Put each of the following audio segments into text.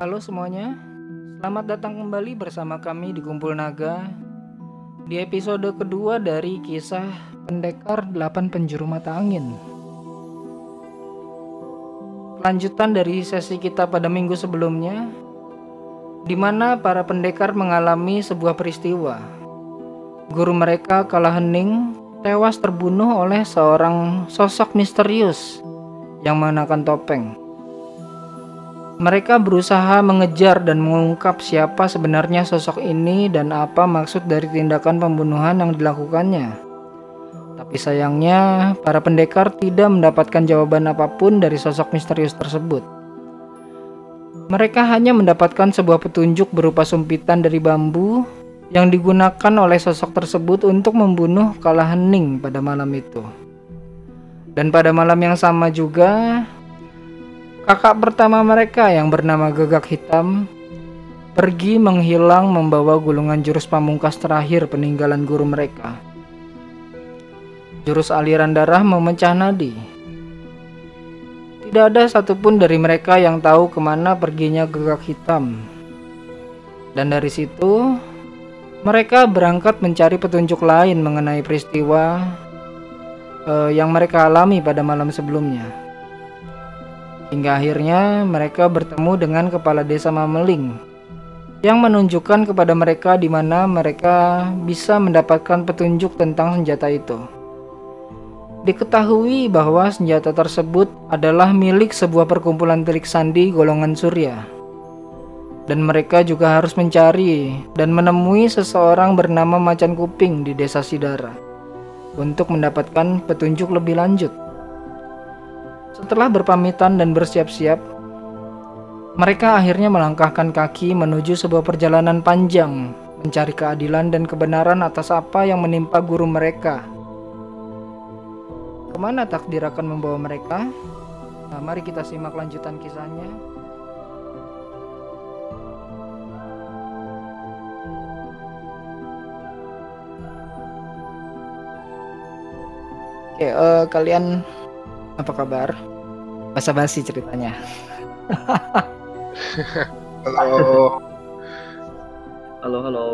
Halo semuanya, selamat datang kembali bersama kami di Kumpul Naga di episode kedua dari kisah Pendekar 8 Penjuru Mata Angin. Lanjutan dari sesi kita pada minggu sebelumnya, di mana para pendekar mengalami sebuah peristiwa. Guru mereka kalah hening, tewas terbunuh oleh seorang sosok misterius yang mengenakan topeng. Mereka berusaha mengejar dan mengungkap siapa sebenarnya sosok ini dan apa maksud dari tindakan pembunuhan yang dilakukannya. Tapi sayangnya, para pendekar tidak mendapatkan jawaban apa pun dari sosok misterius tersebut. Mereka hanya mendapatkan sebuah petunjuk berupa sumpitan dari bambu yang digunakan oleh sosok tersebut untuk membunuh Kala Hening pada malam itu. Dan pada malam yang sama juga, Kakak pertama mereka yang bernama Gegak Hitam pergi menghilang membawa gulungan jurus pamungkas terakhir peninggalan guru mereka. Jurus aliran darah memecah nadi. Tidak ada satupun dari mereka yang tahu ke mana perginya Gegak Hitam. Dan dari situ, mereka berangkat mencari petunjuk lain mengenai peristiwa uh, yang mereka alami pada malam sebelumnya. Hingga akhirnya mereka bertemu dengan kepala desa Mameling yang menunjukkan kepada mereka di mana mereka bisa mendapatkan petunjuk tentang senjata itu. Diketahui bahwa senjata tersebut adalah milik sebuah perkumpulan telik sandi golongan Surya. Dan mereka juga harus mencari dan menemui seseorang bernama Macan Kuping di desa Sidara untuk mendapatkan petunjuk lebih lanjut. Setelah berpamitan dan bersiap-siap, mereka akhirnya melangkahkan kaki menuju sebuah perjalanan panjang, mencari keadilan dan kebenaran atas apa yang menimpa guru mereka. Ke mana takdir akan membawa mereka? Nah, mari kita simak lanjutan kisahnya. Oke, uh, kalian apa kabar? Basa-basi ceritanya. halo. Halo, halo.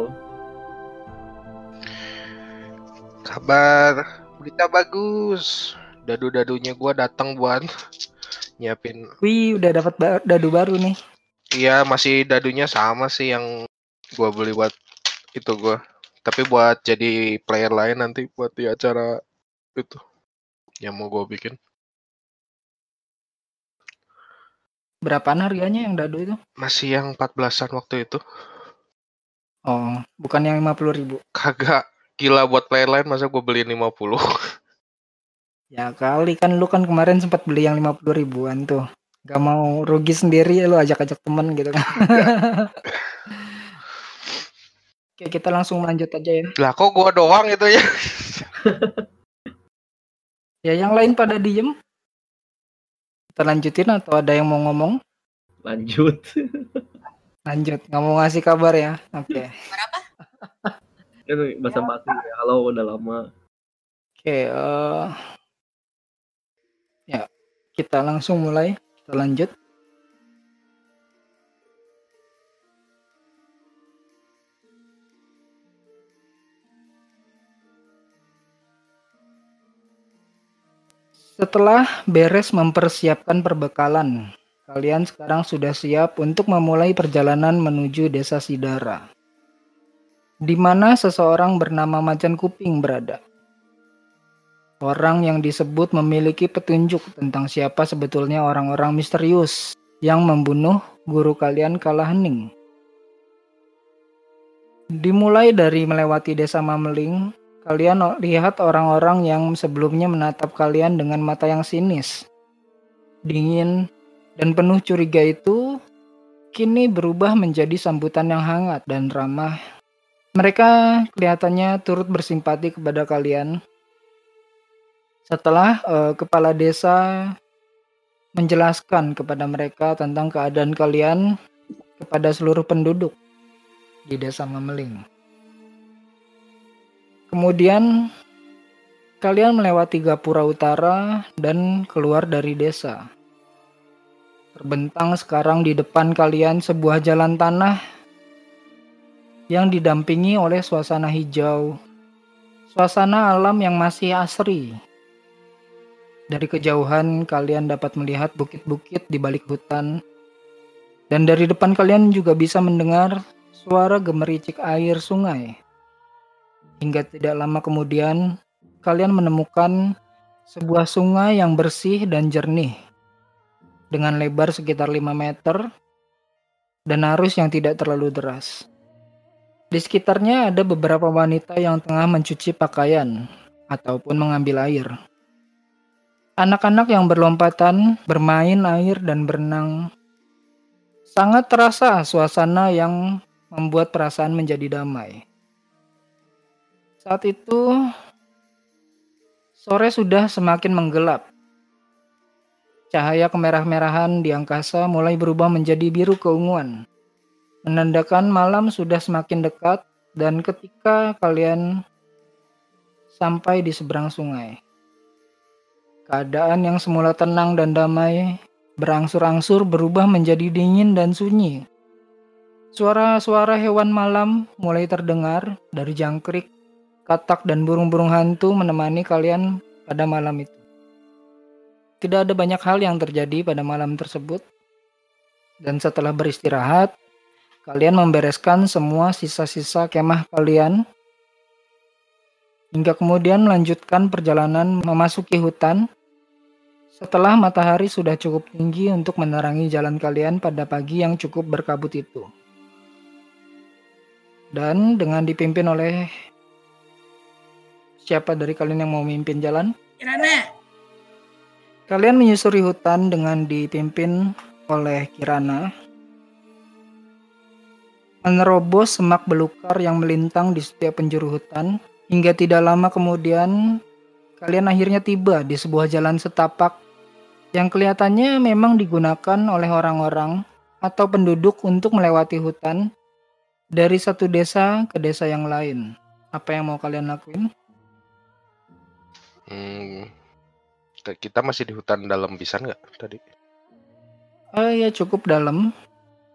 Kabar berita bagus. Dadu-dadunya gua datang buat nyiapin. Wih, udah dapat ba dadu baru nih. Iya, masih dadunya sama sih yang gua beli buat itu gua. Tapi buat jadi player lain nanti buat di acara itu yang mau gua bikin. Berapaan harganya yang dadu itu? Masih yang 14-an waktu itu. Oh, bukan yang 50 ribu? Kagak. Gila buat player lain masa gue beliin 50. ya kali kan lu kan kemarin sempat beli yang 50 ribuan tuh. Gak mau rugi sendiri lu ajak-ajak temen gitu kan. Oke, kita langsung lanjut aja ya. Lah kok gua doang itu ya? ya yang lain pada diem. Kita lanjutin atau ada yang mau ngomong? Lanjut. Lanjut, nggak mau ngasih kabar ya? Oke. Okay. Berapa? Itu bahasa basi ya. Halo, udah lama. Oke, okay, uh, eh, ya kita langsung mulai. Kita lanjut. Setelah beres mempersiapkan perbekalan, kalian sekarang sudah siap untuk memulai perjalanan menuju desa Sidara. Di mana seseorang bernama Macan Kuping berada. Orang yang disebut memiliki petunjuk tentang siapa sebetulnya orang-orang misterius yang membunuh guru kalian Kala Hening. Dimulai dari melewati desa Mameling, Kalian lihat orang-orang yang sebelumnya menatap kalian dengan mata yang sinis, dingin, dan penuh curiga itu kini berubah menjadi sambutan yang hangat dan ramah. Mereka kelihatannya turut bersimpati kepada kalian. Setelah uh, kepala desa menjelaskan kepada mereka tentang keadaan kalian kepada seluruh penduduk di desa Mameling. Kemudian kalian melewati Gapura Utara dan keluar dari desa. Terbentang sekarang di depan kalian sebuah jalan tanah yang didampingi oleh suasana hijau, suasana alam yang masih asri. Dari kejauhan kalian dapat melihat bukit-bukit di balik hutan, dan dari depan kalian juga bisa mendengar suara gemericik air sungai. Hingga tidak lama kemudian, kalian menemukan sebuah sungai yang bersih dan jernih, dengan lebar sekitar 5 meter dan arus yang tidak terlalu deras. Di sekitarnya ada beberapa wanita yang tengah mencuci pakaian ataupun mengambil air. Anak-anak yang berlompatan, bermain air, dan berenang. Sangat terasa suasana yang membuat perasaan menjadi damai. Saat itu, sore sudah semakin menggelap. Cahaya kemerah-merahan di angkasa mulai berubah menjadi biru keunguan menandakan malam sudah semakin dekat dan ketika kalian sampai di seberang sungai. Keadaan yang semula tenang dan damai berangsur-angsur berubah menjadi dingin dan sunyi. Suara-suara hewan malam mulai terdengar dari jangkrik, katak, dan burung-burung hantu menemani kalian pada malam itu. Tidak ada banyak hal yang terjadi pada malam tersebut, dan setelah beristirahat, Kalian membereskan semua sisa-sisa kemah kalian hingga kemudian melanjutkan perjalanan memasuki hutan setelah matahari sudah cukup tinggi untuk menerangi jalan kalian pada pagi yang cukup berkabut itu. Dan dengan dipimpin oleh siapa dari kalian yang mau memimpin jalan? Kirana. Kalian menyusuri hutan dengan dipimpin oleh Kirana menerobos semak belukar yang melintang di setiap penjuru hutan, hingga tidak lama kemudian kalian akhirnya tiba di sebuah jalan setapak yang kelihatannya memang digunakan oleh orang-orang atau penduduk untuk melewati hutan dari satu desa ke desa yang lain. Apa yang mau kalian lakuin? Hmm, kita masih di hutan dalam bisa nggak tadi? Oh ya cukup dalam.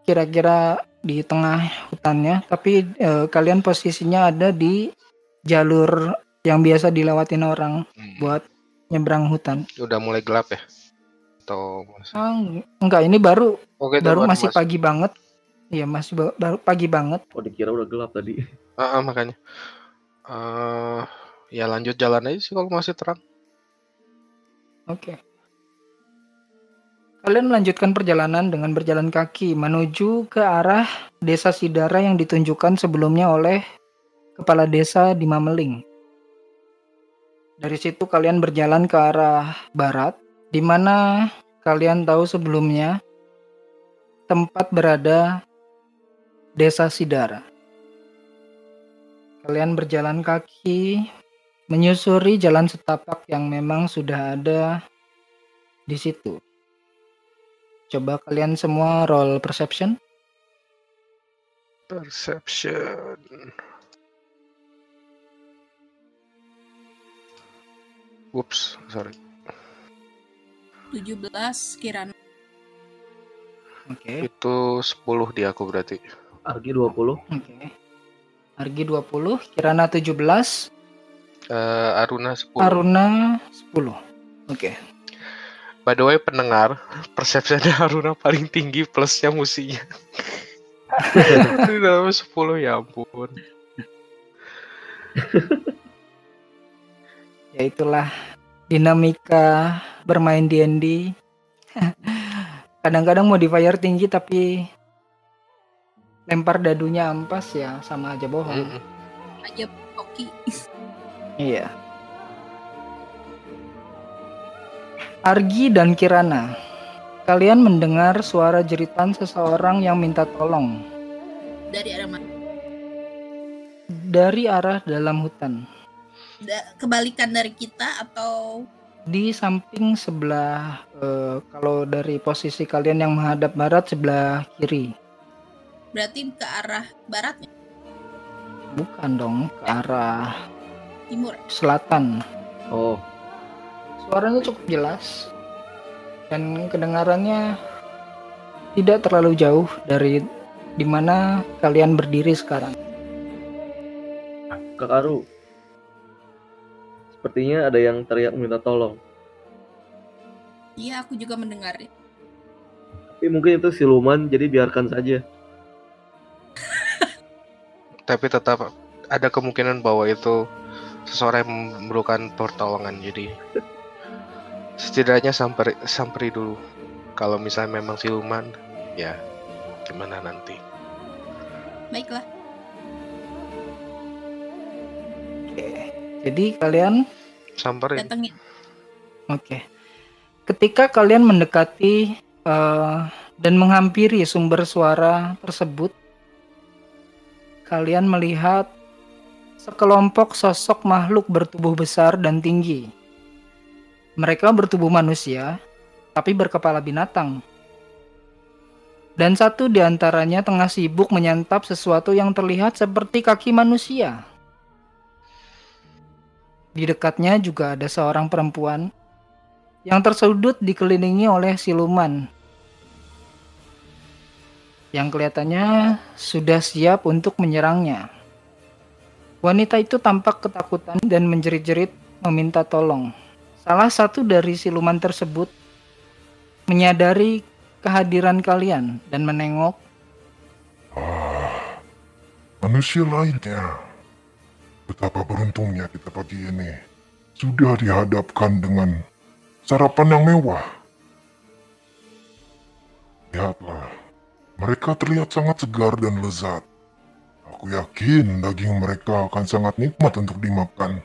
Kira-kira di tengah hutannya, tapi eh, kalian posisinya ada di jalur yang biasa dilewatin orang Hmm. buat nyebrang hutan. Udah mulai gelap ya? Atau masih? Ah, enggak, ini baru Oke, itu baru baru masih pagi banget. Iya, masih ba- baru pagi banget. Oh dikira udah gelap tadi. Ah, ah, makanya. eh ya lanjut jalan aja sih kalau masih terang. Oke. Kalian melanjutkan perjalanan dengan berjalan kaki menuju ke arah desa Sidara yang ditunjukkan sebelumnya oleh kepala desa di Mameling. Dari situ kalian berjalan ke arah barat, di mana kalian tahu sebelumnya tempat berada desa Sidara. Kalian berjalan kaki menyusuri jalan setapak yang memang sudah ada di situ. Coba kalian semua roll perception. Perception. Whoops, sorry. 17 Kirana. Oke. Itu 10 di aku berarti. Argi 20. Oke. Argi 20, Kirana 17, Eh Aruna 10. Aruna 10. Oke. By the way pendengar, persepsinya Aruna paling tinggi plusnya musinya. Di dalam 10 ya ampun. Ya itulah dinamika bermain D&D. Kadang-kadang modifier tinggi tapi lempar dadunya ampas ya sama aja bohong. Mm-mm. Aja Oki. Iya. Argi dan Kirana, kalian mendengar suara jeritan seseorang yang minta tolong Dari arah mana? dari arah dalam hutan. Da- kebalikan dari kita atau Di samping sebelah, eh, kalau dari posisi kalian yang menghadap barat sebelah kiri, berarti ke arah baratnya? bukan dong ke arah Timur. selatan. Oh Suaranya cukup jelas dan kedengarannya tidak terlalu jauh dari di mana kalian berdiri sekarang. Kak Aru. Sepertinya ada yang teriak minta tolong. Iya, aku juga mendengar. Tapi mungkin itu siluman, jadi biarkan saja. Tapi tetap ada kemungkinan bahwa itu seseorang yang memerlukan pertolongan. Jadi setidaknya samperi, samperi dulu. Kalau misalnya memang siluman, ya gimana nanti. Baiklah. Oke. Jadi kalian Samperin. Datengin. Oke. Ketika kalian mendekati eh, dan menghampiri sumber suara tersebut, kalian melihat sekelompok sosok makhluk bertubuh besar dan tinggi. Mereka bertubuh manusia, tapi berkepala binatang. Dan satu di antaranya tengah sibuk menyantap sesuatu yang terlihat seperti kaki manusia. Di dekatnya juga ada seorang perempuan yang tersudut dikelilingi oleh siluman. Yang kelihatannya sudah siap untuk menyerangnya. Wanita itu tampak ketakutan dan menjerit-jerit meminta tolong. Salah satu dari siluman tersebut menyadari kehadiran kalian dan menengok Manusia lainnya. Betapa beruntungnya kita pagi ini. Sudah dihadapkan dengan sarapan yang mewah. Lihatlah, mereka terlihat sangat segar dan lezat. Aku yakin daging mereka akan sangat nikmat untuk dimakan.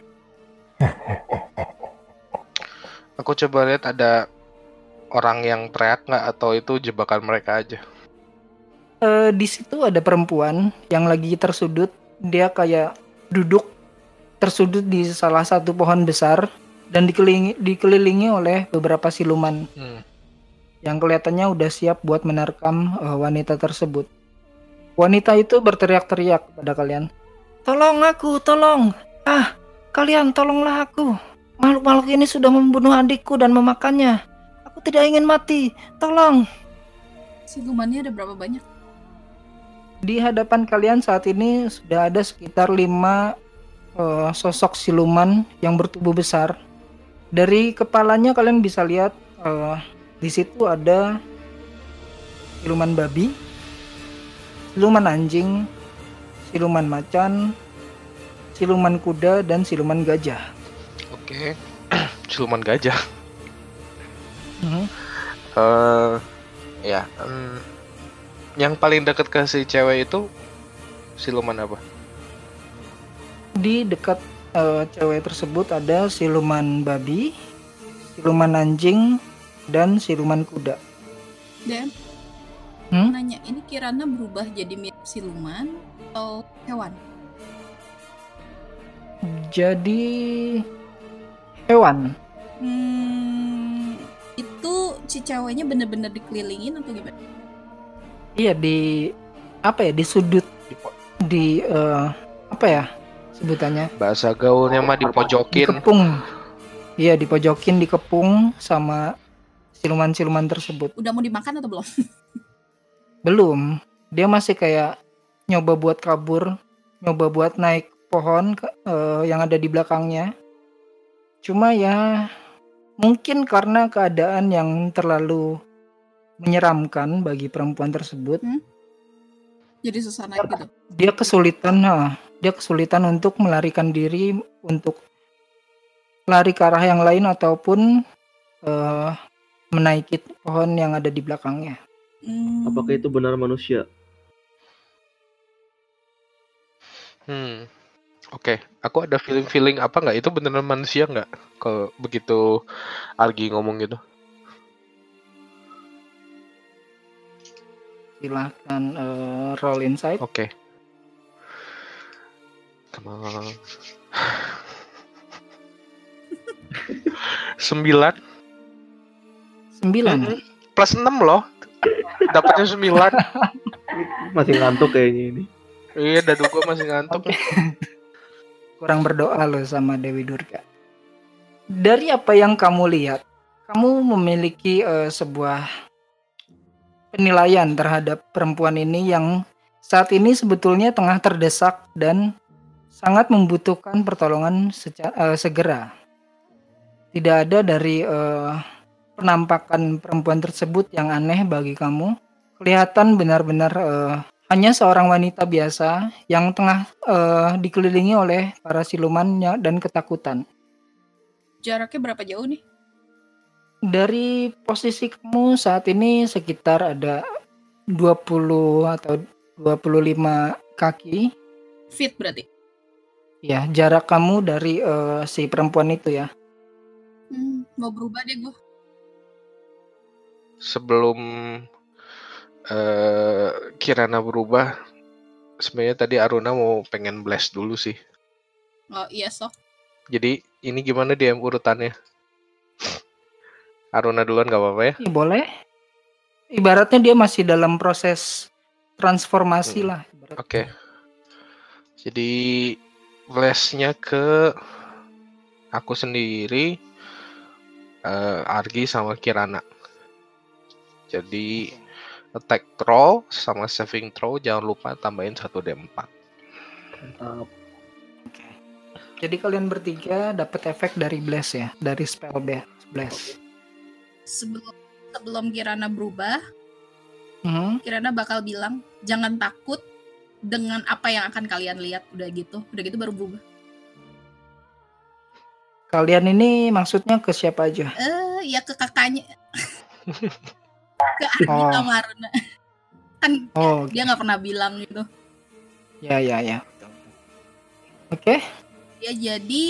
Aku coba lihat ada orang yang teriak nggak atau itu jebakan mereka aja. Eh, di situ ada perempuan yang lagi tersudut. Dia kayak duduk tersudut di salah satu pohon besar dan dikelilingi, dikelilingi oleh beberapa siluman Hmm. yang kelihatannya udah siap buat menerkam eh, wanita tersebut. Wanita itu berteriak-teriak pada kalian. Tolong aku, tolong. Ah, kalian tolonglah aku. Makhluk-makhluk ini sudah membunuh adikku dan memakannya. Aku tidak ingin mati. Tolong. Silumannya ada berapa banyak? Di hadapan kalian saat ini sudah ada sekitar lima eh, sosok siluman yang bertubuh besar. Dari kepalanya kalian bisa lihat eh, di situ ada siluman babi, siluman anjing, siluman macan, siluman kuda, dan siluman gajah. Oke. Siluman gajah. Mhm. Eh ya. em, yang paling dekat ke si cewek itu siluman apa? Di dekat eh, cewek tersebut ada siluman babi, siluman anjing, dan siluman kuda. Dan Hmm? nanya, ini Kirana berubah jadi mirip siluman atau hewan? Jadi hewan. Hmm, itu si ceweknya bener-bener dikelilingin atau gimana? Iya di apa ya di sudut di eh, apa ya sebutannya Bahasa gaulnya mah dipojokin. dikepung iya dipojokin dikepung sama siluman-siluman tersebut Udah mau dimakan atau belum? belum dia masih kayak nyoba buat kabur nyoba buat naik pohon ke- eh, yang ada di belakangnya cuma ya mungkin karena keadaan yang terlalu menyeramkan bagi perempuan tersebut Jadi susah naik gitu. dia kesulitan nah, dia kesulitan untuk melarikan diri untuk lari ke arah yang lain ataupun eh, menaiki pohon yang ada di belakangnya. Hmm, Apakah itu benar manusia? Hmm. Oke, aku ada feeling-feeling apa nggak? Itu beneran manusia nggak? Kalau begitu Argi ngomong gitu. Silahkan eh, roll insight. Oke. Come on. Sembilan Sembilan. Plus enam loh. Dapatnya sembilan. Masih ngantuk kayaknya ini. Iya, dadu gua masih ngantuk. Kurang berdoa loh sama Dewi Durga. Dari apa yang kamu lihat, kamu memiliki eh, sebuah penilaian terhadap perempuan ini yang saat ini sebetulnya tengah terdesak dan sangat membutuhkan pertolongan eh, segera. Tidak ada dari eh, penampakan perempuan tersebut yang aneh bagi kamu. Kelihatan benar-benar eh, hanya seorang wanita biasa yang tengah eh, dikelilingi oleh para silumannya dan ketakutan. Jaraknya berapa jauh nih? Dari posisi kamu saat ini sekitar ada 20 atau 25 kaki. Fit berarti. Ya, jarak kamu dari eh, si perempuan itu ya. Hmm, mau berubah deh gue. Sebelum eh Kirana berubah, sebenarnya tadi Aruna mau pengen blast dulu sih. Oh iya sok. Jadi ini gimana dia urutannya? Aruna duluan gak apa-apa ya? Ya, boleh. Ibaratnya dia masih dalam proses transformasi Hmm, lah. Oke. Jadi blastnya ke aku sendiri, eh, Argi sama Kirana. Jadi attack throw sama saving throw jangan lupa tambahin 1 d4. Mantap. Oke. Jadi kalian bertiga dapat efek dari blast ya, dari spell blast. Sebelum sebelum Kirana berubah, Hmm, Kirana bakal bilang jangan takut dengan apa yang akan kalian lihat udah gitu. Udah gitu baru berubah. Kalian ini maksudnya ke siapa aja? Eh ya ke kakaknya. ke Ardi Oh. sama Aruna. Kan Oh, dia nggak pernah bilang gitu. ya ya ya. Oke, Dia jadi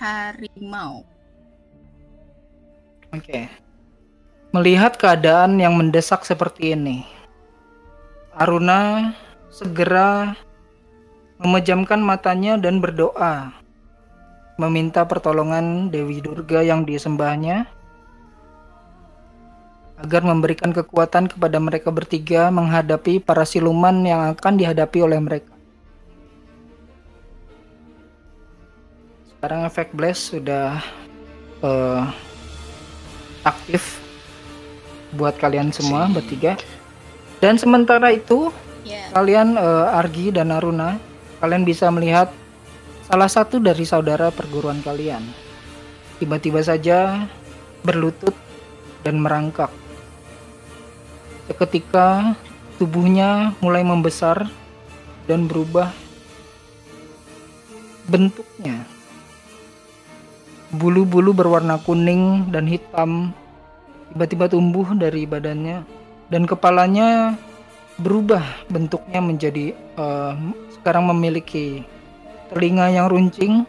harimau. oke. Melihat keadaan yang mendesak seperti ini, Aruna segera memejamkan matanya dan berdoa, meminta pertolongan Dewi Durga yang disembahnya agar memberikan kekuatan kepada mereka bertiga menghadapi para siluman yang akan dihadapi oleh mereka. Sekarang efek blast sudah eh, aktif buat kalian semua bertiga. Dan sementara itu Ya. kalian eh, Argi dan Aruna, kalian bisa melihat salah satu dari saudara perguruan kalian. Tiba-tiba saja berlutut dan merangkak. Seketika tubuhnya mulai membesar dan berubah bentuknya. Bulu-bulu berwarna kuning dan hitam tiba-tiba tumbuh dari badannya dan kepalanya berubah bentuknya menjadi eh, sekarang memiliki telinga yang runcing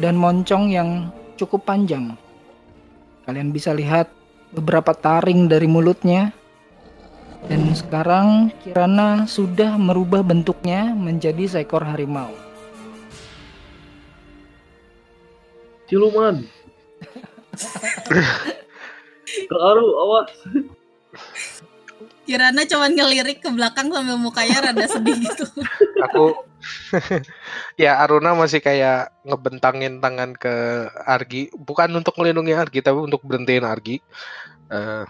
dan moncong yang cukup panjang. Kalian bisa lihat beberapa taring dari mulutnya. Dan sekarang Kirana sudah merubah bentuknya menjadi seekor harimau. Siluman. Terharu, awas. Kirana cuman ngelirik ke belakang sambil mukanya rada sedih gitu. Aku ya Aruna masih kayak ngebentangin tangan ke Argi, bukan untuk melindungi Argi tapi untuk berhentiin Argi. Eh,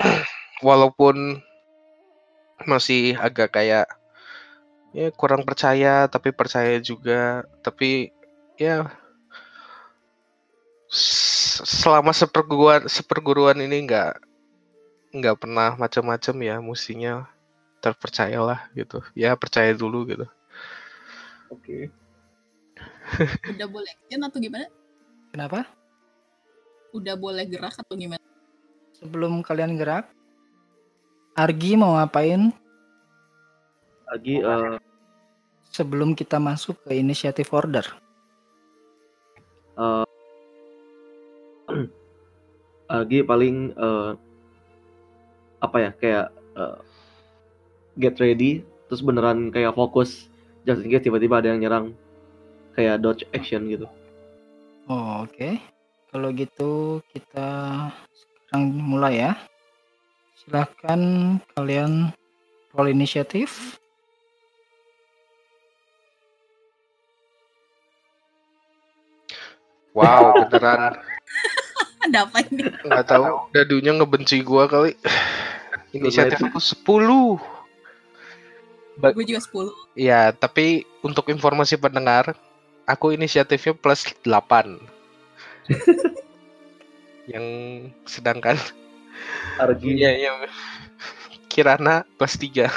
walaupun masih agak kayak ya kurang percaya tapi percaya juga, tapi ya selama seperguruan seperguruan ini nggak nggak pernah macam-macam ya mestinya terpercayalah gitu ya percaya dulu gitu Oke. Udah boleh action atau gimana? Kenapa? Udah boleh gerak atau gimana? Sebelum kalian gerak, Argi mau ngapain Lagi eh sebelum kita masuk ke initiative order? eh, lagi paling eh, apa ya kayak eh, get ready terus beneran kayak fokus just in case tiba-tiba ada yang nyerang kayak dodge action gitu Oh, Oke, kalau gitu kita sekarang mulai ya. Silahkan kalian roll inisiatif. wow beneran Ada apa ini? nggak tahu dadunya ngebenci gua kali Inisiatif aku 10. Ba- Gue juga 10. Ya, tapi untuk informasi pendengar, aku inisiatifnya plus 8. yang sedangkan Argi iya yang Kirana plus 3.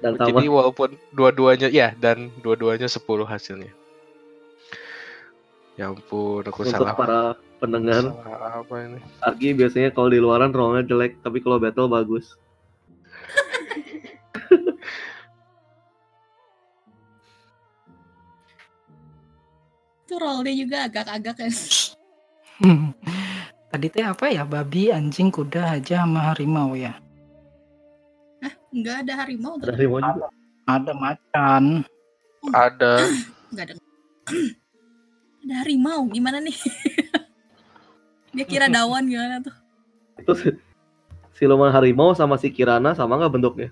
dan Jadi walaupun dua-duanya ya dan dua-duanya 10 hasilnya. Ya ampun, aku untuk salah. para pendengar, Salah apa ini? Argi biasanya kalau di luaran rollnya jelek, tapi kalau battle bagus. Itu rollnya juga agak-agak kan. Tadi teh apa ya? Babi, anjing, kuda, aja sama harimau ya. Enggak ada harimau Ada harimau juga. Ada macan. Ada Enggak ada. ada harimau gimana nih? Dia kira dawan gimana tuh? Itu si- siluman harimau sama si Kirana sama nggak bentuknya?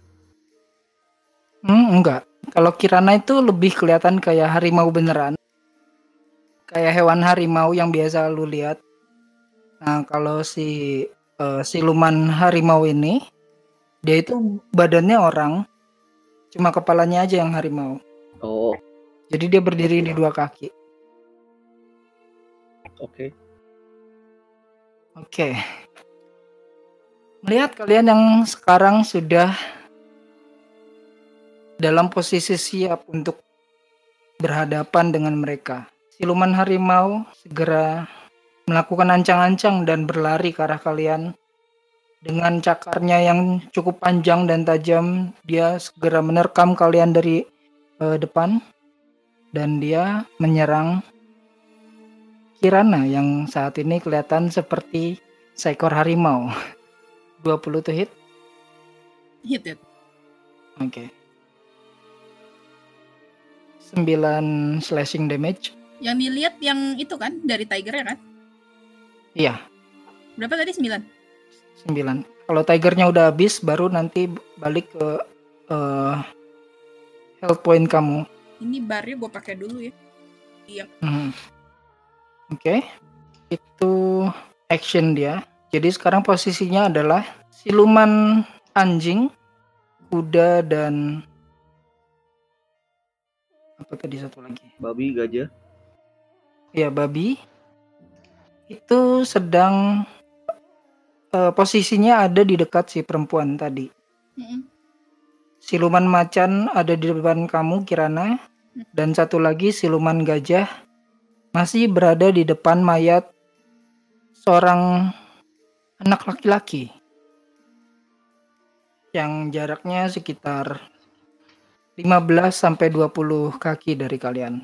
Hmm, enggak. Kalau Kirana itu lebih kelihatan kayak harimau beneran. Kayak hewan harimau yang biasa lu lihat. Nah, kalau si eh, siluman harimau ini dia itu badannya orang, cuma kepalanya aja yang harimau. Oh, Jadi dia berdiri di dua kaki. oke. Oke. Melihat kalian yang sekarang sudah dalam posisi siap untuk berhadapan dengan mereka. Siluman harimau segera melakukan ancang-ancang dan berlari ke arah kalian. Dengan cakarnya yang cukup panjang dan tajam, dia segera menerkam kalian dari eh, depan dan dia menyerang Kirana yang saat ini kelihatan seperti seekor harimau. 20 to hit. Hit it. Oke. 9 slashing damage. Yang dilihat yang itu kan dari tiger ya kan? Iya, Berapa tadi 9? 9. Kalau tigernya udah habis baru nanti balik ke eh, health point kamu. Ini barnya gue pakai dulu ya. Mhm. Oke. Itu action dia. Jadi sekarang posisinya adalah siluman anjing, kuda dan apa tadi satu lagi? Babi, gajah. Ya, babi. Itu sedang eh, posisinya ada di dekat si perempuan tadi. Siluman macan ada di depan kamu, Kirana. Dan satu lagi siluman gajah masih berada di depan mayat seorang anak laki-laki. Yang jaraknya sekitar 15 sampai 20 kaki dari kalian.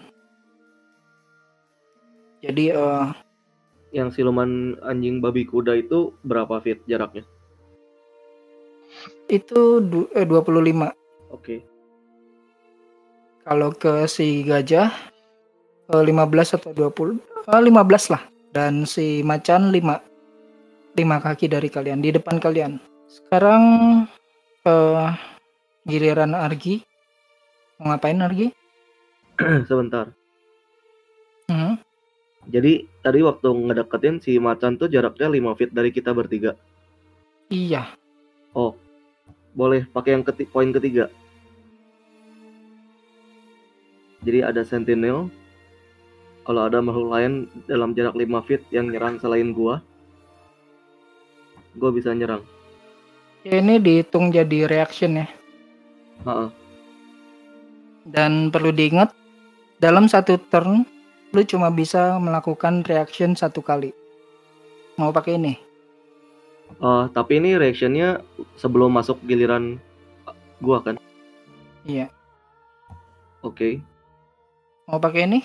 Jadi eh, Yang siluman anjing babi kuda itu berapa feet jaraknya? itu du- eh, 25. Oke. Kalau ke si gajah eh, 15 atau 20 eh, 15 lah dan si macan 5 5 kaki dari kalian di depan kalian. Sekarang eh giliran Argi. Mau ngapain Argi? Sebentar. Mhm. Jadi tadi waktu ngedeketin si macan tuh jaraknya 5 feet dari kita bertiga. Iya, Boleh pakai yang keti- poin ketiga. Jadi ada sentinel. Kalau ada makhluk lain dalam jarak 5 feet yang nyerang selain gua, gua bisa nyerang. ya ini dihitung jadi reaction ya. Heeh. Dan perlu diingat dalam satu turn lu cuma bisa melakukan reaction satu kali. Mau pakai ini? Eh, tapi ini reactionnya sebelum masuk giliran gua kan. Iya. Oke. Mau pakai ini?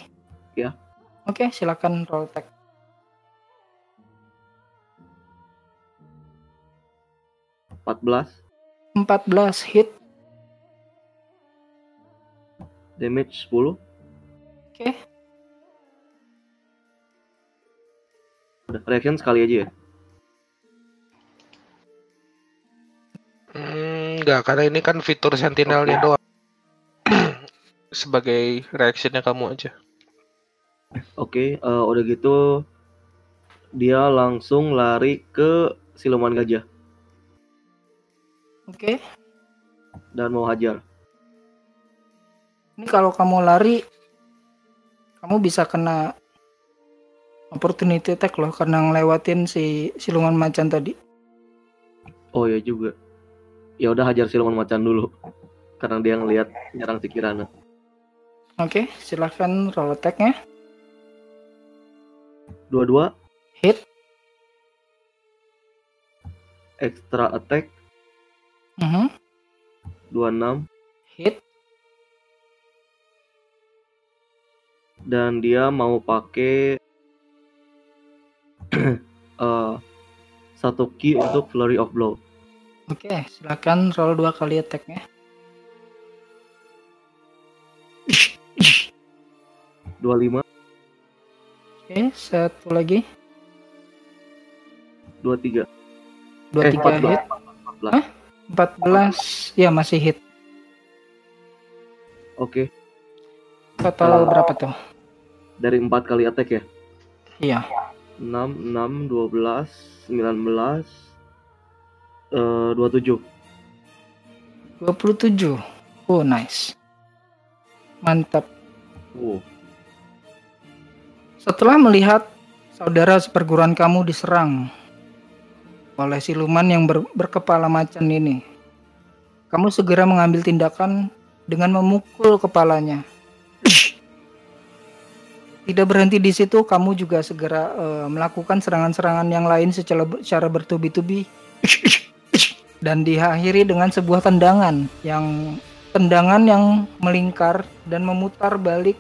Ya. Oke, silakan roll tag. empat belas 14 hit. damage 10. Oke. Udah reaction sekali aja ya. Hmm, enggak, karena ini kan fitur sentinelnya doang. Sebagai reactionnya kamu aja. Oke, eh, udah gitu dia langsung lari ke siluman gajah. Oke. dan mau hajar. Ini kalau kamu lari, kamu bisa kena opportunity attack loh karena ngelewatin si siluman macan tadi. Oh ya juga. Ya udah hajar siluman macan dulu. Karena dia ngelihat nyerang si Kirana. Oke, silahkan roll attack-nya. Dua-dua Hit. extra attack Mhm. 26 Hit. dan dia mau pakai eh satu key untuk flurry of blow. Oke, silahkan roll dua kali attack-nya. 25 Oke, satu lagi. 23 Dua eh tiga 14 hit. 14. Hah? 14 ya masih hit. Oke, Total berapa tuh? dari 4 kali attack ya. Iya. 6 6 12 19 eh 27. 27. Oh, nice. Mantap. Wow. Setelah melihat saudara seperguruan kamu diserang oleh siluman yang ber- berkepala macan ini, kamu segera mengambil tindakan dengan memukul kepalanya. Tidak berhenti di situ, kamu juga segera eh, melakukan serangan-serangan yang lain secara, secara bertubi-tubi dan diakhiri dengan sebuah tendangan yang tendangan yang melingkar dan memutar balik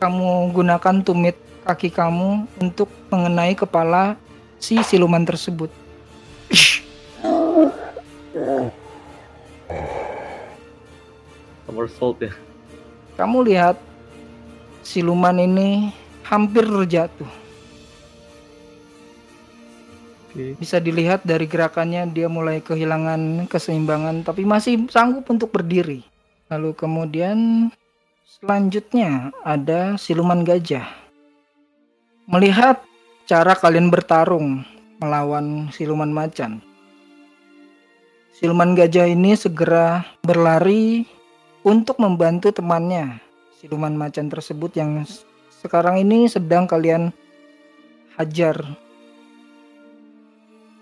kamu gunakan tumit kaki kamu untuk mengenai kepala si siluman tersebut. Somersault ya. Kamu lihat siluman ini hampir terjatuh. Bisa dilihat dari gerakannya dia mulai kehilangan keseimbangan tapi masih sanggup untuk berdiri. Lalu kemudian selanjutnya ada siluman gajah. Melihat cara kalian bertarung melawan siluman macan. Siluman gajah ini segera berlari untuk membantu temannya, siluman macan tersebut yang sekarang ini sedang kalian hajar.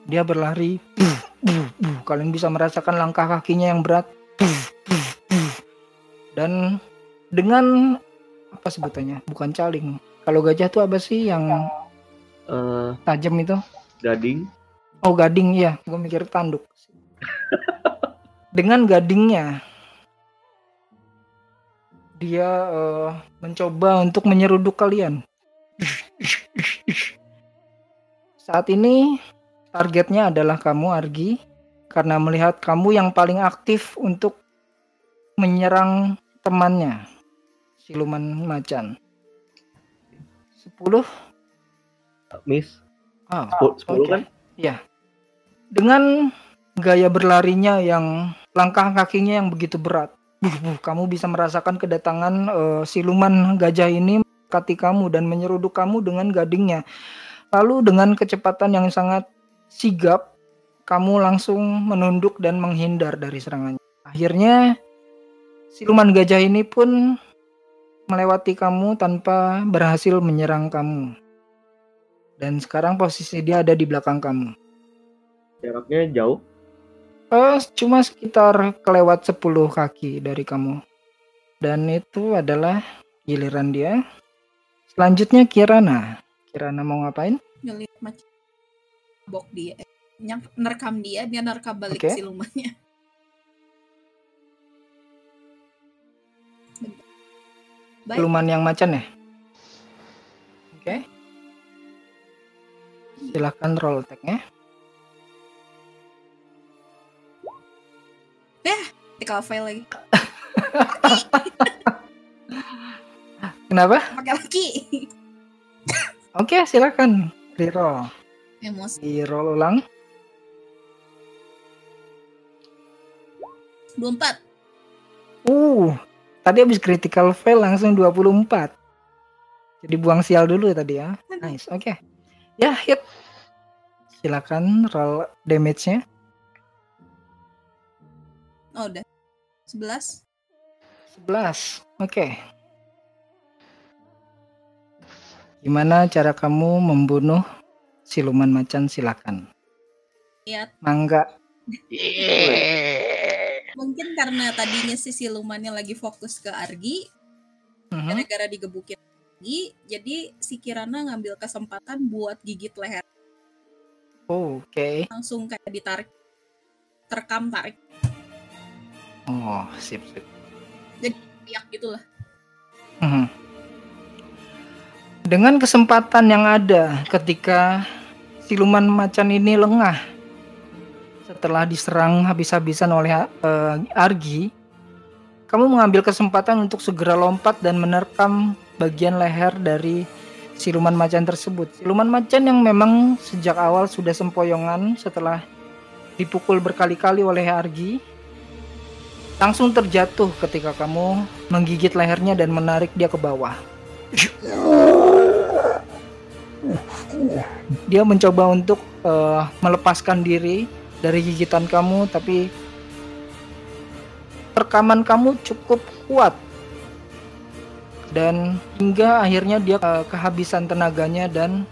Dia berlari, kalian bisa merasakan langkah kakinya yang berat, dan dengan apa sebutannya? Bukan caling. Kalau gajah tuh apa sih yang Eh tajam itu? gading. Oh gading ya, gue mikir tanduk. Dengan gadingnya, dia eh, mencoba untuk menyeruduk kalian. Saat ini targetnya adalah kamu Argi, karena melihat kamu yang paling aktif untuk menyerang temannya, siluman macan. 10 Miss. Ah, 10 Oke. kan? Dengan gaya berlarinya yang langkah kakinya yang begitu berat, kamu bisa merasakan kedatangan eh, siluman gajah ini mendekati kamu dan menyeruduk kamu dengan gadingnya. Lalu dengan kecepatan yang sangat sigap, kamu langsung menunduk dan menghindar dari serangannya. Akhirnya siluman gajah ini pun melewati kamu tanpa berhasil menyerang kamu. Dan sekarang posisi dia ada di belakang kamu. Jaraknya jauh. Eh, cuma sekitar kelewat 10 kaki dari kamu. Dan itu adalah giliran dia. Selanjutnya Kirana. Kirana mau ngapain? ngeliat macam bok dia yang nerekam dia dia nerekam balik Oke. silumannya Siluman yang macan ya? Oke. Silahkan roll attack-nya. tactical fail lagi Kenapa? pakai lagi Oke, silakan reroll. emosi Di roll ulang. 24 Uh, tadi habis critical fail langsung 24. Jadi buang sial dulu tadi ya. Nice, oke. Ya, hit. Silakan roll damage-nya. Oh, udah. 11. 11. Oke. Gimana cara kamu membunuh siluman macan silakan. Lihat. Mangga. Mungkin karena tadinya si silumannya lagi fokus ke Argi, gara-gara digebukin Argi, jadi si Kirana ngambil kesempatan buat gigit leher. Oh, Oke. Langsung kayak ditarik. Terekam tarik. Oh, sip sip. Tiak gitu lah. Mhm. Dengan kesempatan yang ada ketika siluman macan ini lengah setelah diserang habis-habisan oleh eh, Argi, kamu mengambil kesempatan untuk segera lompat dan menerkam bagian leher dari siluman macan tersebut. Siluman macan yang memang sejak awal sudah sempoyongan setelah dipukul berkali-kali oleh Argi, langsung terjatuh ketika kamu menggigit lehernya dan menarik dia ke bawah. Dia mencoba untuk eh, melepaskan diri dari gigitan kamu, tapi rekaman kamu cukup kuat dan hingga akhirnya dia eh, kehabisan tenaganya dan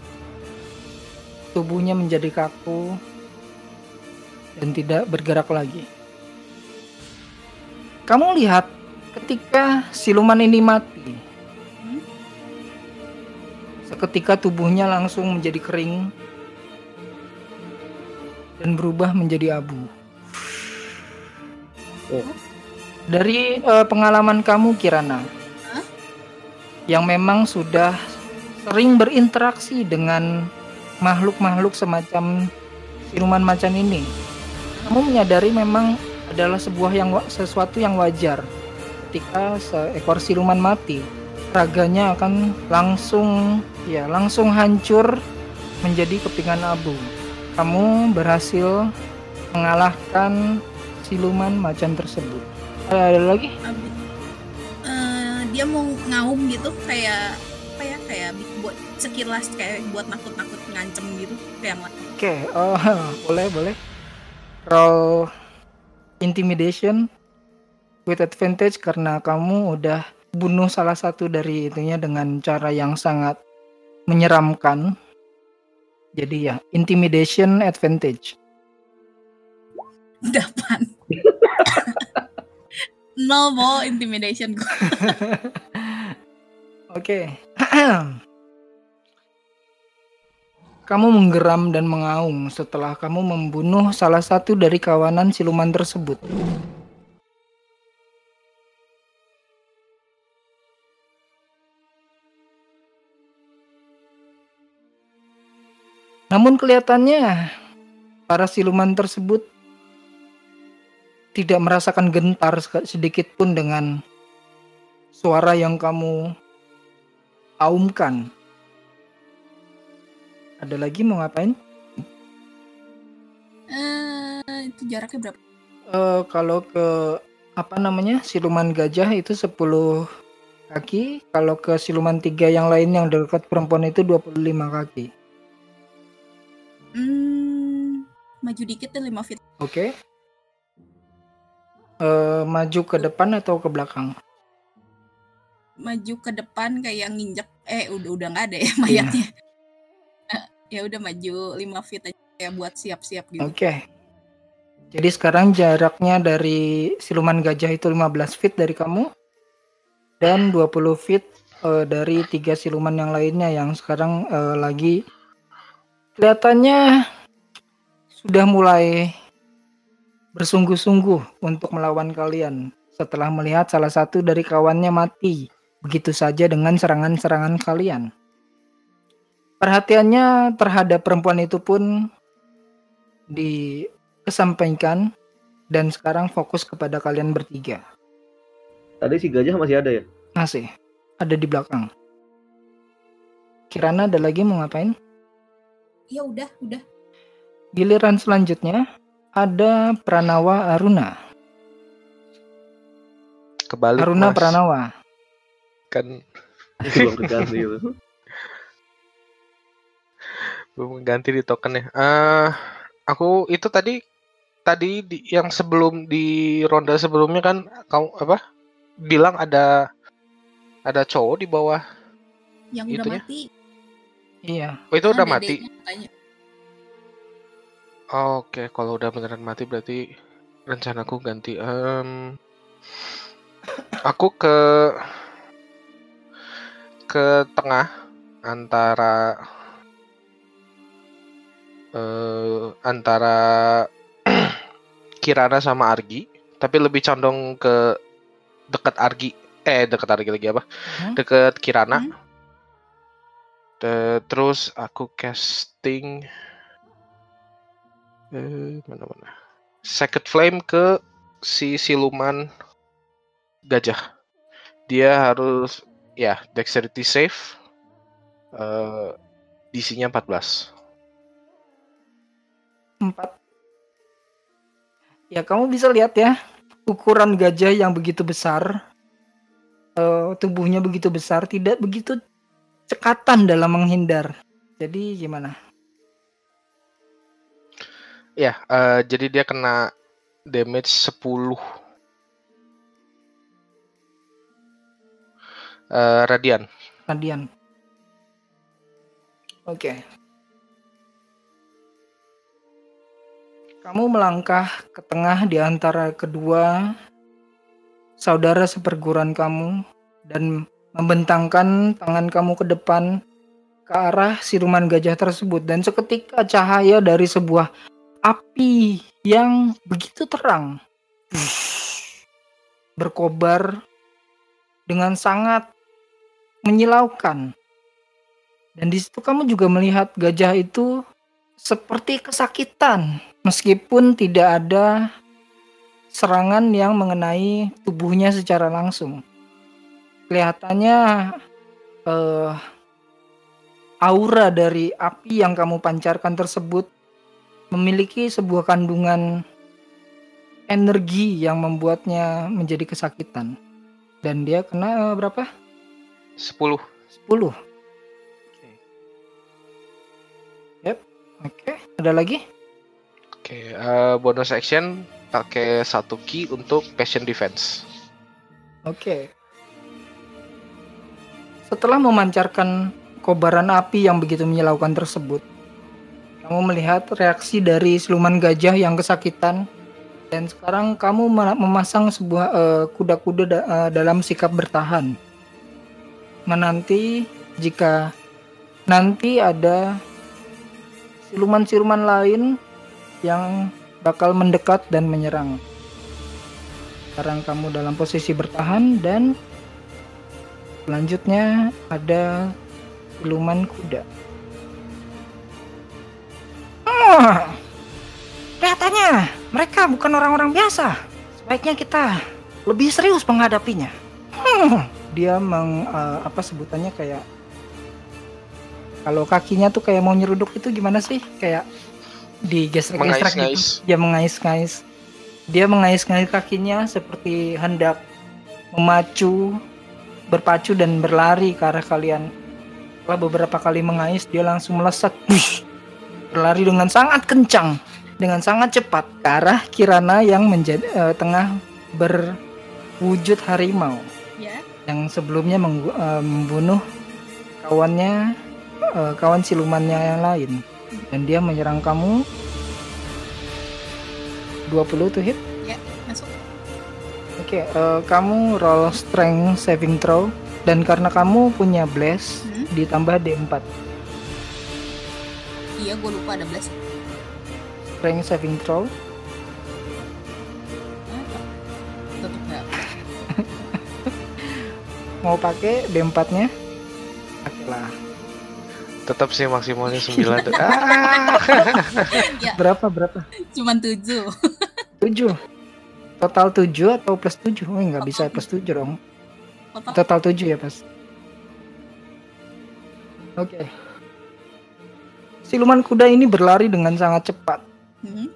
tubuhnya menjadi kaku dan tidak bergerak lagi. Kamu lihat ketika siluman ini mati, seketika tubuhnya langsung menjadi kering dan berubah menjadi abu. Oh. Dari eh, pengalaman kamu, Kirana, yang memang sudah sering berinteraksi dengan makhluk-makhluk semacam siluman macan ini, kamu menyadari memang adalah sebuah yang sesuatu yang wajar. Ketika seekor siluman mati raganya akan langsung ya langsung hancur menjadi kepingan abu. Kamu berhasil mengalahkan siluman macan tersebut. Ada lagi? Abis, eh, dia mau ngaum gitu kayak apa ya kayak buat sekilas kayak buat nakut-nakut ngancem gitu kayak oke oh boleh boleh. Roll intimidation with advantage karena kamu udah bunuh salah satu dari itunya dengan cara yang sangat menyeramkan. Jadi ya intimidation advantage. Dapan nol bo intimidation gue Oke. kamu menggeram dan mengaum setelah kamu membunuh salah satu dari kawanan siluman tersebut. Namun kelihatannya para siluman tersebut tidak merasakan gentar sedikit pun dengan suara yang kamu aumkan. Ada lagi mau ngapain? eh itu jaraknya berapa Eh kalau ke apa namanya siluman gajah itu 10 kaki, kalau ke siluman tiga yang lain yang dekat perempuan itu 25 kaki. hmm, maju dikit deh 5 feet Oke. Eh maju ke depan atau ke belakang? maju ke depan kayak nginjek eh udah udah nggak ada ya mayatnya Eh, ya udah maju 5 feet aja kayak buat siap-siap gitu Oke. Jadi sekarang jaraknya dari siluman gajah itu 15 feet dari kamu dan 20 feet eh, dari tiga siluman yang lainnya yang sekarang eh, lagi kelihatannya sudah mulai bersungguh-sungguh untuk melawan kalian setelah melihat salah satu dari kawannya mati begitu saja dengan serangan-serangan kalian. Perhatiannya terhadap perempuan itu pun dikesampingkan dan sekarang fokus kepada kalian bertiga. Tadi si gajah masih ada ya? Masih ada di belakang. Kirana ada lagi mau ngapain? ya udah udah Giliran selanjutnya ada Pranawa Aruna. Kebalik Aruna Mas. Pranawa. kan Belum keganti gitu. Belum ganti di token ya. Eh aku itu tadi tadi di, yang sebelum di ronde sebelumnya kan kau apa bilang ada ada cowok di bawah Yang udah Itunya? mati. Iya. oh itu Ah, udah mati dedeknya katanya. oke kalau udah beneran mati berarti rencanaku ganti Em, aku ke ke tengah antara eh antara Kirana sama Argi tapi lebih condong ke dekat Argi. Eh dekat Argi lagi apa? Hmm. deket Kirana. Hmm. Te- terus aku casting eh mana mana? Second Flame ke si siluman gajah. Dia harus ya dexterity save eh DC-nya 14 Empat. Ya kamu bisa lihat ya ukuran gajah yang begitu besar, eh, tubuhnya begitu besar, tidak begitu cekatan dalam menghindar. Jadi gimana? Ya, eh, jadi dia kena damage 10 eh, radian. Radian. Oke. Kamu melangkah ke tengah di antara kedua saudara seperguruan kamu dan membentangkan tangan kamu ke depan ke arah siluman gajah tersebut dan seketika cahaya dari sebuah api yang begitu terang berkobar dengan sangat menyilaukan. Dan di situ kamu juga melihat gajah itu seperti kesakitan meskipun tidak ada serangan yang mengenai tubuhnya secara langsung. Kelihatannya eh, aura dari api yang kamu pancarkan tersebut memiliki sebuah kandungan energi yang membuatnya menjadi kesakitan. Dan dia kena eh, berapa? 10. 10. Oke, ada lagi? Oke, eh, bonus action pakai satu key untuk passion defense. Oke. Setelah memancarkan kobaran api yang begitu menyilaukan tersebut, kamu melihat reaksi dari siluman gajah yang kesakitan dan sekarang kamu mema- memasang sebuah eh, kuda-kuda da- eh, dalam sikap bertahan. Menanti jika nanti ada siluman-siluman lain yang bakal mendekat dan menyerang. Sekarang kamu dalam posisi bertahan dan selanjutnya ada siluman kuda. Ah, kelihatannya mereka bukan orang-orang biasa. Sebaiknya kita lebih serius menghadapinya. Hmm, dia meng eh, apa sebutannya kayak kalau kakinya tuh kayak mau nyeruduk itu gimana sih? Kayak digesrek-gesrek gitu. Dia mengais-ngais. Dia mengais-ngais kakinya seperti hendak memacu, berpacu dan berlari ke arah kalian. Setelah beberapa kali mengais, dia langsung melesat, Wush! berlari dengan sangat kencang, dengan sangat cepat ke arah Kirana yang menjadi eh, tengah berwujud harimau Ya. yang sebelumnya eh, membunuh kawannya, eh, kawan silumannya yang lain, dan dia menyerang kamu. 20 tuh hit. Masuk. Oke, eh, kamu roll strength saving throw dan karena kamu punya bless Hmm. ditambah D4. Iya, gue lupa ada blast. Strength saving throw. Mau pakai D4-nya? Pakai lah. Tetap sih maksimalnya 9 tuh. Ah. Ya, Berapa berapa? cuman tujuh. 7. Total 7 atau plus 7? Oh, nggak bisa plus 7 dong. Total. Total 7 ya, Pas. Oke. Siluman kuda ini berlari dengan sangat cepat. Hmm.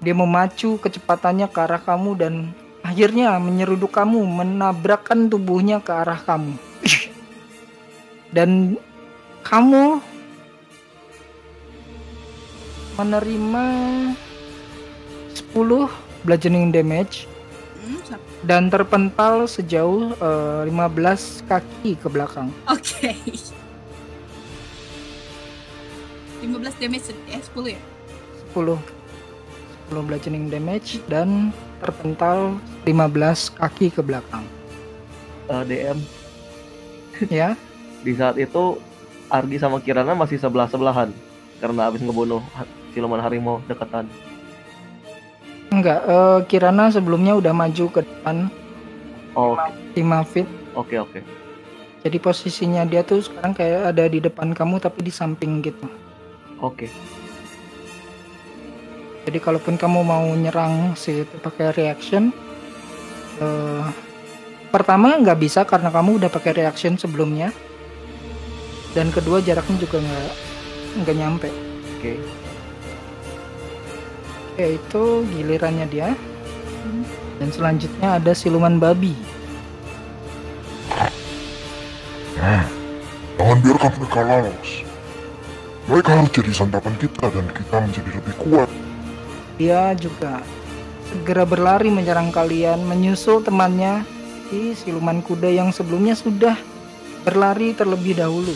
Dia memacu kecepatannya ke arah kamu dan akhirnya menyeruduk kamu, menabrakkan tubuhnya ke arah kamu. Dan kamu menerima 10 bludgeoning damage Hmm, sap- dan terpental sejauh eh, 15 kaki ke belakang. Oke. 15 damage eh 10 ya? 10 10 bludgeoning damage dan terpental 15 kaki ke belakang. Eh, DM Ya, di saat itu Argi sama Kirana masih sebelah sebelahan karena habis ngebunuh siluman harimau dekatan. enggak. eh, Kirana sebelumnya udah maju ke depan Oh, 5 feet. oke oke. Jadi posisinya dia tuh sekarang kayak ada di depan kamu tapi di samping gitu. Oke. Jadi kalaupun kamu mau nyerang si itu pakai reaction, eh, pertama nggak bisa karena kamu udah pakai reaction sebelumnya, dan kedua jaraknya juga nggak nggak nyampe. Oke. Oke itu gilirannya dia. Dan selanjutnya ada siluman babi. Jangan biarkan mereka lolos. Mereka harus jadi santapan kita dan kita menjadi lebih kuat. Dia juga segera berlari menyerang kalian, menyusul temannya si siluman kuda yang sebelumnya sudah berlari terlebih dahulu.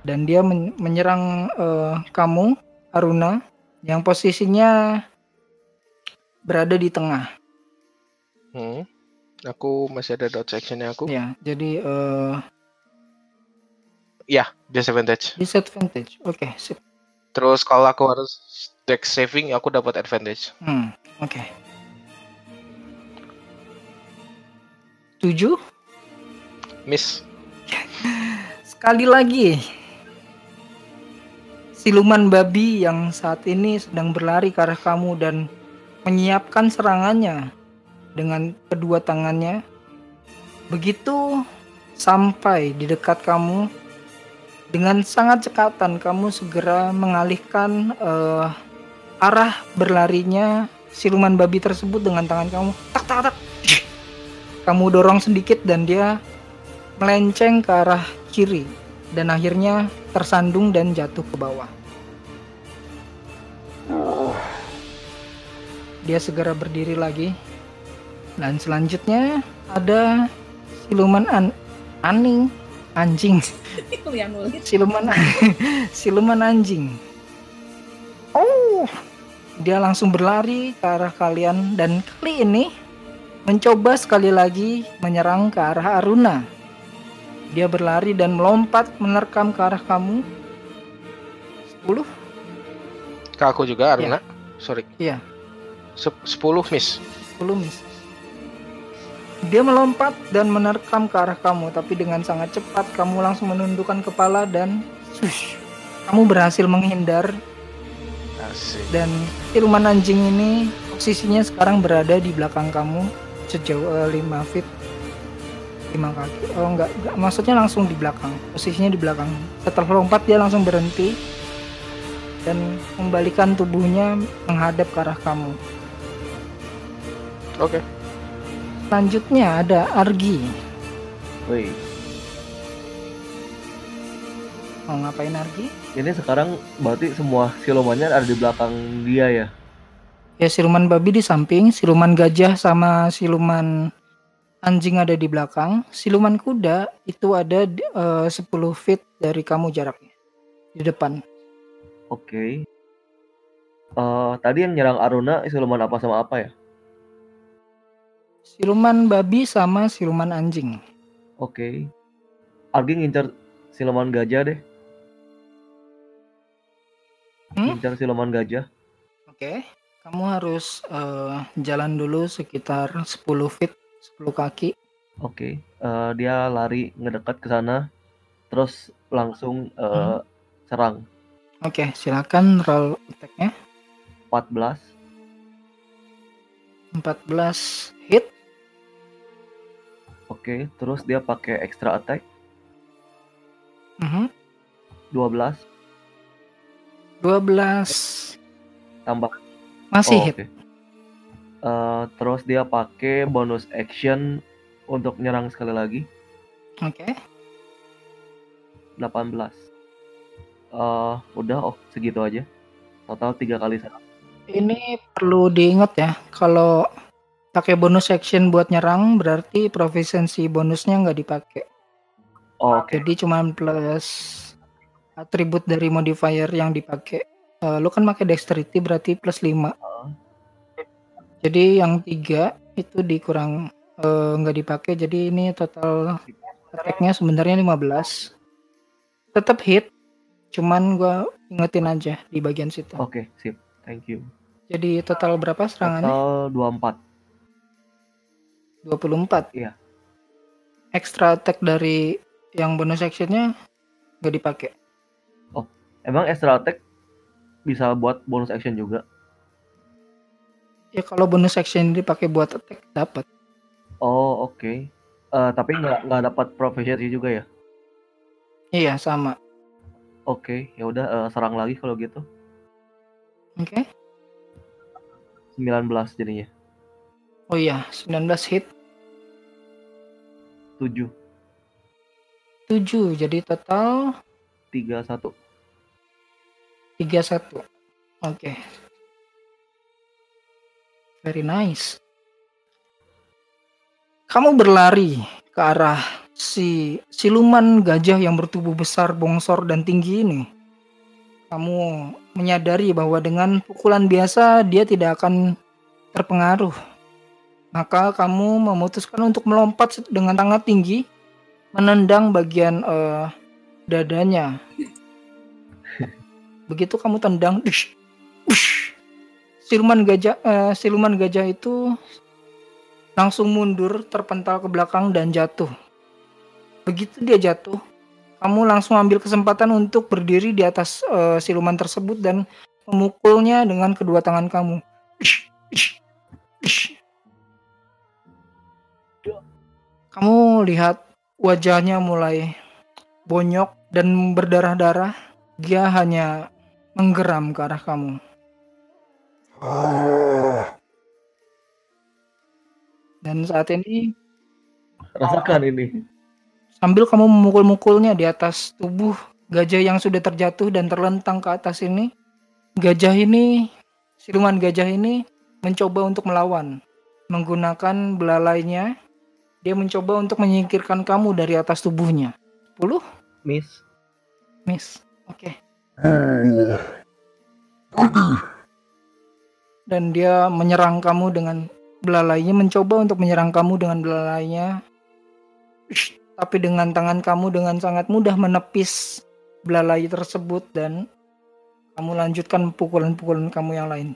Dan dia men- menyerang eh, kamu, Aruna, yang posisinya berada di tengah. Hmm. Aku masih ada dodge actionnya aku. Ya, jadi eh, Disadvantage. disadvantage. Oke, sip. Terus kalau aku harus dex saving, aku dapat advantage. Hmm, oke. Tujuh. Miss. Sekali lagi, siluman babi yang saat ini sedang berlari ke arah kamu dan menyiapkan serangannya dengan kedua tangannya. Begitu sampai di dekat kamu, dengan sangat cekatan kamu segera mengalihkan eh, arah berlarinya siluman babi tersebut dengan tangan kamu. Tak tak tak. Kamu dorong sedikit dan dia melenceng ke arah kiri dan akhirnya tersandung dan jatuh ke bawah. Dia segera berdiri lagi. Dan selanjutnya ada siluman an aning anjing Itu yang nulis. siluman siluman anjing. Oh, dia langsung berlari ke arah kalian dan kali ini mencoba sekali lagi menyerang ke arah Aruna. Dia berlari dan melompat menerkam ke arah kamu. 10 Ke aku juga, Aruna. Sorry. Iya. Sep- 10 miss. 10 miss. Dia melompat dan menerkam ke arah kamu, tapi dengan sangat cepat kamu langsung menundukkan kepala dan shush, kamu berhasil menghindar Asik. dan siluman anjing ini posisinya sekarang berada di belakang kamu sejauh eh, 5 feet 5 kaki. Oh enggak, enggak. Maksudnya langsung di belakang. Posisinya di belakang. Setelah lompat dia langsung berhenti dan membalikan tubuhnya menghadap ke arah kamu. Oke. selanjutnya ada Argi. Wih, mau ngapain Argi? Ini sekarang berarti semua silumannya ada di belakang dia ya? ya siluman babi di samping siluman gajah sama siluman anjing ada di belakang siluman kuda itu ada eh, 10 feet dari kamu jaraknya di depan Oke. Eh, tadi yang nyerang Aruna siluman apa sama apa ya? siluman babi sama siluman anjing Oke. Argi ngincar siluman gajah deh. Hmm? Ngincar siluman gajah. oke kamu harus eh, jalan dulu sekitar 10 feet 10 kaki Oke. Eh, dia lari ngedekat ke sana. Terus langsung eh, serang. oke silakan roll attack-nya 14. 14 hit Oke. Terus dia pakai extra attack. Mhm. 12. 12 Tambah. masih Oh, hit oke. Eh, terus dia pakai bonus action untuk nyerang sekali lagi. oke 18. Eh, udah oh segitu aja. Total tiga kali serang. Ini perlu diingat ya, kalau pakai bonus action buat nyerang berarti proficiency bonusnya nggak dipakai. Oh, Oke. Jadi cuma plus atribut dari modifier yang dipakai. Eh, lu kan pakai dexterity berarti plus 5. Jadi yang tiga itu dikurang eh, nggak dipakai. Jadi ini total attack-nya sebenarnya 15. Tetap hit. Cuman gua ingetin aja di bagian situ. Oke, sip. Thank you. Jadi total berapa serangannya? Total 24. 24. Iya. Extra attack dari yang bonus actionnya nggak dipakai. Emang extra attack bisa buat bonus action juga? Ya kalau bonus action dipakai buat attack dapat. Oh, oke. Eh, tapi nggak nggak dapat proficiency juga ya? Iya sama. Oke, ya udah eh, serang lagi kalau gitu. Oke. 19 jadinya. Oh iya, 19 hit 7 7 jadi total 31. 31. Oke. Very nice. Kamu berlari ke arah si siluman gajah yang bertubuh besar, bongsor dan tinggi ini. Kamu menyadari bahwa dengan pukulan biasa dia tidak akan terpengaruh. Maka kamu memutuskan untuk melompat dengan sangat tinggi, menendang bagian eh, dadanya. Begitu kamu tendang, dish, dish, siluman gajah eh, siluman gajah itu langsung mundur, terpental ke belakang dan jatuh. Begitu dia jatuh, kamu langsung ambil kesempatan untuk berdiri di atas eh, siluman tersebut dan memukulnya dengan kedua tangan kamu. Kamu lihat wajahnya mulai bonyok dan berdarah-darah. Dia hanya menggeram ke arah kamu. Dan saat ini Rasakan ini. sambil kamu memukul-mukulnya di atas tubuh gajah yang sudah terjatuh dan terlentang ke atas ini, gajah ini, siluman gajah ini mencoba untuk melawan. Menggunakan belalainya, dia mencoba untuk menyingkirkan kamu dari atas tubuhnya. 10 Miss. miss. Oke. Dan dia menyerang kamu dengan belalainya, mencoba untuk menyerang kamu dengan belalainya. Tapi dengan tangan kamu dengan sangat mudah menepis belalai tersebut dan kamu lanjutkan pukulan-pukulan kamu yang lain.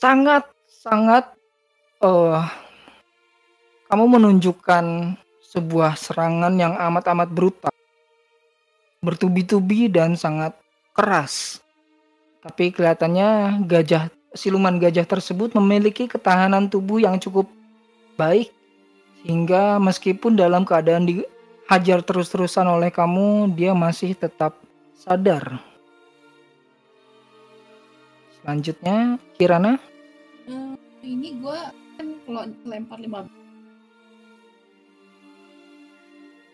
Sangat sangat eh kamu menunjukkan sebuah serangan yang amat-amat brutal. Bertubi-tubi dan sangat keras. Tapi kelihatannya gajah siluman gajah tersebut memiliki ketahanan tubuh yang cukup baik hingga meskipun dalam keadaan dihajar terus-terusan oleh kamu, dia masih tetap sadar. Selanjutnya, Kirana, Eh, ini gua kan kalau lempar 15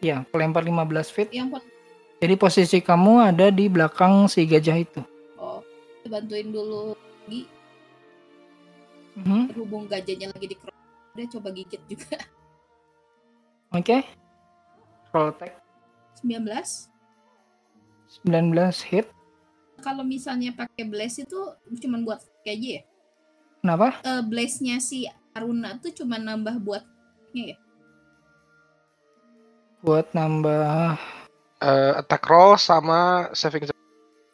ya, kelempar 15 feet. yang Jadi posisi kamu ada di belakang si gajah itu. Bantuin dulu lagi Mhm, berhubung gajahnya lagi di cross dia coba gigit juga Oke. Roll attack 19 19 hit. kalau misalnya pakai blaze itu cuman buat kayak aja ya Kenapa? Eh, blaze-nya si Aruna tuh cuma nambah buat ya Buat nambah Eh, attack roll sama saving throw.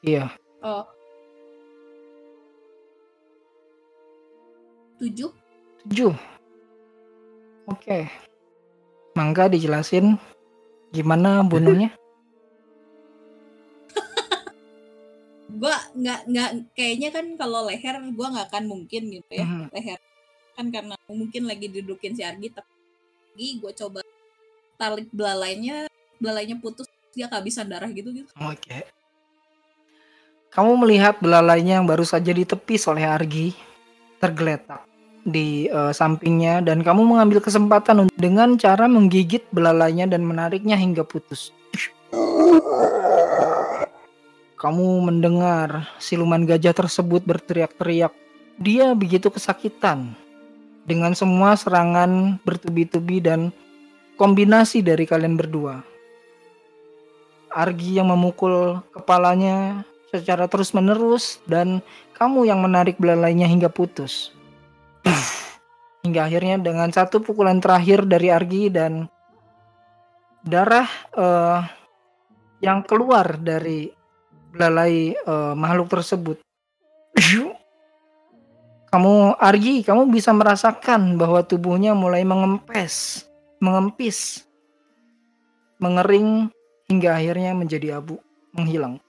iya. oh 7 7. Oke. Mangga dijelasin gimana bunuhnya? gua nggak nggak kayaknya kan kalau leher gua nggak akan mungkin gitu ya Mhm. leher kan karena mungkin lagi didudukin si Argi tapi gue coba tarik belalainya belalainya putus dia kehabisan darah gitu gitu Oke. Kamu melihat belalainya yang baru saja ditepis oleh Argi tergeletak di eh, sampingnya dan kamu mengambil kesempatan dengan cara menggigit belalainya dan menariknya hingga putus. kamu mendengar siluman gajah tersebut berteriak-teriak. Dia begitu kesakitan dengan semua serangan bertubi-tubi dan kombinasi dari kalian berdua. Argi yang memukul kepalanya secara terus-menerus dan kamu yang menarik belalainya hingga putus. Hingga akhirnya dengan satu pukulan terakhir dari Argi dan darah eh, yang keluar dari belalai eh, makhluk tersebut. Kamu Argi, kamu bisa merasakan bahwa tubuhnya mulai mengempes, mengempis, mengering hingga akhirnya menjadi abu, menghilang.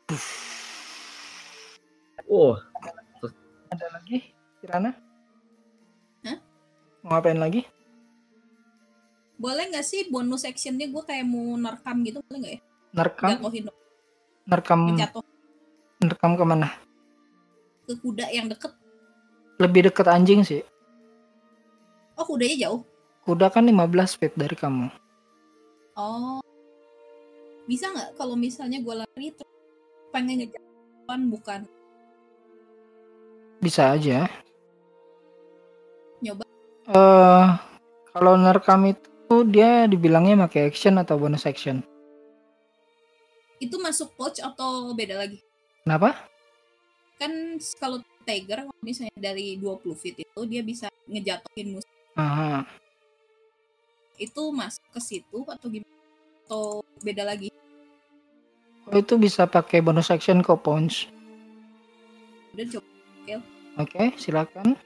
Oh, Ada lagi, Kirana? Mau ngapain lagi? Boleh nggak sih bonus actionnya gue kayak mau nerekam gitu boleh nggak ya? Nerekam, Jatuhin dong, nerekam, jatuh nerekam ke mana? ke kuda yang deket. Lebih deket anjing sih. Oh kudanya jauh. Kuda kan 15 feet dari kamu. Oh. Bisa nggak kalau misalnya gue lari terus pengen ngejatuhan bukan Bisa aja. Eh, kalau nerekam itu dia dibilangnya pakai action atau bonus action. itu masuk pouch atau beda lagi? Kenapa? Kan kalau Tiger kalau misalnya dari 20 feet itu dia bisa ngejatuhin musuh. Aha. Itu masuk ke situ atau gimana? Atau beda lagi? Oh, itu bisa pakai bonus action kok punch. Udah coba Oke, silakan.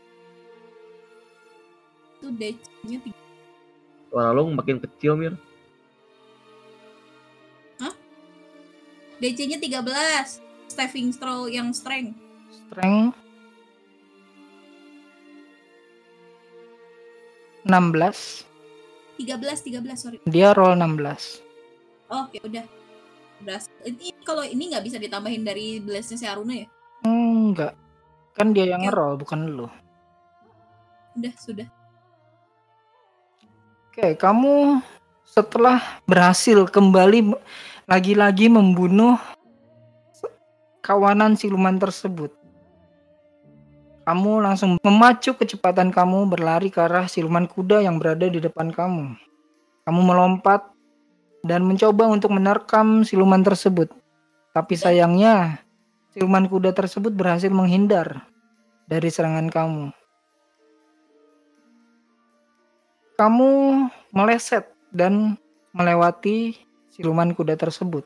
Itu DC-nya tiga. suara lo makin kecil Mir. DC-nya 13. Staffing throw yang strength. Strength 16. 13 13 sorry. Dia roll 16. Oh, ya udah. Udah. Ini kalau ini nggak bisa ditambahin dari blast-nya si Aruna ya? Enggak. Kan dia yang Oke. ngeroll bukan lu. Udah, sudah. Oke, kamu setelah berhasil kembali lagi-lagi membunuh kawanan siluman tersebut. Kamu langsung memacu kecepatan kamu berlari ke arah siluman kuda yang berada di depan kamu. Kamu melompat dan mencoba untuk menerkam siluman tersebut. Tapi sayangnya, siluman kuda tersebut berhasil menghindar dari serangan kamu. Kamu meleset dan melewati siluman kuda tersebut.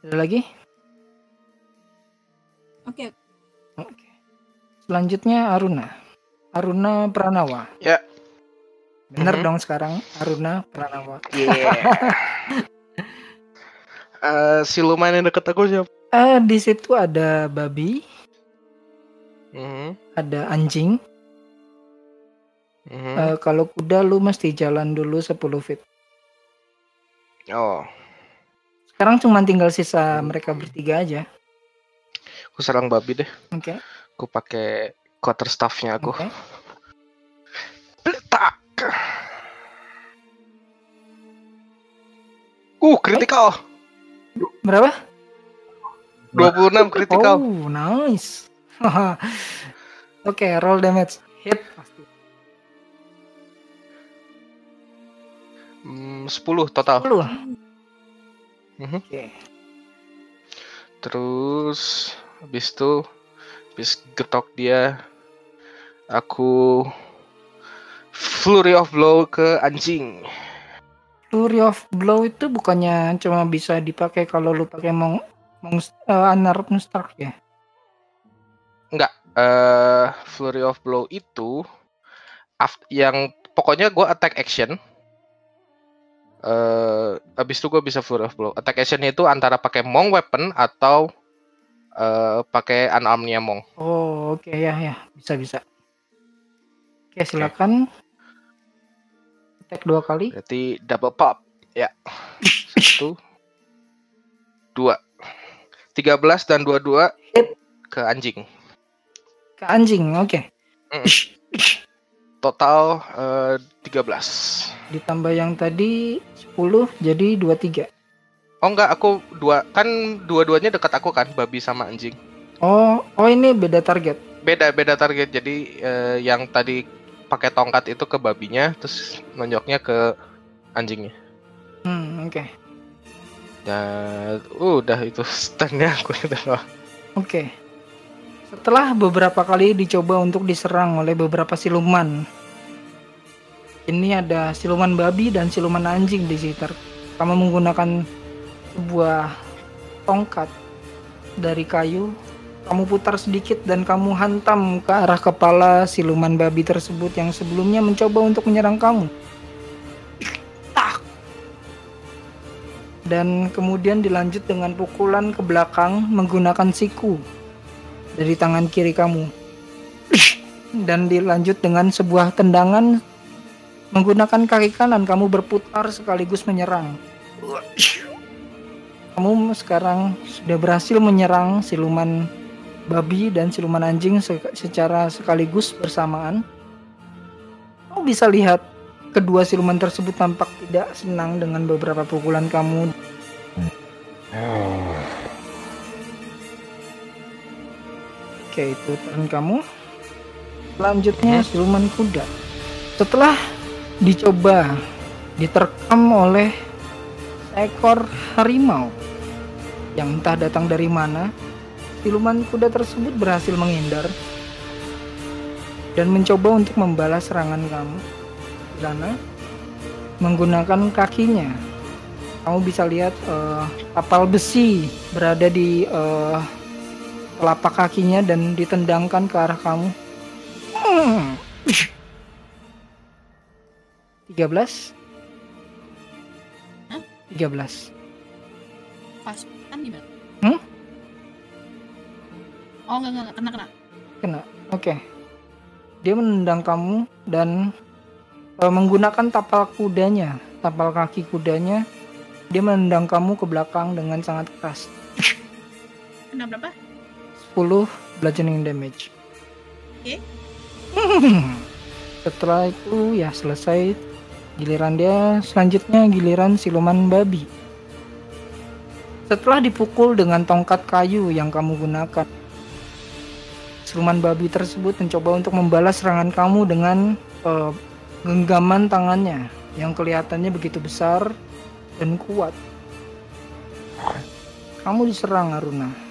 Ada lagi? Oke, Oke. Selanjutnya Aruna. Aruna Pranawa. Ya. Bener Mhm. dong sekarang Aruna Pranawa. Yeah. Eh, siluman yang deket aku siapa? Eh di situ ada babi, Mhm, ada anjing. Mhm. Eh, kalau kuda lu mesti jalan dulu 10 feet. Oh, Sekarang cuma tinggal sisa mereka bertiga aja. aku serang babi deh. Oke. Aku pakai quarter staffnya aku. Letak. Uh, critical. Berapa? 26 critical. Oh, nice. Oke, roll damage. Hit pasti. Hmm, 10 total. 10. Mhm. Oke. Terus habis itu habis getok dia aku flurry of blow ke anjing. Flurry of Blow itu bukannya cuma bisa dipakai kalau lu pakai mong mong uh, Anar Monster ya? Eh flurry of blow itu yang pokoknya gua attack action eh habis itu gue bisa flurry of blow. Attack actionnya itu antara pakai mong weapon atau eh pakai unarmednya mong. Oh, oke ya ya, bisa bisa. Oke, silakan. Attack dua kali. Berarti double pop. Ya. Satu. Dua. 13 dan 22 Hit. ke anjing. Ke anjing, oke. Total eh, 13. Ditambah yang tadi 10 jadi 23. Oh enggak, aku dua kan dua-duanya dekat aku kan, babi sama anjing. Oh, oh ini beda target. Beda beda target. Jadi eh, yang tadi pakai tongkat itu ke babinya, terus nonjoknya ke anjingnya. Hmm, oke. Ya, udah itu standnya aku doang. Oke. Setelah beberapa kali dicoba untuk diserang oleh beberapa siluman. Ini ada siluman babi dan siluman anjing di sekitar. Kamu menggunakan sebuah tongkat dari kayu. Kamu putar sedikit dan kamu hantam ke arah kepala siluman babi tersebut yang sebelumnya mencoba untuk menyerang kamu. Dan kemudian dilanjut dengan pukulan ke belakang menggunakan siku dari tangan kiri kamu. Dan dilanjut dengan sebuah tendangan menggunakan kaki kanan kamu berputar sekaligus menyerang. Kamu sekarang sudah berhasil menyerang siluman babi dan siluman anjing se- secara sekaligus bersamaan. Kamu bisa lihat kedua siluman tersebut tampak tidak senang dengan beberapa pukulan kamu. Oke, itu turn kamu. Selanjutnya siluman kuda. Setelah dicoba diterkam oleh seekor harimau yang entah datang dari mana, siluman kuda tersebut berhasil menghindar dan mencoba untuk membalas serangan kamu. Sana menggunakan kakinya. Kamu bisa lihat eh, kapal besi berada di eh, telapak kakinya dan ditendangkan ke arah kamu. Hmm. 13 Hah? 13 Pas kan di mana? Hmm? Oh enggak enggak enggak, kena kena. kena oke dia menendang kamu dan eh, menggunakan tapal kudanya tapal kaki kudanya dia menendang kamu ke belakang dengan sangat keras Kena berapa? 10 bludgeoning damage. Oke. setelah itu ya selesai giliran dia. Selanjutnya giliran siluman babi. Setelah dipukul dengan tongkat kayu yang kamu gunakan siluman babi tersebut mencoba untuk membalas serangan kamu dengan eh, genggaman tangannya yang kelihatannya begitu besar dan kuat. Kamu diserang Aruna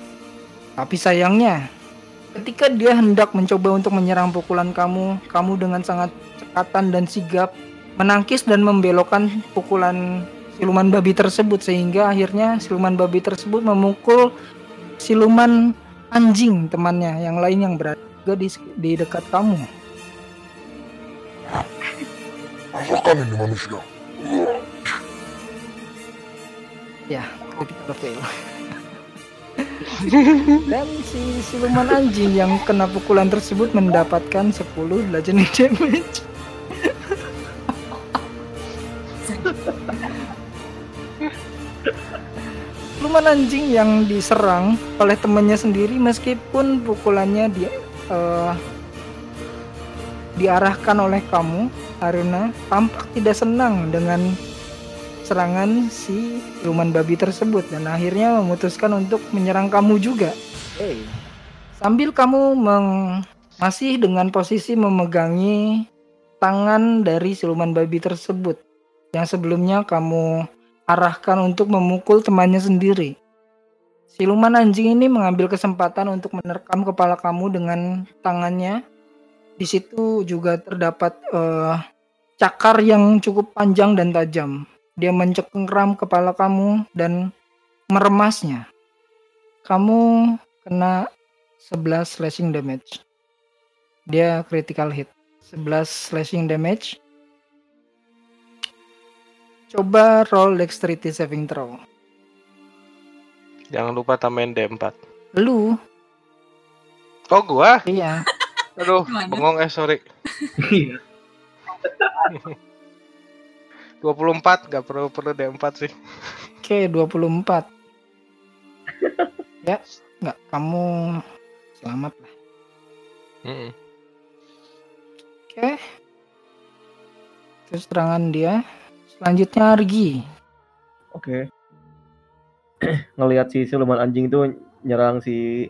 tapi sayangnya Ketika dia hendak mencoba untuk menyerang pukulan kamu, kamu dengan sangat cekatan dan sigap menangkis dan membelokkan pukulan siluman babi tersebut sehingga akhirnya siluman babi tersebut memukul siluman anjing temannya yang lain yang berada di, di dekat kamu. Rasakan ini manusia. Ya, critical fail. Dan si siluman anjing yang kena pukulan tersebut mendapatkan 10 bludgeoning damage. Siluman anjing yang diserang oleh temannya sendiri meskipun pukulannya di eh, diarahkan oleh kamu, Aruna, tampak tidak senang dengan serangan si siluman babi tersebut dan akhirnya memutuskan untuk menyerang kamu juga. Hey. Sambil kamu meng- masih dengan posisi memegangi tangan dari siluman babi tersebut yang sebelumnya kamu arahkan untuk memukul temannya sendiri. Siluman anjing ini mengambil kesempatan untuk menerkam kepala kamu dengan tangannya. Di situ juga terdapat eh, cakar yang cukup panjang dan tajam. Dia mencengkram kepala kamu dan meremasnya. Kamu kena 11 slashing damage. Dia critical hit. 11 slashing damage. Coba roll dexterity saving throw. Jangan lupa tambahin D4. Lu, Oh, gua? iya. Aduh, Gimana? bengong eh sorry. Iya. 24 gak perlu perlu D4 sih. Oke, 24. ya, nggak kamu selamat lah. Mm-mm. Oke. Terus serangan dia. Selanjutnya Argi. Oke. ngelihat si siluman anjing itu nyerang si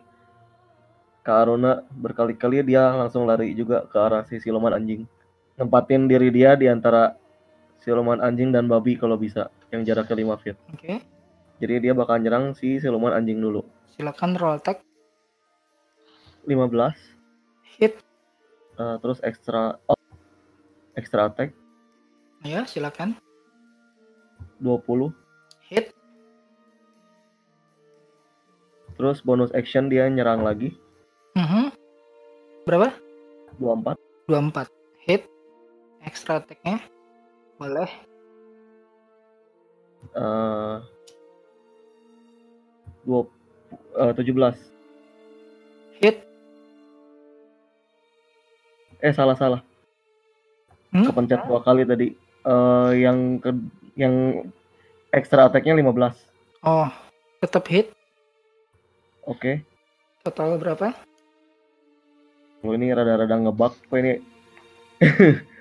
Kak Aruna berkali-kali dia langsung lari juga ke arah si siluman anjing. Nempatin diri dia di antara siluman anjing dan babi kalau bisa yang jaraknya 5 feet. Oke. Jadi dia bakal nyerang si siluman anjing dulu. Silakan roll attack. 15 Hit. eh, terus extra oh, extra attack Ya, silakan. 20 Hit. terus bonus action dia nyerang lagi Mhm. Berapa? 24 24. Hit. Extra attack-nya. Boleh. eh dua eh, 17 Hit. eh salah salah Hmm? kepencet dua kali tadi eh yang ke yang extra attack-nya 15 Oh, tetap hit. oke Total berapa? Oh, ini rada-rada ngebug kok ini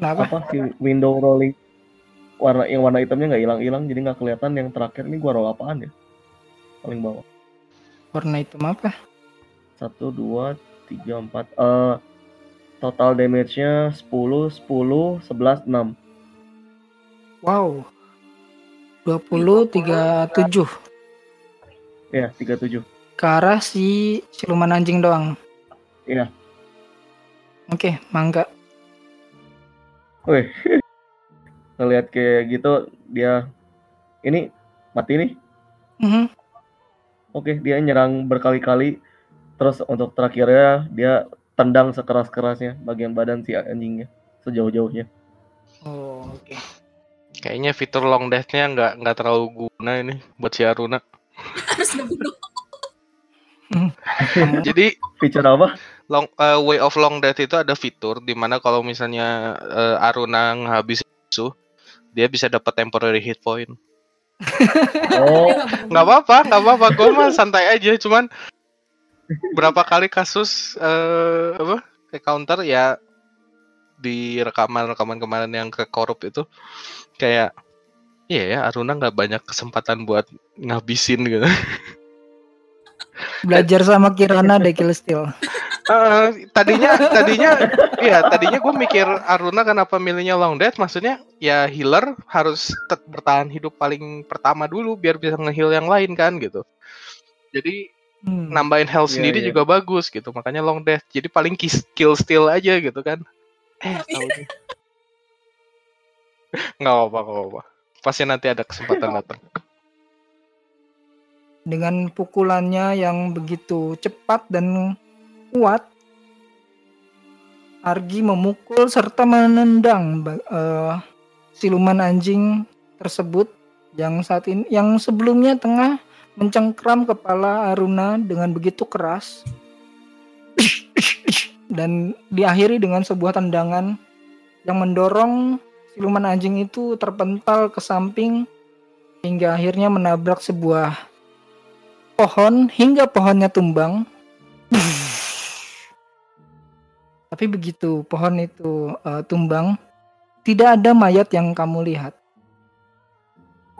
Kenapa? apa si window rolling warna yang warna hitamnya nggak hilang-hilang jadi nggak kelihatan yang terakhir ini gua roll apaan ya paling bawah Warna hitam apa? satu dua tiga empat eh total damage-nya 10 10 11 6 Wow. 20 37 ya 37 ke arah si siluman anjing doang. Iya. Oke, mangga. Wih, ngelihat kayak gitu dia ini mati nih. Mhm. Oke, dia nyerang berkali-kali. Terus untuk terakhirnya dia tendang sekeras-kerasnya bagian badan si anjingnya sejauh-jauhnya. Oh, oke. Kayaknya fitur long death-nya nggak nggak terlalu guna ini buat si Aruna. Harus ngebunuh. Jadi Feature apa? Long eh, way of long death itu ada fitur di mana kalau misalnya eh, Aruna ngabisin musuh, dia bisa dapat temporary hit point. Oh, Nggak apa-apa, nggak apa-apa. Gue mah santai aja. Cuman berapa kali kasus eh apa counter ya di rekaman-rekaman kemarin yang ke korup itu kayak iya ya Aruna nggak banyak kesempatan buat ngabisin gitu. Belajar sama Kirana deh kill Eh, tadinya tadinya iya tadinya gue mikir Aruna kenapa milihnya long death maksudnya ya healer harus tetap bertahan hidup paling pertama dulu biar bisa nge-heal yang lain kan gitu. Jadi Hmm. nambahin health Iya, sendiri iya. juga bagus gitu. Makanya long death jadi paling kill steal aja gitu kan. Eh nggak apa nggak apa pasti nanti ada kesempatan datang. Dengan pukulannya yang begitu cepat dan kuat, Argi memukul serta menendang eh, siluman anjing tersebut yang saat ini yang sebelumnya tengah mencengkram kepala Aruna dengan begitu keras dan diakhiri dengan sebuah tendangan yang mendorong siluman anjing itu terpental ke samping hingga akhirnya menabrak sebuah pohon hingga pohonnya tumbang. Tapi begitu pohon itu eh, tumbang, tidak ada mayat yang kamu lihat.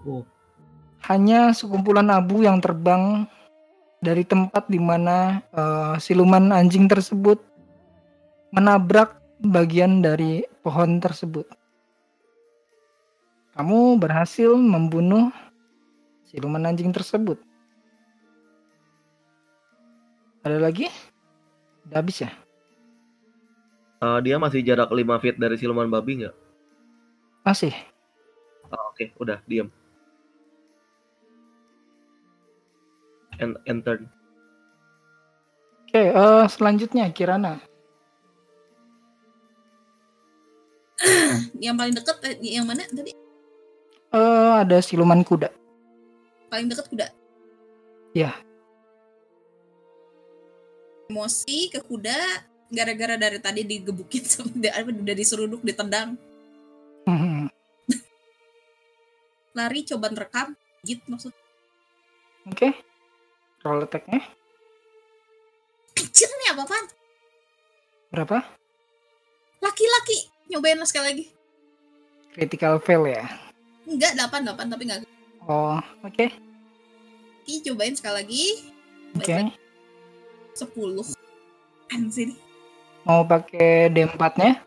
Oh. Hanya sekumpulan abu yang terbang dari tempat di mana eh, siluman anjing tersebut menabrak bagian dari pohon tersebut. Kamu berhasil membunuh siluman anjing tersebut. Ada lagi? Udah habis ya? Eh, dia masih jarak 5 feet dari siluman babi nggak? Masih. Ah, Oke, udah diam. And, and turn. Oke, eh, selanjutnya Kirana. Yang paling deket eh, yang mana tadi? Eh, ada siluman kuda. Paling deket kuda. Iya. Emosi ke kuda gara-gara dari tadi digebukin sama dia- apa, udah diseruduk ditendang. Hmm, Lari coba nerekam git maksud. Oke. Roll attack-nya Anjir nih apa-apaan? berapa? Laki-laki. Nyobain lah sekali lagi. Critical fail ya. Enggak, 8, 8 tapi enggak. Oh, oke. Oke, cobain sekali lagi. Oke. Sepuluh. Anjir. Mau pakai D4-nya?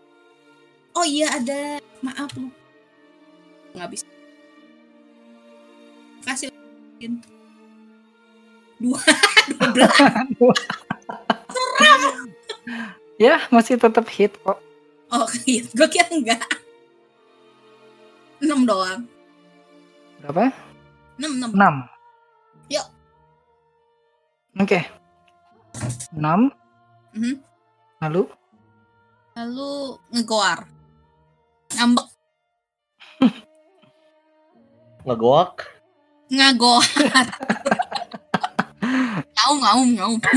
Oh iya ada. Maaf lu. Nggak bisa. Kasih. Dua. Dua belas. ya, masih tetap hit kok. Oh iya. Gue kira enggak. Enam doang. Berapa? Enam, enam. 6. Yuk. Oke. 6. Mhm. Lalu Lalu ngegoar. Ngambek. Ngegoak. Ngagoar. ngaum, ngaum, ngaum.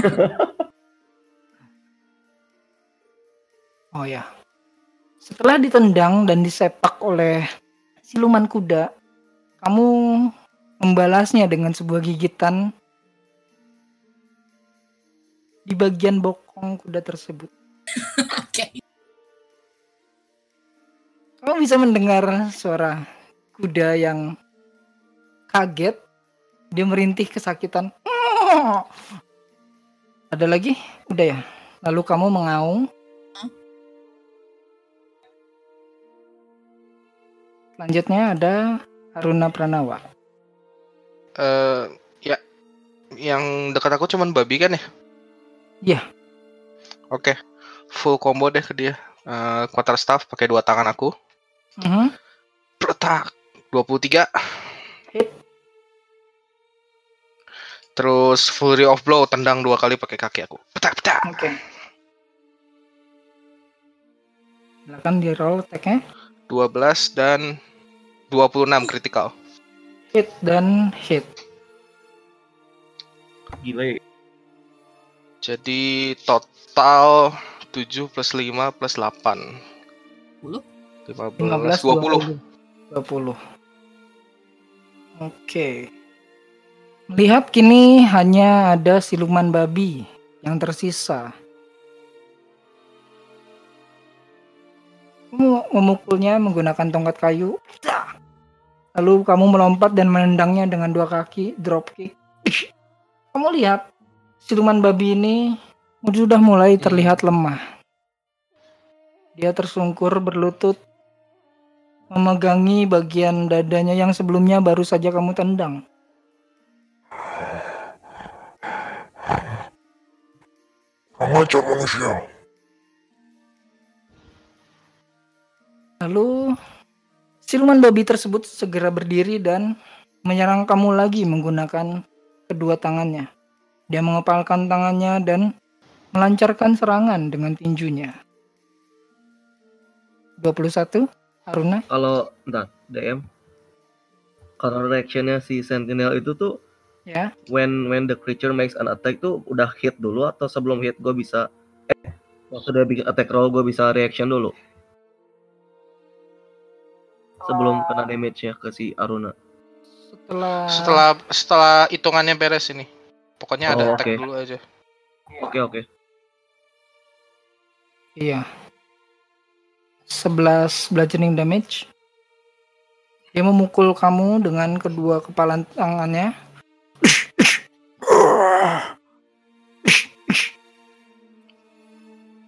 Oh ya. Setelah ditendang dan disepak oleh siluman kuda, kamu membalasnya dengan sebuah gigitan di bagian bokong kuda tersebut. Oke. Kamu bisa mendengar suara kuda yang kaget. Dia merintih kesakitan. Ada lagi? Udah ya. Lalu kamu mengaung. Selanjutnya ada Haruna Pranawa. Eh ya yang dekat aku cuman babi kan ya? Iya. Oke. Full combo deh ke dia. Eh quarter staff pakai dua tangan aku. Mhm. Protak 23. Hit. Terus Fury of Blow tendang dua kali pakai kaki aku. Petak petak. Oke. Silakan di roll attack-nya. 12 dan 26 critical. Hit dan hit. Gila ya. Jadi total 7 plus 5 plus 8. 10. 15, 15 20. 20. Oke. Melihat kini hanya ada siluman babi yang tersisa. Kamu memukulnya menggunakan tongkat kayu. Lalu kamu melompat dan menendangnya dengan dua kaki, drop kick. Kamu lihat, siluman babi ini sudah mulai terlihat lemah. Dia tersungkur berlutut memegangi bagian dadanya yang sebelumnya baru saja kamu tendang. Ajar manusia. Lalu siluman babi tersebut segera berdiri dan menyerang kamu lagi menggunakan kedua tangannya. Dia mengepalkan tangannya dan melancarkan serangan dengan tinjunya. 21 Haruna Kalau entar DM kalau reactionnya si Sentinel itu tuh ya. when when the creature makes an attack tuh udah hit dulu atau sebelum hit gue bisa eh waktu dia bikin attack roll gue bisa reaction dulu sebelum kena damage-nya ke si Aruna. Setelah Setelah setelah hitungannya beres ini. Pokoknya ada Oh, attack dulu aja. Oke oke. Iya. 11 bludgeoning damage. Dia memukul kamu dengan kedua kepala tangannya.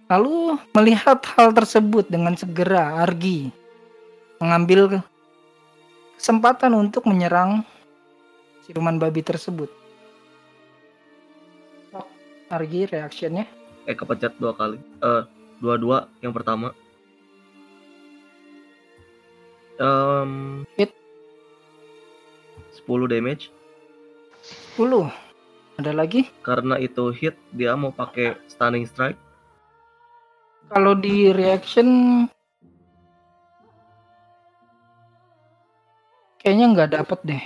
Lalu melihat hal tersebut dengan segera Argi mengambil kesempatan untuk menyerang siluman babi tersebut. Argi reactionnya. Eh kepencet dua kali. Eh dua dua yang pertama. Um, Hit. 10 damage 10. Ada lagi? karena itu hit dia mau pakai stunning strike Kalau di reaction kayaknya nggak dapet deh.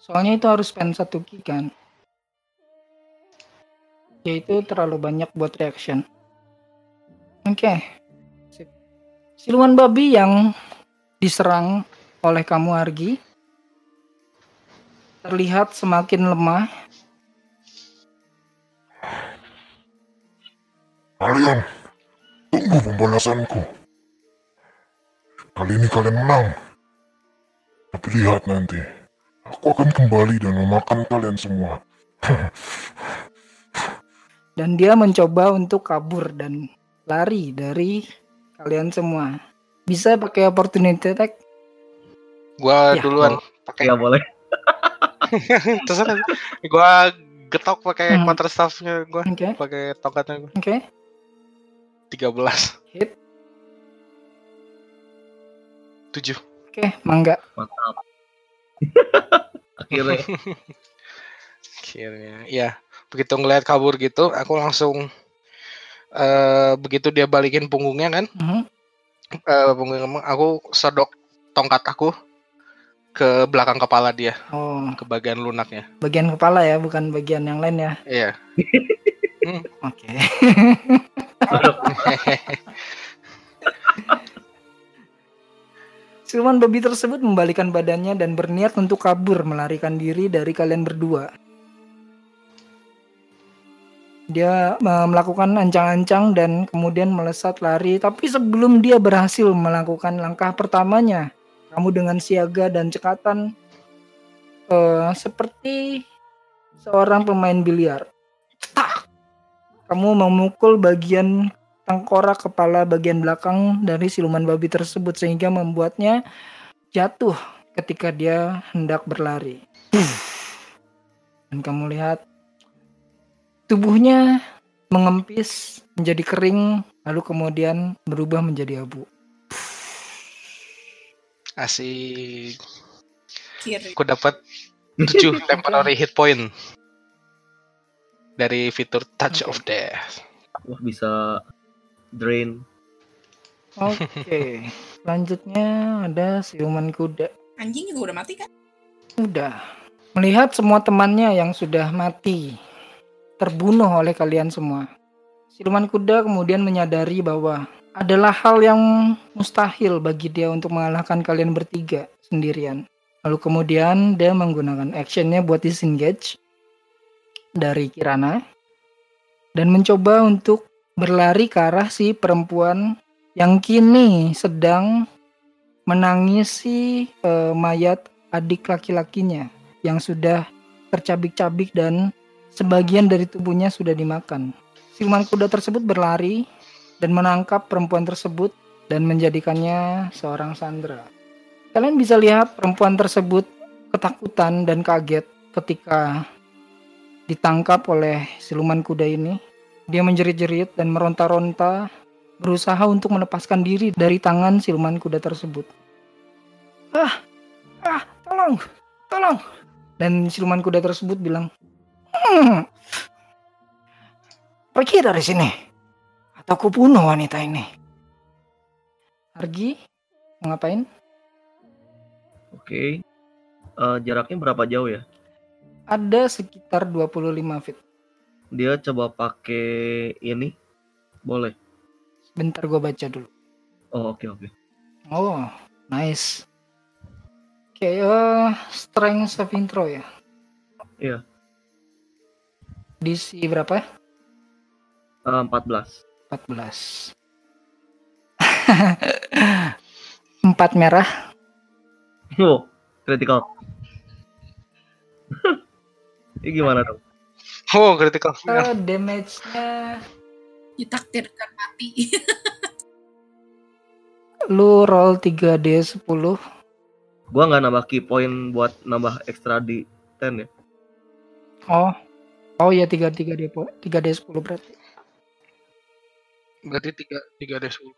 Soalnya itu harus spend satu ki kan. Yaitu terlalu banyak buat reaction. Oke. Sip. Siluman babi yang diserang oleh kamu Argi terlihat semakin lemah. Kalian, tunggu pembalasanku. Kali ini kalian menang. Tapi lihat nanti, Aku akan kembali dan memakan kalian semua. Dan dia mencoba untuk kabur dan lari dari kalian semua. Bisa pakai opportunity attack? Gua Ya, duluan pakai Ya boleh. terserah. Gua getok pakai Hmm. quarter staffnya gua, Oke, pakai tongkatnya gua. oke. 13. Hit. 7. Oke, mangga. Mantap. Akhirnya. Akhirnya, ya. Begitu ngeliat kabur gitu, aku langsung eh begitu dia balikin punggungnya kan, Mhm. eh punggungnya aku sodok tongkat aku ke belakang kepala dia, Oh, ke bagian lunaknya. bagian kepala ya, bukan bagian yang lain ya. Iya. Oke. Siluman babi tersebut membalikan badannya dan berniat untuk kabur melarikan diri dari kalian berdua. Dia eh, melakukan ancang-ancang dan kemudian melesat lari, tapi sebelum dia berhasil melakukan langkah pertamanya, kamu dengan siaga dan cekatan eh, seperti seorang pemain biliar. Kamu memukul bagian tengkorak kepala bagian belakang dari siluman babi tersebut sehingga membuatnya jatuh ketika dia hendak berlari. Dan kamu lihat tubuhnya mengempis menjadi kering lalu kemudian berubah menjadi abu. Asik. Kiri. Aku dapat 7 temporary hit point dari fitur Touch of Death. Wah bisa drain. Oke, selanjutnya ada siluman kuda. Anjing juga udah mati kan? Udah. Melihat semua temannya yang sudah mati, terbunuh oleh kalian semua. Siluman kuda kemudian menyadari bahwa adalah hal yang mustahil bagi dia untuk mengalahkan kalian bertiga sendirian. Lalu kemudian dia menggunakan actionnya buat disengage dari Kirana dan mencoba untuk berlari ke arah si perempuan yang kini sedang menangisi eh, mayat adik laki-lakinya yang sudah tercabik-cabik dan sebagian dari tubuhnya sudah dimakan. Siluman kuda tersebut berlari dan menangkap perempuan tersebut dan menjadikannya seorang sandera. Kalian bisa lihat perempuan tersebut ketakutan dan kaget ketika ditangkap oleh siluman kuda ini. Dia menjerit-jerit dan meronta-ronta berusaha untuk melepaskan diri dari tangan siluman kuda tersebut. Ah, ah, tolong, tolong. Dan siluman kuda tersebut bilang, hmm, pergi dari sini, atau ku bunuh wanita ini. Argi, mau ngapain? Oke. Eh, jaraknya berapa jauh ya? Ada sekitar 25 feet. Dia coba pakai ini. Boleh. Bentar gue baca dulu. Oh oke oke. Oh, nice. Oke, eh, strength saving throw ya? Iya. DC berapa? Eh, 14. 14. Empat merah. Oh, critical. Ini gimana dong? Oh, critical. Eh, damage-nya Ditakdirkan mati. lu roll 3d10. Gua nggak nambah key point buat nambah ekstra di 10 ya. Oh. Oh ya 3 3d 3d10 berarti. Berarti 3 3 ada 10.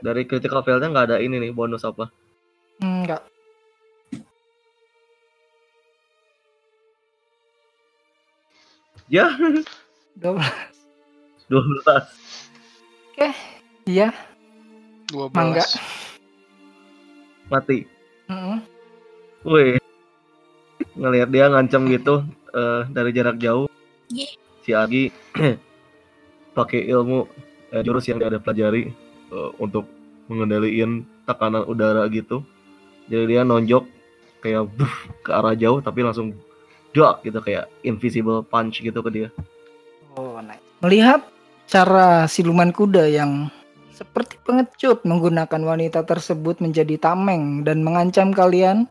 Dari critical failnya nggak ada ini nih bonus apa? Enggak. Ya, 12. 12. Iya. 12. Mangga. Mati. Mm-mm. Wih. Ngelihat dia ngancam gitu eh, dari jarak jauh. Ye. Si Agi pakai ilmu eh, jurus yang dia ada pelajari eh, untuk mengendalikan tekanan udara gitu. Jadi dia nonjok kayak buff, ke arah jauh tapi langsung dok gitu kayak invisible punch gitu ke dia. Oh, nice. Melihat cara siluman kuda yang seperti pengecut menggunakan wanita tersebut menjadi tameng dan mengancam kalian,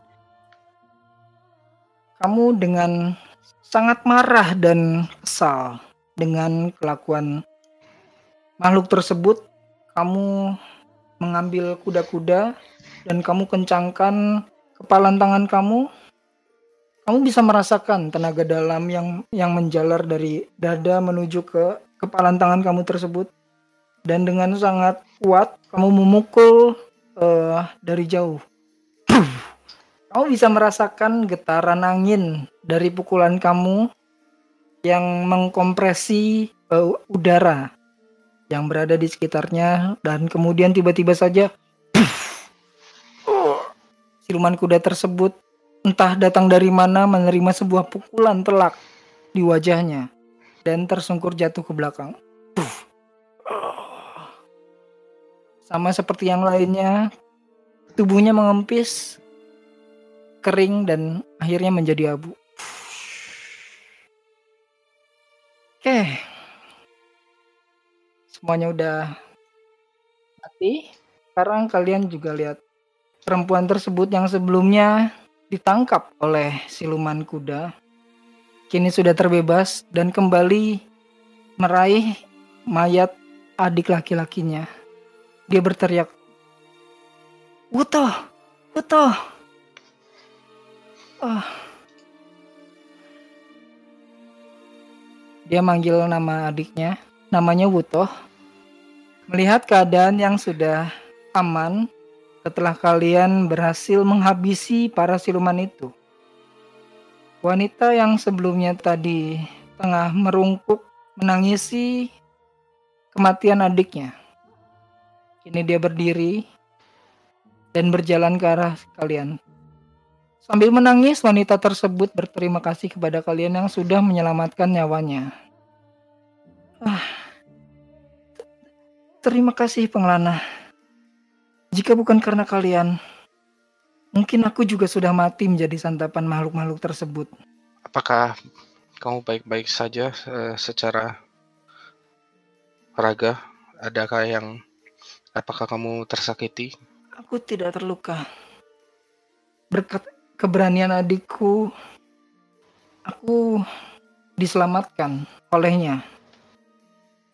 kamu dengan sangat marah dan kesal dengan kelakuan makhluk tersebut. Kamu mengambil kuda-kuda dan kamu kencangkan kepalan tangan kamu. Kamu bisa merasakan tenaga dalam yang yang menjalar dari dada menuju ke kepalan tangan kamu tersebut. Dan dengan sangat kuat kamu memukul uh, dari jauh. Kamu bisa merasakan getaran angin dari pukulan kamu yang mengkompresi uh, udara yang berada di sekitarnya dan kemudian tiba-tiba saja siluman kuda tersebut entah datang dari mana menerima sebuah pukulan telak di wajahnya dan tersungkur jatuh ke belakang. Sama seperti yang lainnya, tubuhnya mengempis kering dan akhirnya menjadi abu. Oke. Semuanya udah mati. Sekarang kalian juga lihat perempuan tersebut yang sebelumnya ditangkap oleh siluman kuda. Kini sudah terbebas dan kembali meraih mayat adik laki-lakinya. Dia berteriak, Wuto, Wuto, Oh. Dia manggil nama adiknya, namanya Wutoh. Melihat keadaan yang sudah aman setelah kalian berhasil menghabisi para siluman itu. Wanita yang sebelumnya tadi tengah merungkuk menangisi kematian adiknya. Kini dia berdiri dan berjalan ke arah kalian. Sambil menangis, wanita tersebut berterima kasih kepada kalian yang sudah menyelamatkan nyawanya. Ah, terima kasih pengelana. Jika bukan karena kalian, mungkin aku juga sudah mati menjadi santapan makhluk-makhluk tersebut. Apakah kamu baik-baik saja uh, secara raga? Adakah yang apakah kamu tersakiti? Aku tidak terluka. Berkat keberanian adikku, aku diselamatkan olehnya.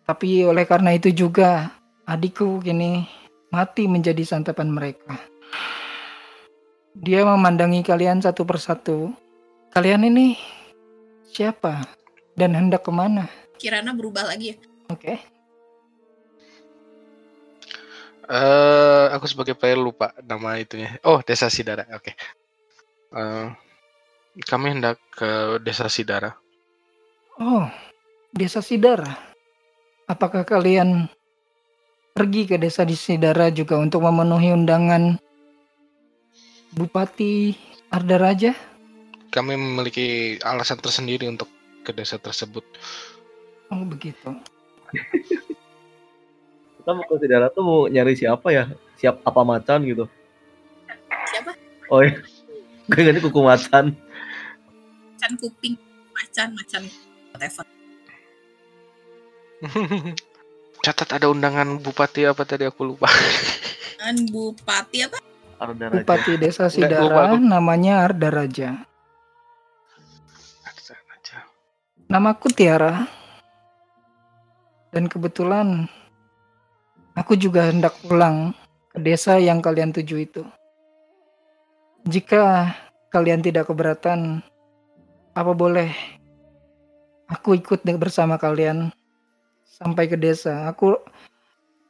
Tapi oleh karena itu juga adikku kini mati menjadi santapan mereka. Dia memandangi kalian satu persatu. Kalian ini siapa dan hendak ke mana? Kirana berubah lagi ya. Oke. Okay. Uh, eh, aku sebagai player lupa nama itunya. Oh, Desa Sidara. Oke. Okay. Uh, kami hendak ke Desa Sidara. Oh, Desa Sidara. Apakah kalian pergi ke Desa di Sidara juga untuk memenuhi undangan Bupati Arda Raja? Kami memiliki alasan tersendiri untuk ke desa tersebut. Oh, begitu. Kita mau ke Sidara tuh mau nyari siapa ya? Siap apa macan gitu? Siapa? Oh iya. Gue ngerti kuku macan. Macan kuping, macan, macan, whatever. Catat ada undangan bupati apa tadi aku lupa. Undangan bupati apa? Arda Raja. Bupati Desa Sidara Nggak, namanya Arda Raja. Arda Raja. Namaku Tiara. Dan kebetulan aku juga hendak pulang ke desa yang kalian tuju itu. Jika kalian tidak keberatan, apa boleh aku ikut bersama kalian sampai ke desa? Aku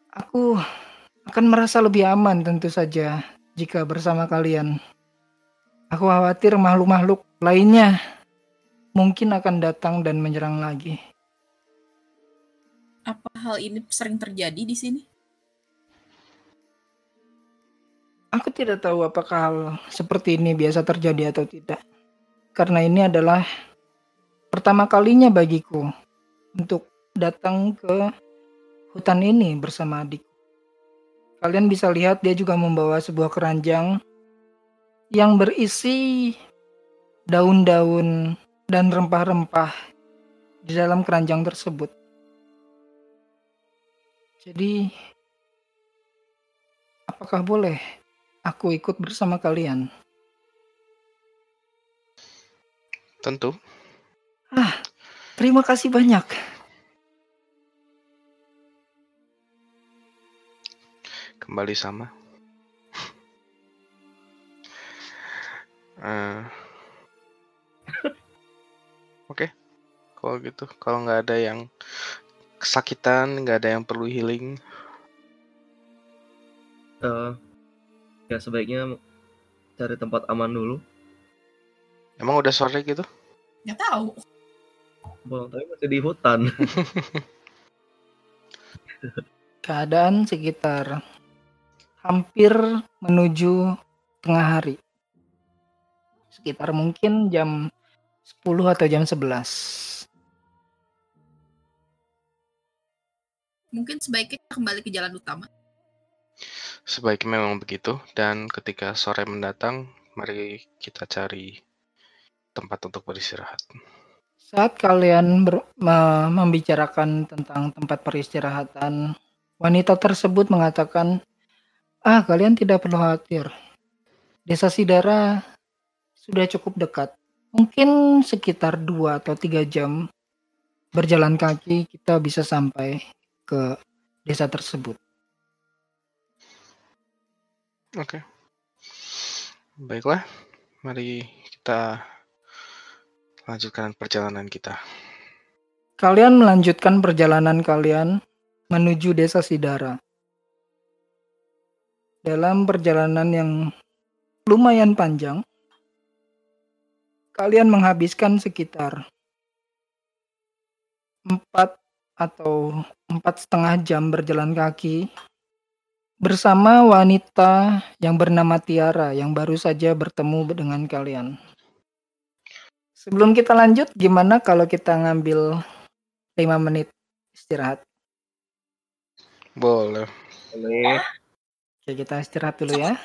aku akan merasa lebih aman tentu saja jika bersama kalian. Aku khawatir makhluk-makhluk lainnya mungkin akan datang dan menyerang lagi. Apa hal ini sering terjadi di sini? Aku tidak tahu apakah hal seperti ini biasa terjadi atau tidak. Karena ini adalah pertama kalinya bagiku untuk datang ke hutan ini bersama adik. Kalian bisa lihat dia juga membawa sebuah keranjang yang berisi daun-daun dan rempah-rempah di dalam keranjang tersebut. Jadi, apakah boleh aku ikut bersama kalian. Tentu. Terima kasih banyak. Kembali sama. Eh, Oke, kalau gitu, kalau nggak ada yang kesakitan, nggak ada yang perlu healing, Eh, ya sebaiknya cari tempat aman dulu. emang udah sore gitu? Nggak tahu. Bang, tapi masih di hutan. Keadaan sekitar hampir menuju tengah hari. Sekitar mungkin jam 10 atau jam 11. Mungkin sebaiknya kita kembali ke jalan utama. Sebaiknya memang begitu, dan ketika sore mendatang, mari kita cari tempat untuk beristirahat. Saat kalian ber- me- membicarakan tentang tempat peristirahatan, wanita tersebut mengatakan, "Ah, kalian tidak perlu khawatir. Desa Sidara sudah cukup dekat. Mungkin sekitar dua atau tiga jam berjalan kaki kita bisa sampai ke desa tersebut." Oke. Baiklah, mari kita lanjutkan perjalanan kita. Kalian melanjutkan perjalanan kalian menuju desa Sidara. Dalam perjalanan yang lumayan panjang, kalian menghabiskan sekitar empat atau empat setengah jam berjalan kaki bersama wanita yang bernama Tiara yang baru saja bertemu dengan kalian. Sebelum kita lanjut, gimana kalau kita ngambil 5 menit istirahat? Boleh. Boleh. Oke, kita istirahat dulu ya.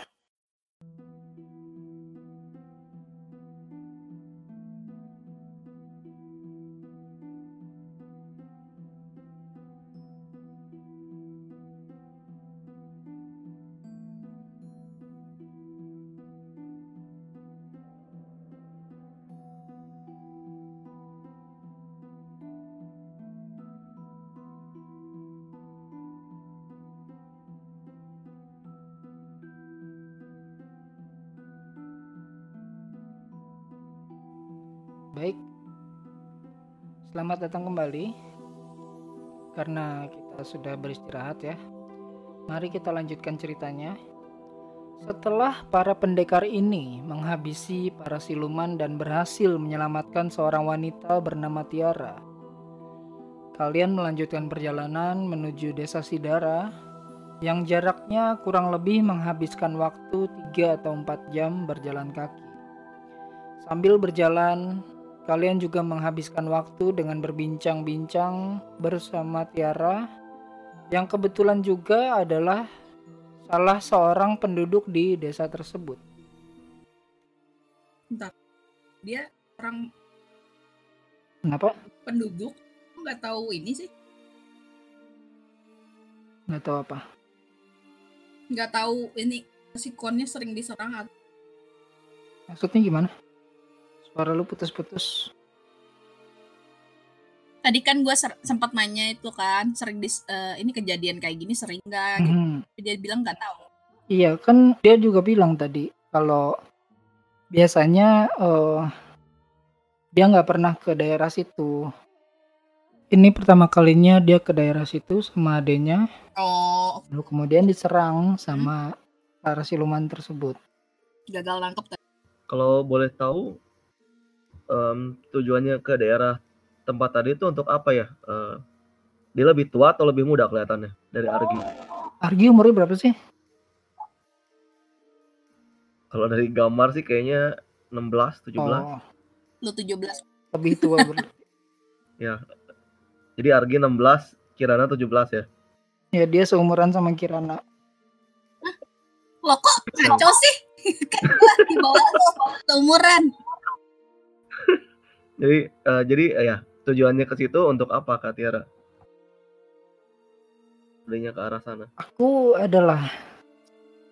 Baik. Selamat datang kembali. Karena kita sudah beristirahat ya. Mari kita lanjutkan ceritanya. Setelah para pendekar ini menghabisi para siluman dan berhasil menyelamatkan seorang wanita bernama Tiara, kalian melanjutkan perjalanan menuju desa Sidara yang jaraknya kurang lebih menghabiskan waktu 3 atau 4 jam berjalan kaki. Sambil berjalan, kalian juga menghabiskan waktu dengan berbincang-bincang bersama Tiara yang kebetulan juga adalah salah seorang penduduk di desa tersebut. Dia orang Kenapa? penduduk kok nggak tahu ini sih, Nggak tahu apa. nggak tahu ini si konnya sering diserang atau Maksudnya gimana? Suara lu putus-putus. tadi kan gue sempat nanya itu kan sering dis, eh, ini kejadian kayak gini sering nggak gitu. Mhm. dia bilang nggak tahu Iya, kan dia juga bilang tadi kalau biasanya eh, dia nggak pernah ke daerah situ. Ini pertama kalinya dia ke daerah situ sama adenya, oh lalu kemudian diserang sama para siluman tersebut. gagal nangkep tadi Kalau boleh tahu em, tujuannya ke daerah tempat tadi itu untuk apa ya? Eh, dia lebih tua atau lebih muda kelihatannya dari Argi? Argi umurnya berapa sih? Kalau dari gambar sih kayaknya 16, 17. Oh, lu 17 lebih tua ber- Jadi Argi 16, Kirana 17 ya. ya dia seumuran sama Kirana. lo kok kacau sih kan gua di bawah lo seumuran Jadi eh, jadi eh, ya tujuannya ke situ untuk apa Kak Tiara? Belinya ke arah sana. Aku adalah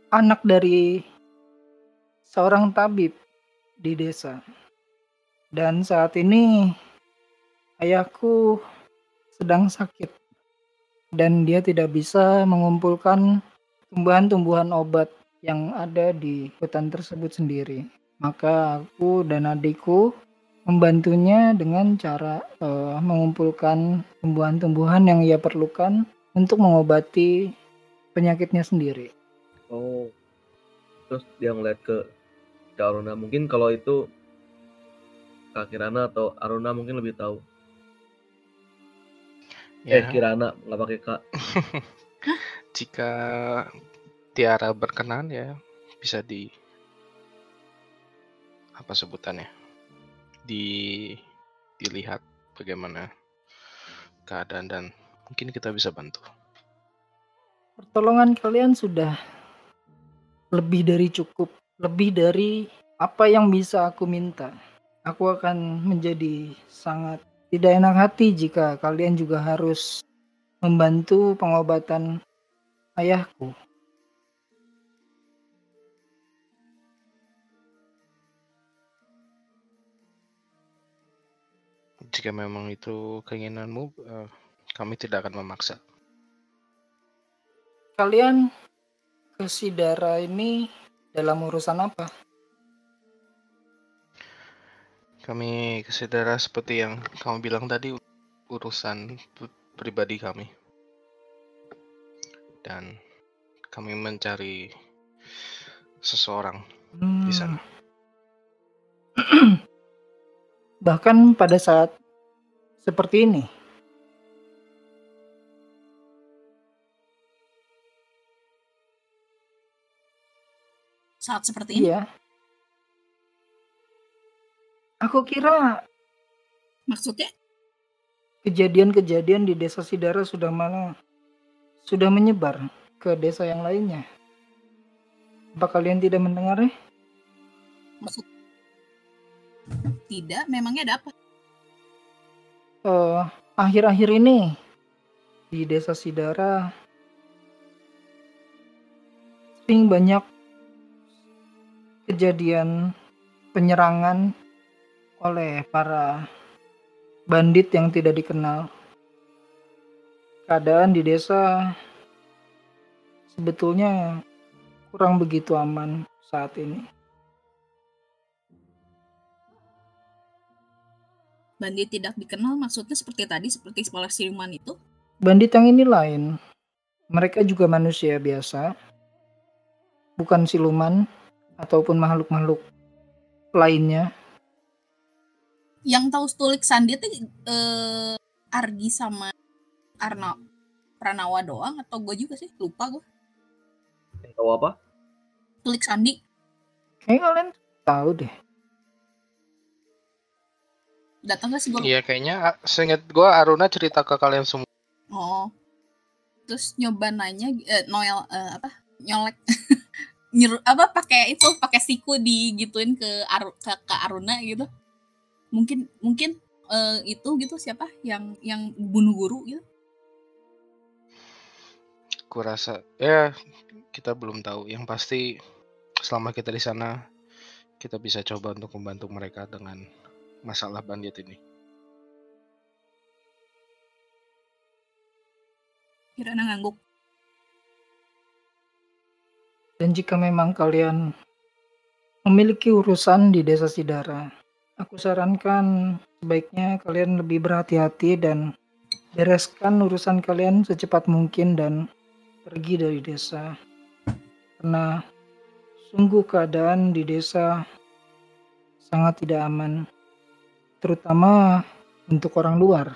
anak dari seorang tabib di desa. Dan saat ini ayahku sedang sakit dan dia tidak bisa mengumpulkan tumbuhan-tumbuhan obat yang ada di hutan tersebut sendiri. Maka aku dan adikku membantunya dengan cara uh, mengumpulkan tumbuhan-tumbuhan yang ia perlukan untuk mengobati penyakitnya sendiri. Oh, terus dia ngeliat ke Kak Aruna. Mungkin kalau itu Kak Kirana atau Aruna mungkin lebih tahu. Eh, Ya, Kirana, nggak pakai Kak. jika Tiara berkenan ya bisa di apa sebutannya? Di dilihat bagaimana keadaan dan mungkin kita bisa bantu. Pertolongan kalian sudah lebih dari cukup, lebih dari apa yang bisa aku minta. Aku akan menjadi sangat tidak enak hati jika kalian juga harus membantu pengobatan ayahku. Jika memang itu keinginanmu, eh, kami tidak akan memaksa. Kalian ke Sidara ini dalam urusan apa? Kami kesedara seperti yang kamu bilang tadi urusan pribadi kami. Dan kami mencari seseorang di sana. Hmm. Bahkan pada saat seperti ini, Saat seperti ini. iya. Aku kira Maksudnya kejadian-kejadian di desa Sidara sudah malah sudah menyebar ke desa yang lainnya. Apa kalian tidak mendengarnya? maksud tidak, memangnya ada apa? Eh, akhir-akhir ini di desa Sidara sering banyak kejadian penyerangan oleh para bandit yang tidak dikenal. Keadaan di desa sebetulnya kurang begitu aman saat ini. Bandit tidak dikenal maksudnya seperti tadi, seperti sekolah siluman itu. Bandit yang ini lain. Mereka juga manusia biasa. Bukan siluman ataupun makhluk-makhluk lainnya. Yang tahu Stulik Sandi itu eh, Argi sama Arna Pranawa doang atau gue juga sih lupa gue. Yang tahu apa? Stulik Sandi Kayaknya kalian tahu deh. Datang gak sih gue? Iya kayaknya ah, seingat gua Aruna cerita ke kalian semua. Oh. Terus nyoba nanya eh, Noel eh, apa? Nyolek nyuruh apa pakai itu pakai siku digituin ke Aru, ke, ke Aruna gitu. Mungkin mungkin eh, itu gitu siapa yang yang bunuh guru gitu. Kurasa ya kita belum tahu. Yang pasti selama kita di sana kita bisa coba untuk membantu mereka dengan masalah bandit ini. Kirana ngangguk. Dan jika memang kalian memiliki urusan di desa Sidara, aku sarankan sebaiknya kalian lebih berhati-hati dan bereskan urusan kalian secepat mungkin dan pergi dari desa. Karena sungguh keadaan di desa sangat tidak aman, terutama untuk orang luar.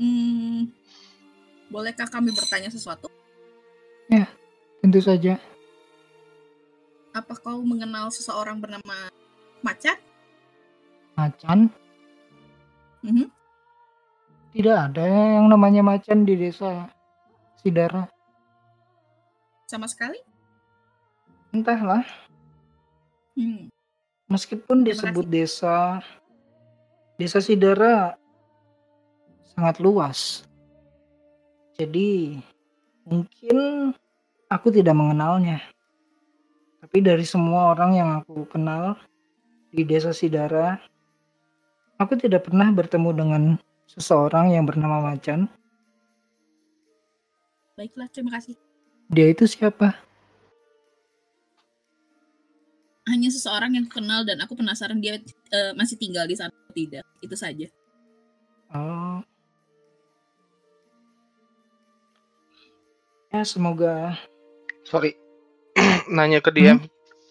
Hmm, bolehkah kami bertanya sesuatu? Tentu saja. Apa kau mengenal seseorang bernama Macan? Macan? Mhm. Tidak ada yang namanya macan di desa Sidara. Sama sekali? Entahlah, Hmm. meskipun disebut desa, desa Sidara sangat luas. Jadi mungkin aku tidak mengenalnya. Tapi dari semua orang yang aku kenal di desa Sidara, aku tidak pernah bertemu dengan seseorang yang bernama Macan. Baiklah, terima kasih. Dia itu siapa? Hanya seseorang yang aku kenal dan aku penasaran dia eh, masih tinggal di sana atau tidak. Itu saja. Oh. Ya, semoga Sorry. Nanya ke dia.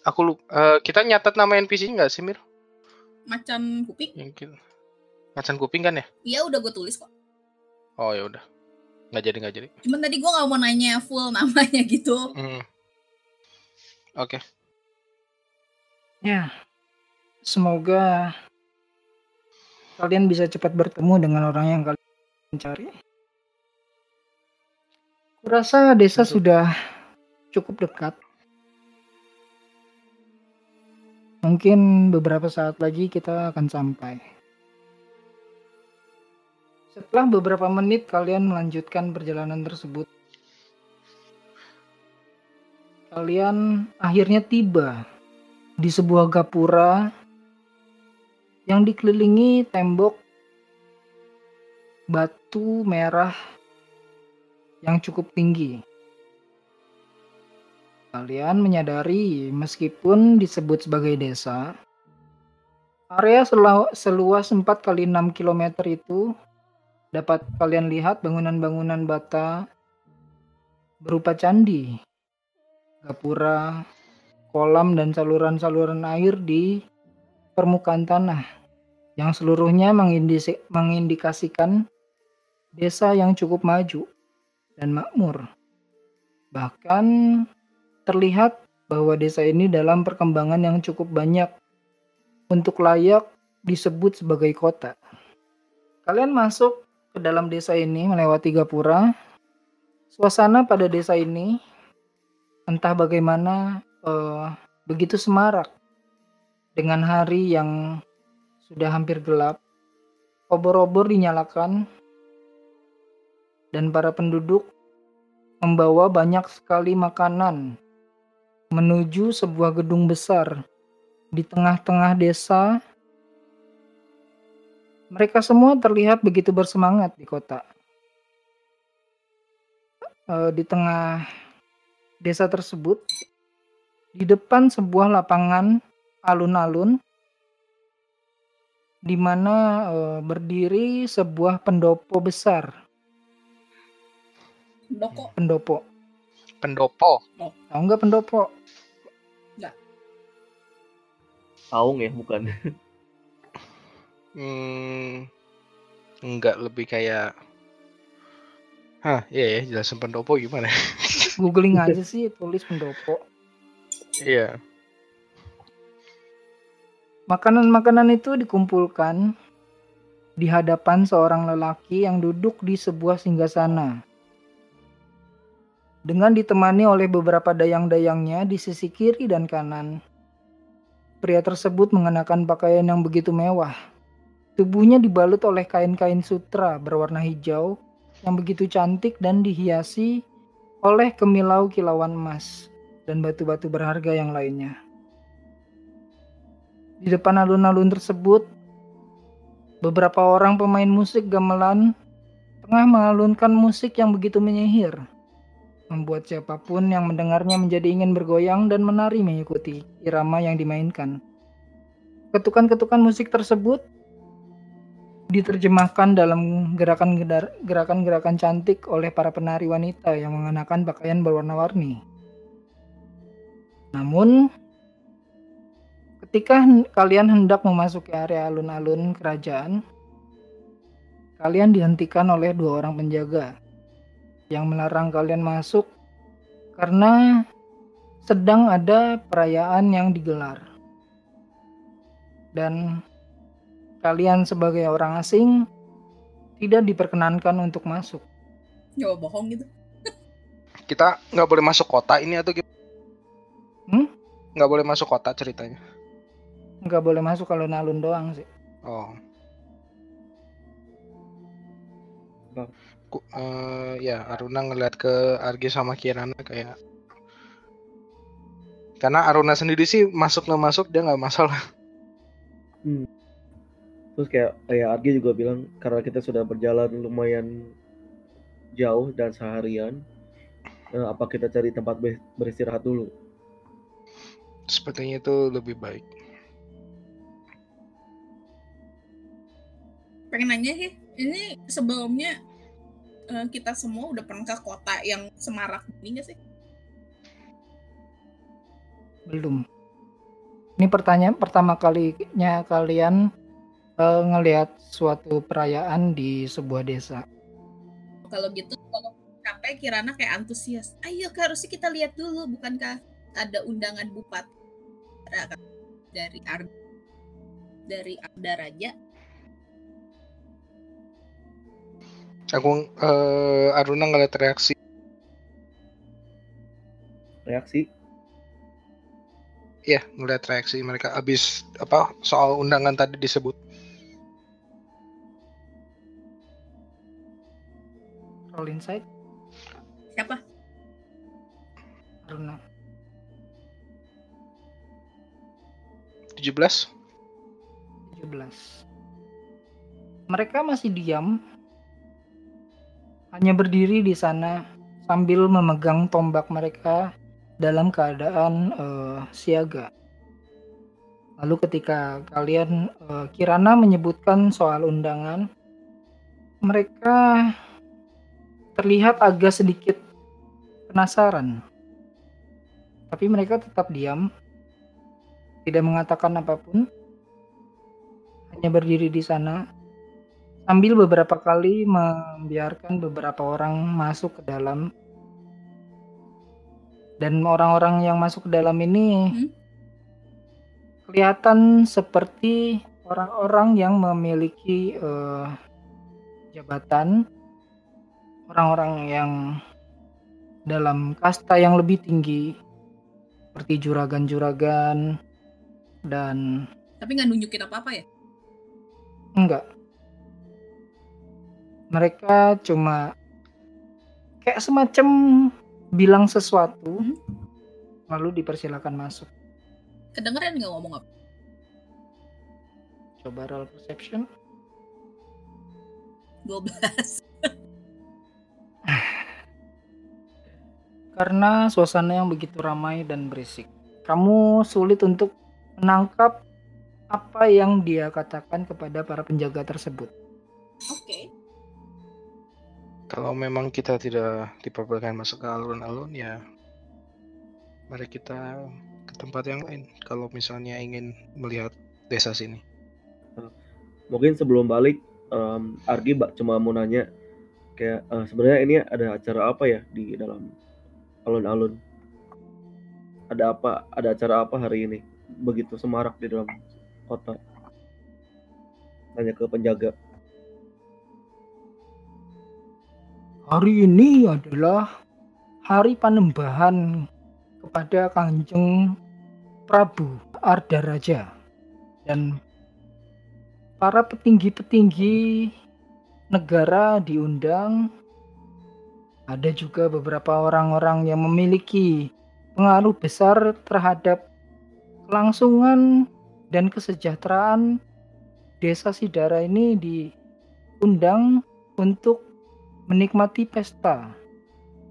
Aku lu eh, kita nyatat nama NPC nggak sih Mir? Macan kuping? Yang kita- Macan kuping kan ya? Iya udah gue tulis kok. Oh ya udah. Nggak jadi nggak jadi. Cuman tadi gue nggak mau nanya full namanya gitu. Hmm. Oke. Ya semoga kalian bisa cepat bertemu dengan orang yang kalian cari. Kurasa desa Betul. sudah cukup dekat. Mungkin beberapa saat lagi kita akan sampai. Setelah beberapa menit kalian melanjutkan perjalanan tersebut, kalian akhirnya tiba di sebuah gapura yang dikelilingi tembok batu merah yang cukup tinggi. Kalian menyadari meskipun disebut sebagai desa, area selu- seluas 4 kali 6 km itu dapat kalian lihat bangunan-bangunan bata berupa candi, gapura, kolam dan saluran-saluran air di permukaan tanah yang seluruhnya mengindikasikan desa yang cukup maju dan makmur. Bahkan terlihat bahwa desa ini dalam perkembangan yang cukup banyak untuk layak disebut sebagai kota. Kalian masuk ke dalam desa ini melewati gapura. Suasana pada desa ini entah bagaimana eh, begitu semarak dengan hari yang sudah hampir gelap. Obor-obor dinyalakan dan para penduduk membawa banyak sekali makanan menuju sebuah gedung besar di tengah-tengah desa. Mereka semua terlihat begitu bersemangat di kota. Eh, di tengah desa tersebut, di depan sebuah lapangan alun-alun, di mana eh, berdiri sebuah pendopo besar. Doko. Pendopo, Pendopo. tahu nggak pendopo? Saung ya, bukan. Hmm, enggak lebih kayak Hah, iya ya, jelasin pendopo gimana? Googling aja sih, tulis pendopo. Iya. Makanan-makanan itu dikumpulkan di hadapan seorang lelaki yang duduk di sebuah singgasana. Dengan ditemani oleh beberapa dayang-dayangnya di sisi kiri dan kanan. Pria tersebut mengenakan pakaian yang begitu mewah. Tubuhnya dibalut oleh kain-kain sutra berwarna hijau yang begitu cantik dan dihiasi oleh kemilau kilauan emas dan batu-batu berharga yang lainnya. Di depan alun-alun tersebut, beberapa orang pemain musik gamelan tengah mengalunkan musik yang begitu menyihir, membuat siapa pun yang mendengarnya menjadi ingin bergoyang dan menari mengikuti irama yang dimainkan. Ketukan-ketukan musik tersebut diterjemahkan dalam gerakan-gerakan cantik oleh para penari wanita yang mengenakan pakaian berwarna-warni. Namun, ketika kalian hendak memasuki area alun-alun kerajaan, kalian dihentikan oleh dua orang penjaga yang melarang kalian masuk karena sedang ada perayaan yang digelar. Dan kalian sebagai orang asing tidak diperkenankan untuk masuk. Nggak bohong gitu. Kita nggak boleh masuk kota ini atau gimana? Hmm? Nggak boleh masuk kota ceritanya. Nggak boleh masuk kalau alun doang sih. Oh. Bang. Ku- eh, ya Aruna ngeliat ke Argi sama Kirana kayak Karena Aruna sendiri sih masuk nggak masuk dia nggak masalah. Terus kayak kayak Argi juga bilang karena kita sudah berjalan lumayan jauh dan seharian, eh, apa kita cari tempat ber- beristirahat dulu? Sepertinya itu lebih baik. pengen nanya sih ini sebelumnya eh, kita semua udah pernah ke kota yang semarak ini gak sih Belum. Ini pertanyaan pertama kalinya kalian eh, ngelihat suatu perayaan di sebuah desa. kalau gitu kalau capek Kirana kayak antusias ayo kak harusnya kita lihat dulu bukankah ada undangan bupati dari Ar dari Arda Raja Aku eh, Aruna ngeliat reaksi Reaksi? ya ngeliat reaksi mereka abis apa soal undangan tadi disebut. Roll insight, siapa Aruna. 17 17. Mereka masih diam, hanya berdiri di sana sambil memegang tombak mereka dalam keadaan eh, siaga. Lalu ketika kalian eh, Kirana menyebutkan soal undangan, mereka terlihat agak sedikit penasaran. Tapi mereka tetap diam, tidak mengatakan apa pun hanya berdiri di sana sambil beberapa kali membiarkan beberapa orang masuk ke dalam dan orang-orang yang masuk ke dalam ini Hmm? kelihatan seperti orang-orang yang memiliki eh, jabatan orang-orang yang dalam kasta yang lebih tinggi seperti juragan-juragan dan tapi nggak nunjukin apa apa ya Enggak. Mereka cuma kayak semacam bilang sesuatu, Mhm. lalu dipersilakan masuk. kedengeran nggak ngomong apa Coba roll perception. 12 Karena suasana yang begitu ramai dan berisik, kamu sulit untuk menangkap apa yang dia katakan kepada para penjaga tersebut. oke Kalau memang kita tidak diperbolehkan masuk ke alun-alun ya mari kita ke tempat yang lain kalau misalnya ingin melihat desa sini. Mungkin sebelum balik, em, Argi ba- cuma mau nanya kayak eh, sebenarnya ini ada acara apa ya di dalam alun-alun? Ada apa? Ada acara apa hari ini? Begitu semarak di dalam kota. Nanya ke penjaga. Hari ini adalah hari panembahan kepada Kanjeng Prabu Arda Raja dan para petinggi-petinggi negara diundang. Ada juga beberapa orang-orang yang memiliki pengaruh besar terhadap kelangsungan dan kesejahteraan desa Sidara ini diundang untuk menikmati pesta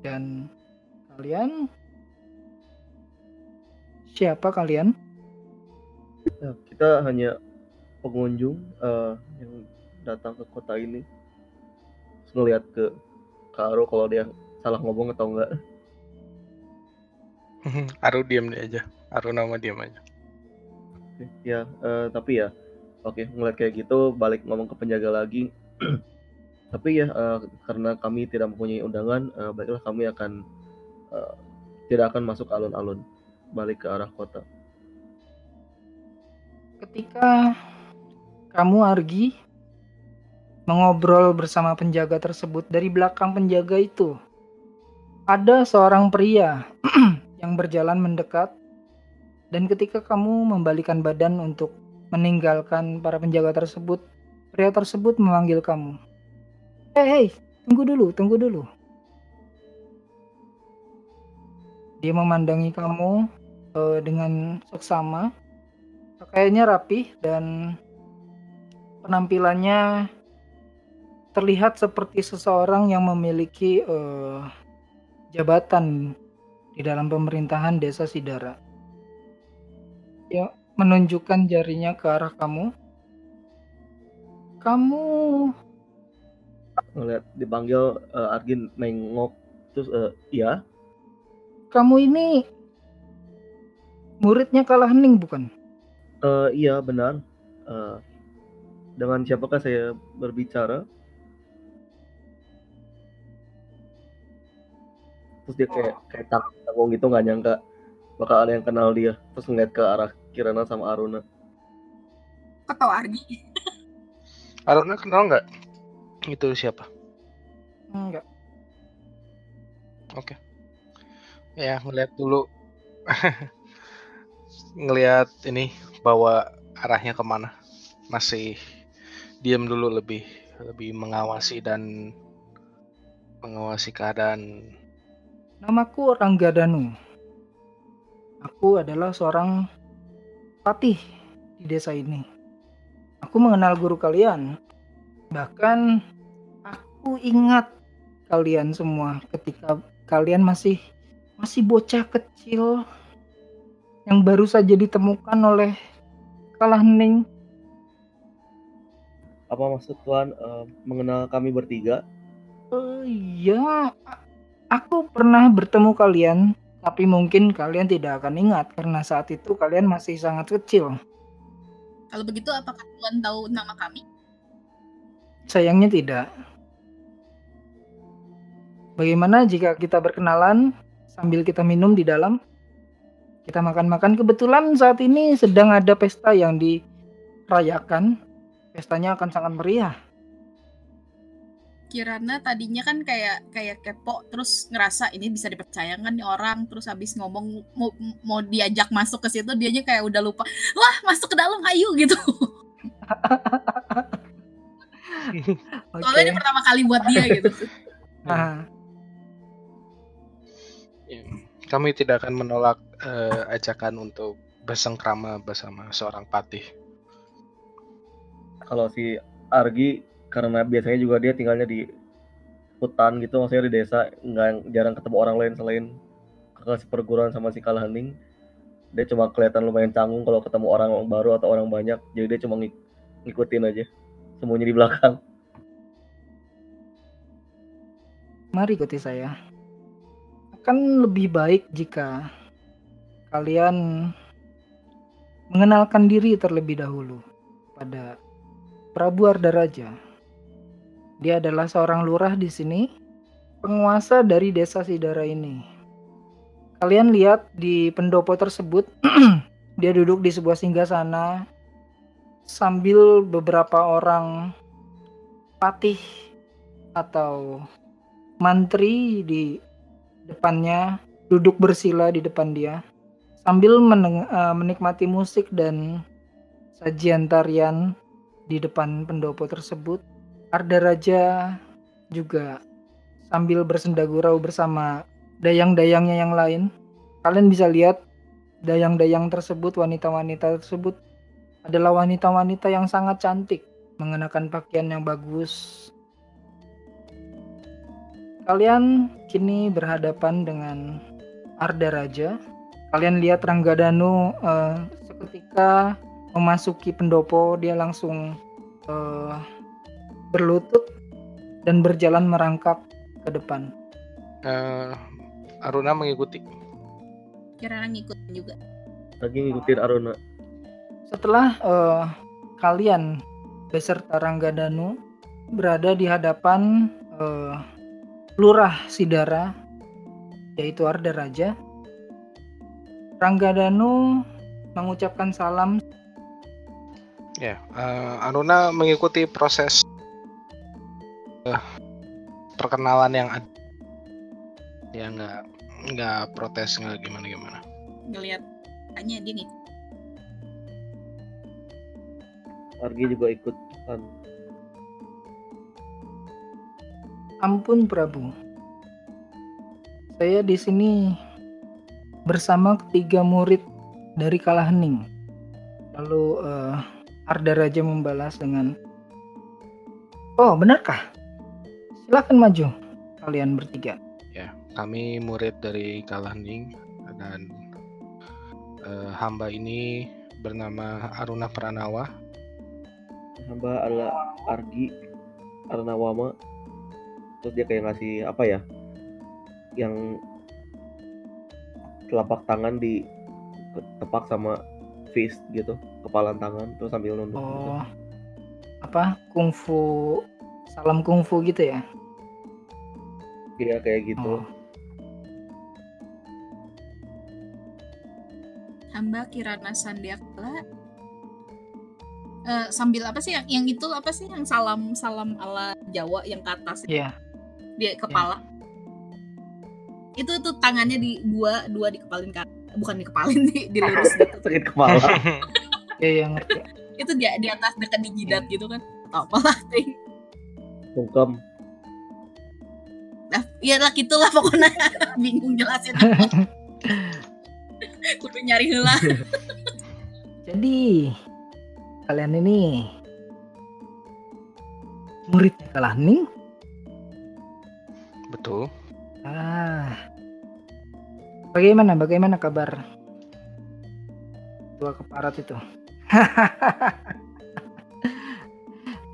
dan kalian siapa kalian Ya, kita hanya pengunjung eh, yang datang ke kota ini. Terus ngeliat ke Karo kalau dia salah ngomong atau enggak. Aru diam dia aja. Aru nama diam aja. Ya, eh, tapi ya, oke ngeliat kayak gitu, balik ngomong ke penjaga lagi. tapi ya, eh, karena kami tidak mempunyai undangan, eh, baiklah kami akan eh, tidak akan masuk alun-alun, balik ke arah kota. ketika kamu Argi mengobrol bersama penjaga tersebut dari belakang penjaga itu ada seorang pria yang berjalan mendekat dan ketika kamu membalikan badan untuk meninggalkan para penjaga tersebut pria tersebut memanggil kamu hei hei tunggu dulu tunggu dulu dia memandangi kamu eh, dengan seksama. Pakaiannya rapih dan penampilannya terlihat seperti seseorang yang memiliki eh, jabatan di dalam pemerintahan desa Sidara. Ya, menunjukkan jarinya ke arah kamu. Kamu ngeliat dipanggil eh, Argin nengok terus eh, iya? Kamu ini muridnya Kalah Hening bukan? eh, iya benar. Eh, dengan siapakah saya berbicara? Terus dia kayak kayak tak- gitu nggak nyangka bakal ada yang kenal dia. Terus ngeliat ke arah Kirana sama Aruna Kok tau Argi? Aruna kenal nggak? Itu siapa? Enggak. Ya ngeliat dulu. ngelihat ini bawa arahnya ke mana. Masih diam dulu lebih lebih mengawasi dan mengawasi keadaan. Namaku Ranggadanu. Aku adalah seorang patih di desa ini. Aku mengenal guru kalian. Bahkan aku ingat kalian semua ketika kalian masih masih bocah kecil yang baru saja ditemukan oleh Kalah Hening. apa maksud Tuhan eh, mengenal kami bertiga Eh, ya, aku pernah bertemu kalian, tapi mungkin kalian tidak akan ingat karena saat itu kalian masih sangat kecil. Kalau begitu apakah Tuhan tahu nama kami? Sayangnya tidak. Bagaimana jika kita berkenalan sambil kita minum di dalam? Kita makan-makan. Kebetulan saat ini sedang ada pesta yang dirayakan. Pestanya akan sangat meriah. Kirana tadinya kan kayak kayak kepo terus ngerasa ini bisa dipercayakan nih orang? Terus habis ngomong mau, mau diajak masuk ke situ dianya kayak udah lupa wah masuk ke dalam ayo gitu. Soalnya ini pertama kali buat dia gitu. Nah, Ya, Kami tidak akan menolak eh, ajakan untuk bersengkrama bersama seorang patih. kalau si Argi karena biasanya juga dia tinggalnya di hutan gitu maksudnya di desa nggak jarang ketemu orang lain selain kakak seperguruan sama si Kalahening dia cuma kelihatan lumayan canggung kalau ketemu orang baru atau orang banyak jadi dia cuma ngik- ngikutin aja semuanya di belakang mari ikuti saya. Akan lebih baik jika kalian mengenalkan diri terlebih dahulu pada Prabu Ardaraja. Dia adalah seorang lurah di sini, penguasa dari desa Sidara ini. Kalian lihat di pendopo tersebut, dia duduk di sebuah singgasana sambil beberapa orang patih atau mantri di depannya duduk bersila di depan dia sambil eh, menikmati musik dan sajian tarian di depan pendopo tersebut. Arda Raja juga sambil bersenda gurau bersama dayang-dayangnya yang lain. Kalian bisa lihat dayang-dayang tersebut, wanita-wanita tersebut adalah wanita-wanita yang sangat cantik, mengenakan pakaian yang bagus, Kalian kini berhadapan dengan Arda Raja. Kalian lihat Ranggadanu eh, seketika memasuki pendopo, dia langsung eh, berlutut dan berjalan merangkak ke depan. Eh, Aruna mengikuti. Kirana ngikutin juga lagi ngikutin Aruna Setelah eh, kalian beserta Ranggadanu berada di hadapan eh, Lurah Sidara, yaitu Arda Raja, Ranggadanu mengucapkan salam Ya, eh, Aruna mengikuti proses perkenalan yang ada. Ya nggak nggak protes nggak gimana gimana. ngelihat hanya dia ngikut Argi juga ikut kan Ampun Prabu. Saya di sini bersama ketiga murid dari Kalahening. Lalu eh, Arda Raja membalas dengan Oh, benarkah? Silakan maju kalian bertiga. Kami murid dari Kalahning dan eh, hamba ini bernama Aruna Pranawa. hamba adalah Argi Arnawama terus dia kayak ngasih apa ya yang telapak tangan di tepak sama fist gitu kepalan tangan terus sambil nunduk gitu. Oh. Apa? Kungfu salam kungfu gitu ya? Iya kayak gitu. Oh. hamba Kirana Sandiakala. Eh, sambil apa sih yang yang itu apa sih yang salam salam ala Jawa yang ke atas? Iya. di kepala. Itu tuh tangannya di dua dua dikepalin kan bukan dikepalin di dilurus gitu. Sakit kepala. Iya, yang itu di di atas dekat di jidat gitu kan. Apalah ting sungkem nah ya lah gitulah pokoknya bingung jelasin kudu nyari heula Jadi kalian ini murid Kalahning? Betul. Ah. Bagaimana bagaimana kabar dua keparat itu?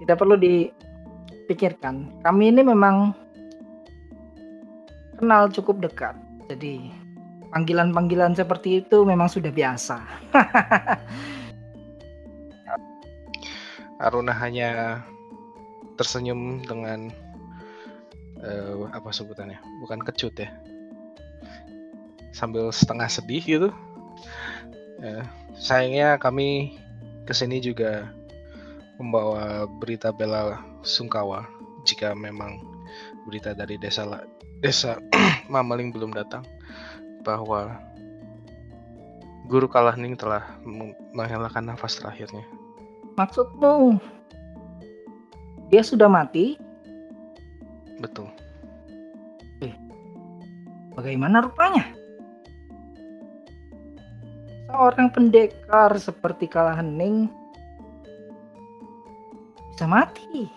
Tidak perlu dipikirkan. Kami ini memang kenal cukup dekat. Jadi panggilan-panggilan seperti itu memang sudah biasa. Aruna hanya tersenyum dengan eh, apa sebutannya? Bukan kecut ya. Sambil setengah sedih gitu. Eh, sayangnya kami ke sini juga membawa berita bela sungkawa jika memang berita dari desa desa Mamaling belum datang bahwa Guru Kalahning telah meng- menghelakan nafas terakhirnya. Maksudmu dia sudah mati? Betul. Bagaimana rupanya? Seorang pendekar seperti Kalahening bisa mati.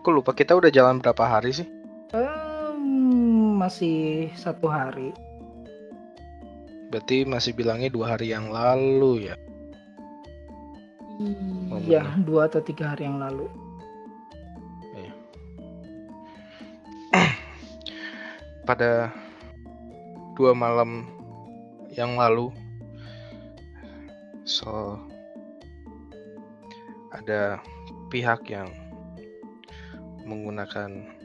Aku lupa kita udah jalan berapa hari sih? Em, masih satu hari. Berarti masih bilangnya dua hari yang lalu ya. Iya, dua atau tiga hari yang lalu. Pada dua malam yang lalu, so ada pihak yang menggunakan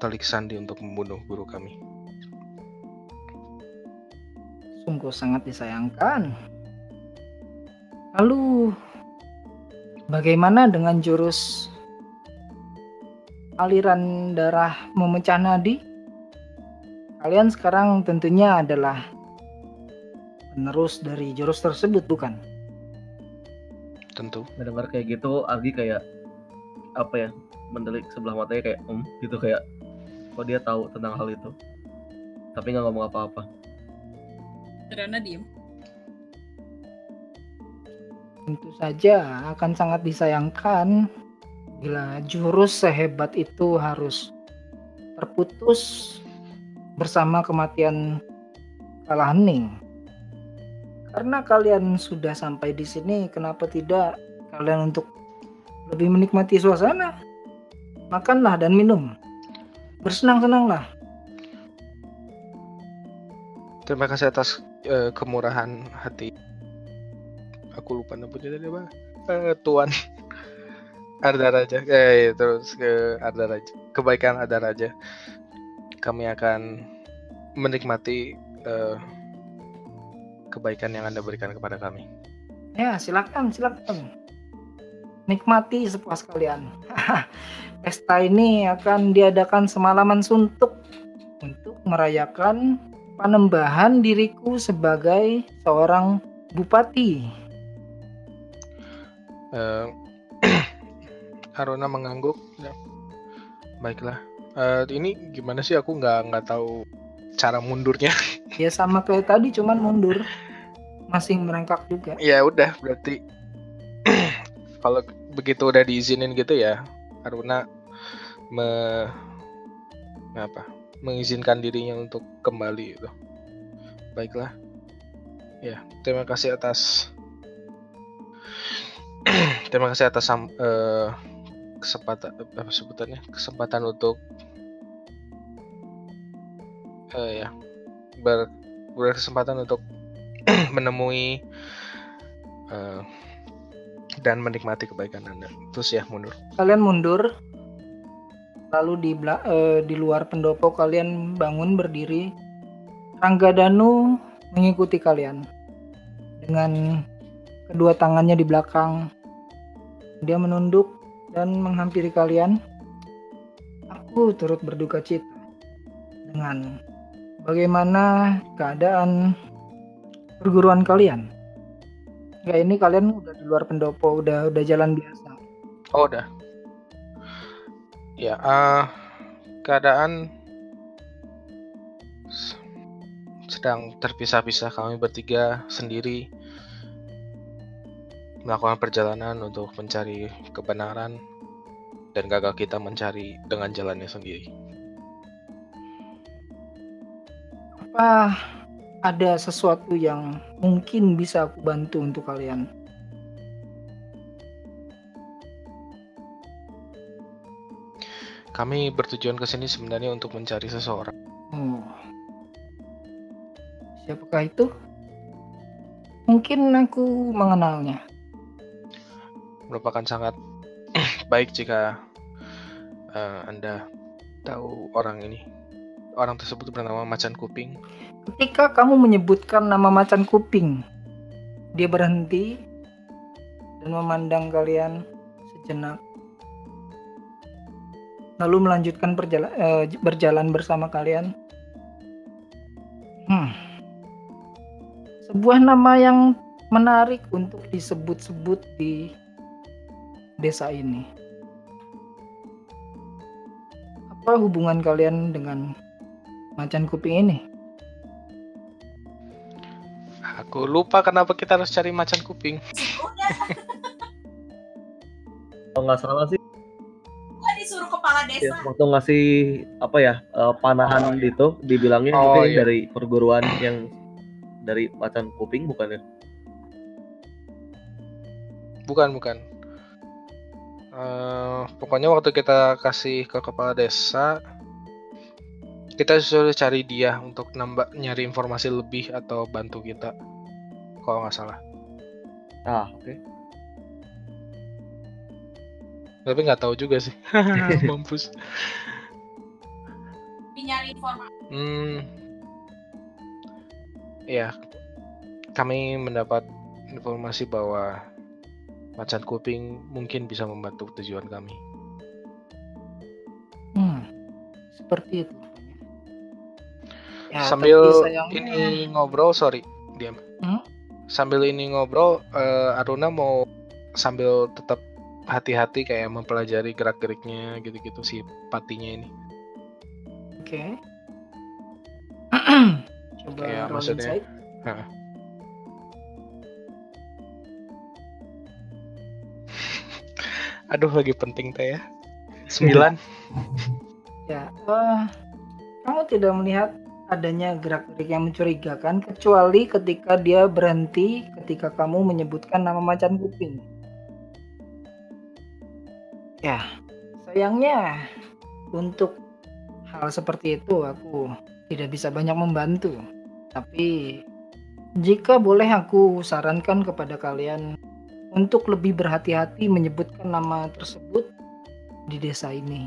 telik sandi untuk membunuh guru kami. Sungguh sangat disayangkan. Lalu, bagaimana dengan jurus aliran darah memecah nadi? Kalian sekarang tentunya adalah penerus dari jurus tersebut, bukan? Tentu. mendengar kayak gitu Argi kayak apa ya mendelik sebelah matanya kayak om gitu kayak kok dia tahu tentang hal itu tapi nggak ngomong apa-apa Rana diem Tentu saja akan sangat disayangkan bila jurus sehebat itu harus terputus bersama kematian Kalahening. Karena kalian sudah sampai di sini, kenapa tidak kalian untuk lebih menikmati suasana? Makanlah dan minum. Bersenang-senanglah. Terima kasih atas eh, kemurahan hati. Aku lupa namanya tadi apa? Eh, Tuan Arda Raja. Eh, terus ke Arda Raja. Kebaikan Arda Raja. Kami akan menikmati eh, kebaikan yang Anda berikan kepada kami. Ya, silakan, silakan. Nikmati sepuas kalian. Pesta ini akan diadakan semalaman suntuk untuk merayakan penembahan diriku sebagai seorang bupati. Eh, Aruna mengangguk. Ya. Baiklah. Eh, ini gimana sih? Aku nggak nggak tahu cara mundurnya. Ya sama kayak tadi cuman mundur. Masih merengkak juga. ya udah berarti kalau begitu udah diizinin gitu ya Aruna me apa mengizinkan dirinya untuk kembali itu baiklah. Ya terima kasih atas terima kasih atas eh, kesempatan apa sebutannya kesempatan untuk eh, ya ber berkesempatan untuk menemui eh, dan menikmati kebaikan anda terus ya mundur Kalian mundur. Lalu di eh, di luar pendopo kalian bangun berdiri. Rangga Danu mengikuti kalian dengan kedua tangannya di belakang. Dia menunduk dan menghampiri kalian. Aku turut berduka cita dengan bagaimana keadaan perguruan kalian. Ya ini kalian udah di luar pendopo, udah udah jalan biasa. Oh udah. Ya, eh, keadaan sedang terpisah-pisah kami bertiga sendiri melakukan perjalanan untuk mencari kebenaran dan gagal kita mencari dengan jalannya sendiri. Apa ada sesuatu yang mungkin bisa aku bantu untuk kalian? Kami bertujuan ke sini sebenarnya untuk mencari seseorang. Oh. Siapakah itu? Mungkin aku mengenalnya. Merupakan sangat baik jika eh, Anda tahu orang ini. Orang tersebut bernama Macan Kuping. Ketika kamu menyebutkan nama macan kuping, dia berhenti dan memandang kalian sejenak. Lalu melanjutkan perjala- eh, berjalan bersama kalian. Hmm. Sebuah nama yang menarik untuk disebut-sebut di desa ini. Apa hubungan kalian dengan macan kuping ini? Aku lupa kenapa kita harus cari Macan Kuping. Kalau nggak salah sih gua disuruh kepala ya, desa. waktu ngasih apa ya eh, panahan itu dibilangnya Oh, iya. dari perguruan yang dari macan kuping bukan ya? Bukan, bukan. Eh, pokoknya waktu kita kasih ke kepala desa, kita suruh cari dia untuk nambah nyari informasi lebih atau bantu kita. Kalau nggak salah. Ah oke. Tapi nggak tahu juga sih. Mampus. Nyari informasi. Hmm. Ya, kami mendapat informasi bahwa macan kuping mungkin bisa membantu tujuan kami. Hmm, seperti itu. Ya, Sambil ini ngobrol, sorry, diam. Hmm? Sambil ini ngobrol, eh, Aruna mau sambil tetap hati-hati kayak mempelajari gerak-geriknya gitu-gitu si patinya ini. Oke. Coba Ya, roll maksudnya-. Aduh, lagi penting teh ya. Sembilan. Ya, eh, kamu tidak melihat adanya gerak-gerik yang mencurigakan kecuali ketika dia berhenti ketika kamu menyebutkan nama macan kuping. Ya, sayangnya untuk hal seperti itu aku tidak bisa banyak membantu. Tapi jika boleh aku sarankan kepada kalian untuk lebih berhati-hati menyebutkan nama tersebut di desa ini.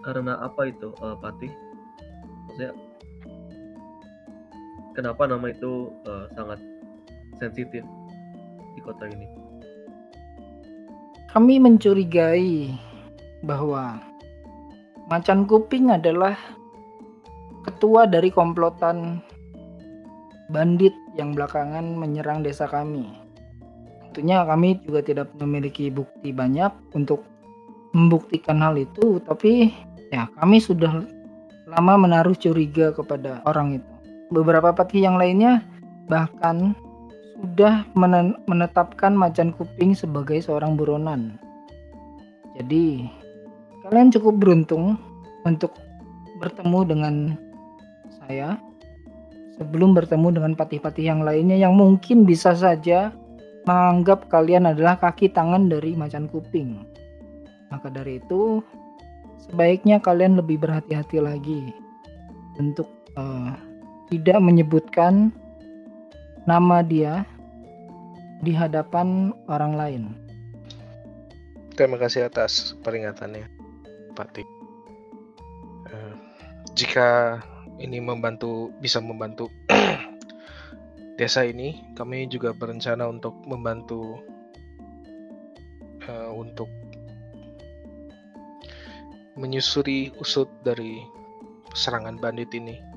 Karena apa itu eh, Patih? Maksudnya kenapa nama itu eh, sangat sensitif di kota ini? Kami mencurigai bahwa Macan Kuping adalah ketua dari komplotan bandit yang belakangan menyerang desa kami. Tentunya kami juga tidak memiliki bukti banyak untuk membuktikan hal itu, tapi ya kami sudah lama menaruh curiga kepada orang itu. Beberapa patih yang lainnya bahkan sudah menetapkan macan kuping sebagai seorang buronan. Jadi, kalian cukup beruntung untuk bertemu dengan saya sebelum bertemu dengan patih-patih yang lainnya yang mungkin bisa saja menganggap kalian adalah kaki tangan dari macan kuping. Maka dari itu, sebaiknya kalian lebih berhati-hati lagi untuk eh, tidak menyebutkan nama dia di hadapan orang lain. Terima kasih atas peringatannya, Pak Tik. Eh, jika ini membantu bisa membantu desa ini, kami juga berencana untuk membantu eh, untuk menyusuri usut dari serangan bandit ini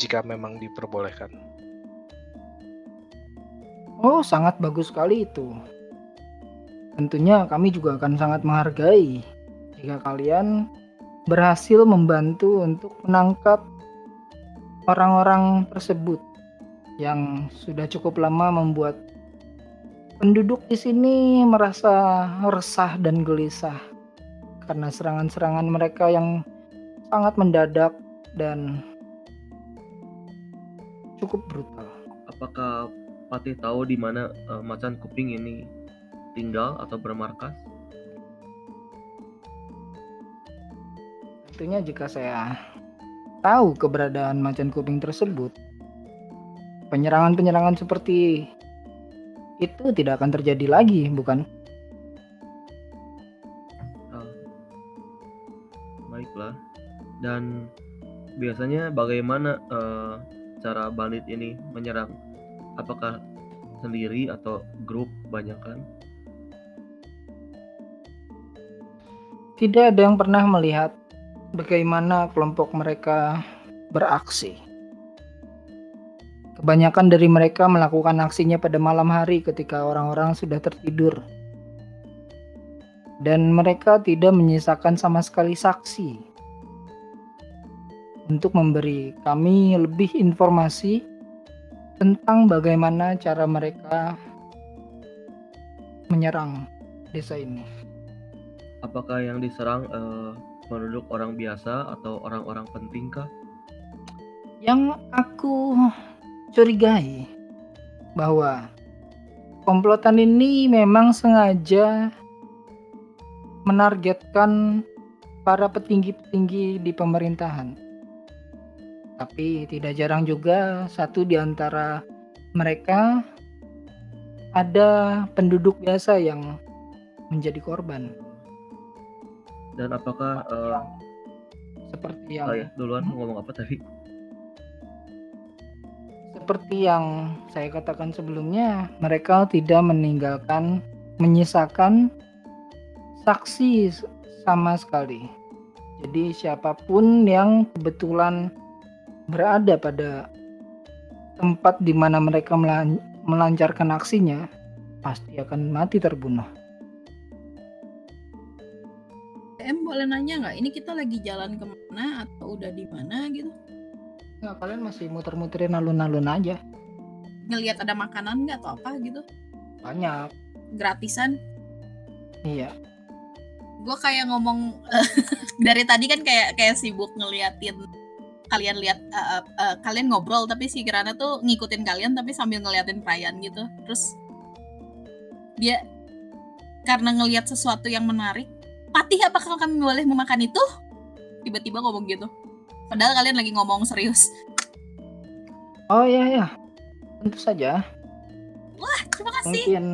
jika memang diperbolehkan. Oh, sangat bagus sekali itu. Tentunya kami juga akan sangat menghargai jika kalian berhasil membantu untuk menangkap orang-orang tersebut yang sudah cukup lama membuat penduduk di sini merasa resah dan gelisah karena serangan-serangan mereka yang sangat mendadak dan cukup brutal. Apakah Patih tahu di mana eh, macan kuping ini tinggal atau bermarkas? Tentunya jika saya tahu keberadaan macan kuping tersebut, penyerangan-penyerangan seperti itu tidak akan terjadi lagi, bukan? Ah, baiklah. Dan biasanya bagaimana eh, cara bandit ini menyerang? Apakah sendiri atau grup banyakan? Tidak ada yang pernah melihat bagaimana kelompok mereka beraksi. Kebanyakan dari mereka melakukan aksinya pada malam hari ketika orang-orang sudah tertidur. Dan mereka tidak menyisakan sama sekali saksi untuk memberi kami lebih informasi tentang bagaimana cara mereka menyerang desa ini. Apakah yang diserang eh, penduduk orang biasa atau orang-orang penting kah? Yang aku curigai bahwa komplotan ini memang sengaja menargetkan para petinggi-petinggi di pemerintahan. Tapi tidak jarang juga satu di antara mereka ada penduduk biasa yang menjadi korban. Dan apakah eh, Seperti yang oh ya, duluan mau ngomong apa tadi? Seperti yang saya katakan sebelumnya, mereka tidak meninggalkan, menyisakan saksi sama sekali. Jadi siapa pun yang kebetulan berada pada tempat di mana mereka melan- melancarkan aksinya, pasti akan mati terbunuh. Em boleh nanya nggak? Ini kita lagi jalan ke mana atau udah di mana gitu? Nah, kalian masih muter-muterin alun-alun aja. Ngelihat ada makanan nggak atau apa gitu? Banyak. Gratisan? Iya. Gue kayak ngomong dari tadi kan kayak kayak sibuk ngeliatin kalian lihat eh, eh, kalian ngobrol tapi si Kirana tuh ngikutin kalian tapi sambil ngeliatin perayaan gitu. Terus dia karena ngelihat sesuatu yang menarik, Patih apakah kami boleh memakan itu? Tiba-tiba ngomong gitu. Padahal kalian lagi ngomong serius. Oh iya ya. Tentu saja. Wah, terima kasih. mungkin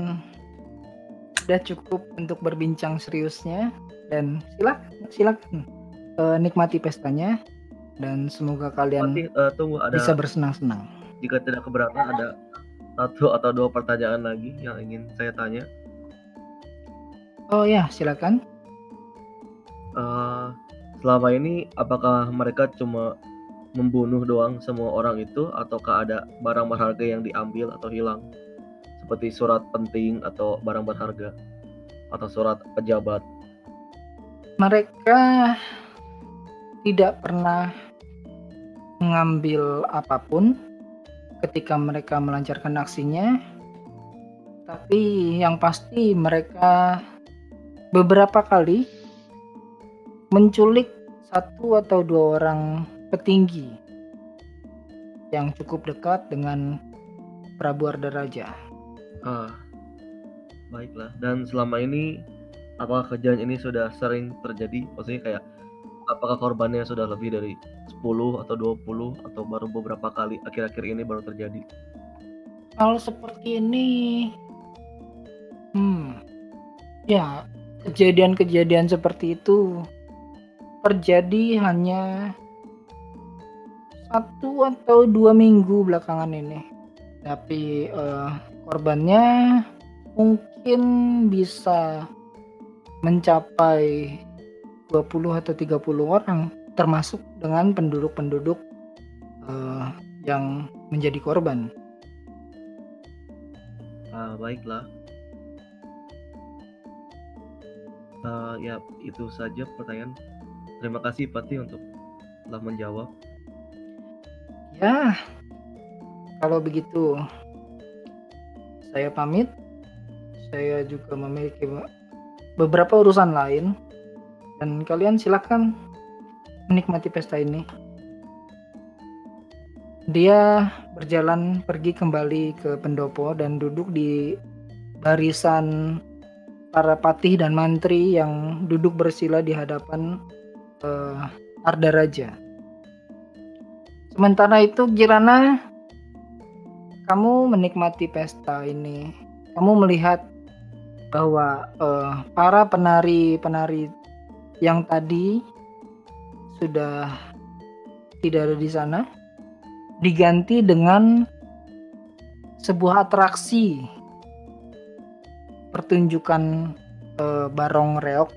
sudah cukup untuk berbincang seriusnya dan silakan silakan nikmati pestanya dan semoga kalian eh, tunggu ada bisa bersenang-senang. jika tidak keberatan ada satu atau dua pertanyaan lagi yang ingin saya tanya. Oh ya, silakan. Eh, selama ini apakah mereka cuma membunuh doang semua orang itu ataukah ada barang berharga yang diambil atau hilang seperti surat penting atau barang berharga atau surat pejabat Mereka tidak pernah mengambil apa pun ketika mereka melancarkan aksinya. Tapi yang pasti mereka beberapa kali menculik satu atau dua orang petinggi yang cukup dekat dengan Prabu Ardaraja. Ah, baiklah. Dan selama ini, apakah kejadian ini sudah sering terjadi? Maksudnya kayak, apakah korbannya sudah lebih dari 10 atau 20 atau baru beberapa kali akhir-akhir ini baru terjadi? Hal seperti ini, hmm, ya kejadian-kejadian seperti itu terjadi hanya satu atau dua minggu belakangan ini. Tapi eh, korbannya mungkin bisa mencapai 20 atau 30 orang termasuk dengan penduduk-penduduk eh, yang menjadi korban. Ah, baiklah. Ah, ya, itu saja pertanyaan. Terima kasih Pati untuk telah menjawab. Ya, kalau begitu saya pamit. Saya juga memiliki be- beberapa urusan lain dan kalian silakan menikmati pesta ini. Dia berjalan pergi kembali ke pendopo dan duduk di barisan para patih dan mantri yang duduk bersila di hadapan eh, Arda Raja. Sementara itu Kirana kamu menikmati pesta ini. Kamu melihat bahwa eh, para penari-penari yang tadi sudah tidak ada di sana diganti dengan sebuah atraksi pertunjukan eh, barong reok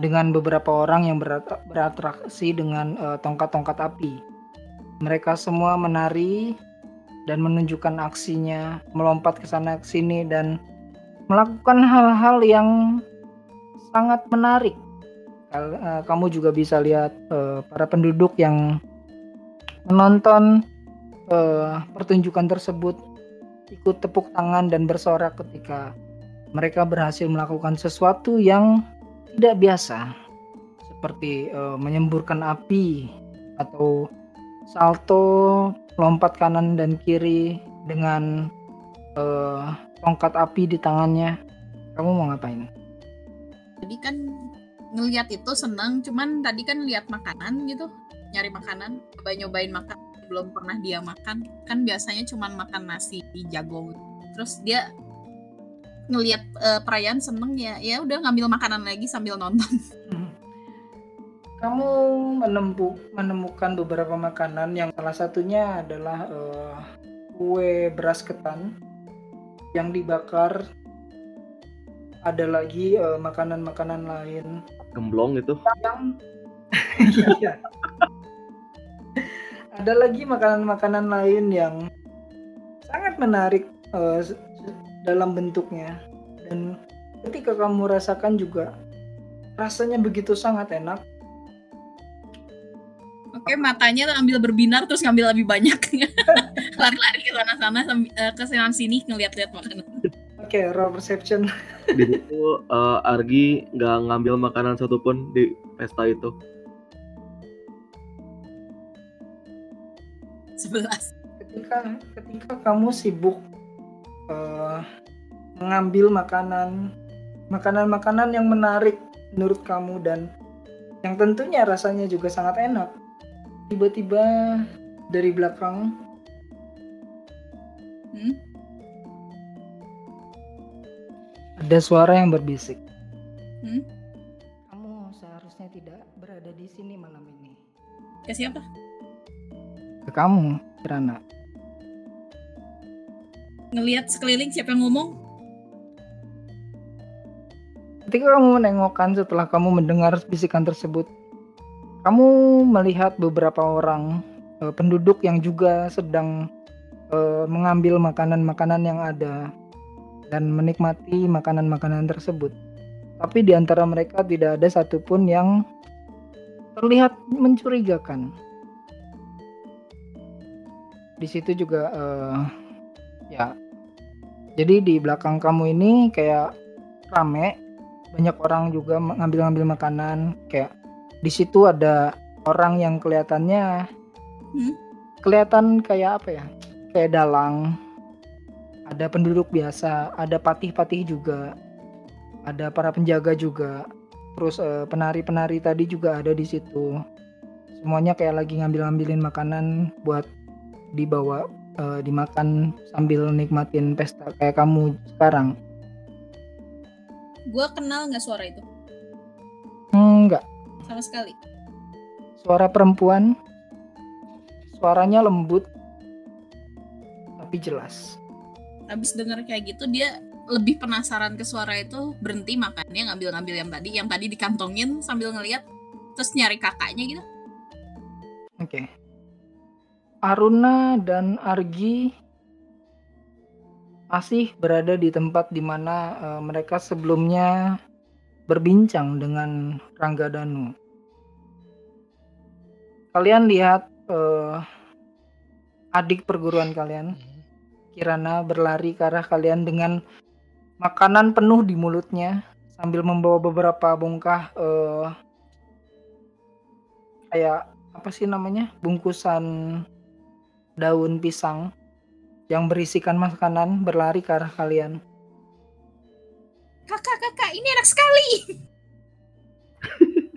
dengan beberapa orang yang berat- beratraksi dengan eh, tongkat-tongkat api. Mereka semua menari dan menunjukkan aksinya, melompat ke sana ke sini dan melakukan hal-hal yang sangat menarik. Eh, Kamu juga bisa lihat eh, para penduduk yang menonton eh, pertunjukan tersebut ikut tepuk tangan dan bersorak ketika mereka berhasil melakukan sesuatu yang tidak biasa seperti eh, menyemburkan api atau salto lompat kanan dan kiri dengan eh, tongkat api di tangannya. Kamu mau ngapain? Jadi kan ngelihat itu seneng, cuman tadi kan lihat makanan gitu, nyari makanan, coba nyobain makan belum pernah dia makan. Kan biasanya cuman makan nasi jago. Terus dia ngelihat eh, perayaan seneng ya, ya udah ngambil makanan lagi sambil nonton. Kamu menempu, menemukan beberapa makanan yang salah satunya adalah eh, kue beras ketan yang dibakar. Ada lagi eh, makanan-makanan lain Gemblong itu. Iya. Ada lagi makanan-makanan lain yang sangat menarik s- dalam bentuknya dan ketika kamu rasakan juga rasanya begitu sangat enak. Oke, matanya ambil berbinar terus ngambil lebih banyak. Lari-lari ke sana-sana eh, ke sana sini ngeliat-liat makanan. Oke, raw perception. Di situ eh, Argi nggak ngambil makanan satupun di pesta itu. 11. Ketika ketika kamu sibuk eh, mengambil makanan makanan-makanan yang menarik menurut kamu dan yang tentunya rasanya juga sangat enak. Tiba-tiba dari belakang Hmm? ada suara yang berbisik. Hmm? Kamu seharusnya tidak berada di sini malam ini. Ke siapa? Ke kamu, Kirana. Ngelihat sekeliling siapa yang ngomong? Ketika kamu menengokkan setelah kamu mendengar bisikan tersebut, kamu melihat beberapa orang eh, penduduk yang juga sedang eh, mengambil makanan-makanan yang ada dan menikmati makanan-makanan tersebut. Tapi di antara mereka tidak ada satupun yang terlihat mencurigakan. Di situ juga eh, ya. Jadi di belakang kamu ini kayak rame, banyak orang juga ngambil-ngambil makanan. Kayak di situ ada orang yang kelihatannya Hmm? kelihatan kayak apa ya? Kayak dalang. Ada penduduk biasa, ada patih-patih juga. Ada para penjaga juga. Terus eh, penari-penari tadi juga ada di situ. Semuanya kayak lagi ngambil-ngambilin makanan buat dibawa eh, dimakan sambil nikmatin pesta kayak kamu sekarang. Gue kenal nggak suara itu Enggak, sama sekali. suara perempuan. Suaranya lembut tapi jelas. Abis denger kayak gitu dia lebih penasaran ke suara itu berhenti makannya ngambil-ngambil yang tadi yang tadi dikantongin sambil ngeliat terus nyari kakaknya gitu Oke. Aruna dan Argi masih berada di tempat di mana eh, mereka sebelumnya berbincang dengan Rangga Danu. Kalian lihat eh, adik perguruan kalian, Kirana berlari ke arah kalian dengan makanan penuh di mulutnya sambil membawa beberapa bongkah eh, kayak apa sih namanya bungkusan daun pisang yang berisikan makanan berlari ke arah kalian. Kakak kakak ini enak sekali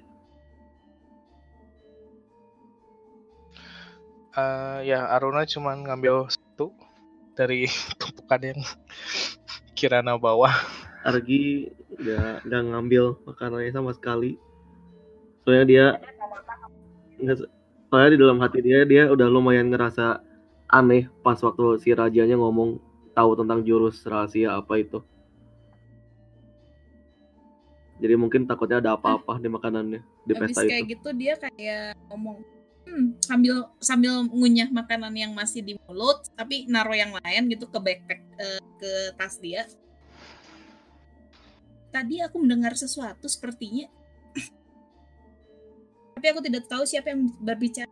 Eh, ya Aruna cuman ngambil satu dari tumpukan yang Kirana bawa. Argi nggak nggak ngambil makanannya sama sekali. Soalnya dia soalnya di dalam hati dia dia udah lumayan ngerasa aneh pas waktu si rajanya ngomong tahu tentang jurus rahasia apa itu. Jadi mungkin takutnya ada apa-apa di makanannya di Habis pesta kayak itu. gitu dia kayak ngomong hmm, sambil sambil ngunyah makanan yang masih di mulut tapi naruh yang lain gitu ke backpack eh, ke tas dia tadi aku mendengar sesuatu sepertinya tapi aku tidak tahu siapa yang berbicara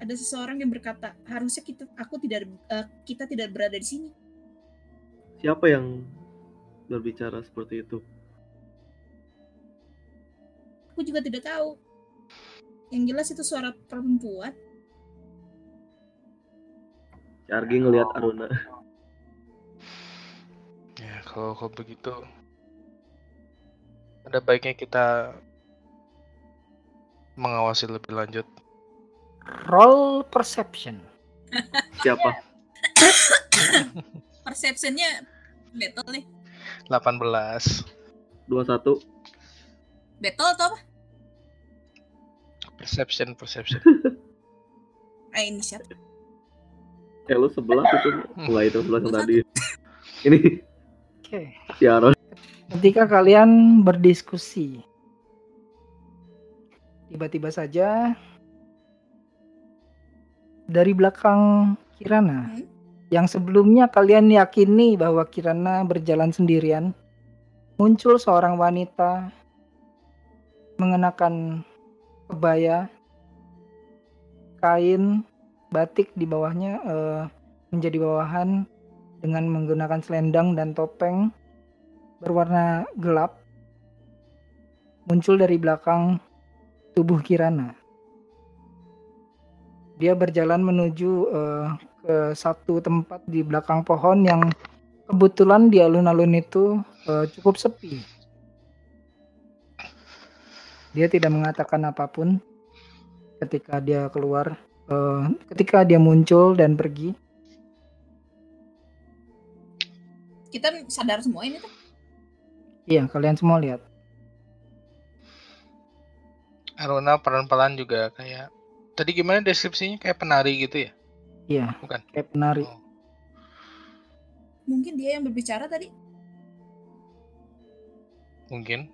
ada seseorang yang berkata harusnya kita aku tidak eh, kita tidak berada di sini Siapa yang berbicara seperti itu? Aku juga tidak tahu yang jelas itu suara perempuan Si Argi ngelihat Aruna. Ya kalau kalau begitu ada baiknya kita mengawasi lebih lanjut. Roll perception. Siapa? perceptionnya battle nih 18. 21 battle atau apa Perception, perception. eh ini siapa Eh lu 11 itu Enggak itu 11 yang tadi Ini Oke. Aron Ketika kalian berdiskusi, tiba-tiba saja dari belakang Kirana, Hmm? yang sebelumnya kalian yakini bahwa Kirana berjalan sendirian, muncul seorang wanita mengenakan kebaya, kain, batik di bawahnya eh, menjadi bawahan dengan menggunakan selendang dan topeng berwarna gelap muncul dari belakang tubuh Kirana. Dia berjalan menuju eh, ke satu tempat di belakang pohon yang kebetulan di alun-alun itu eh, cukup sepi. Dia tidak mengatakan apa pun ketika dia keluar, eh, ketika dia muncul dan pergi. kita sadar semua ini tuh Iya, kalian semua lihat. Aruna pelan-pelan juga kayak tadi gimana deskripsinya kayak penari gitu ya? Iya, Bukan. kayak penari. Oh. mungkin dia yang berbicara tadi Mungkin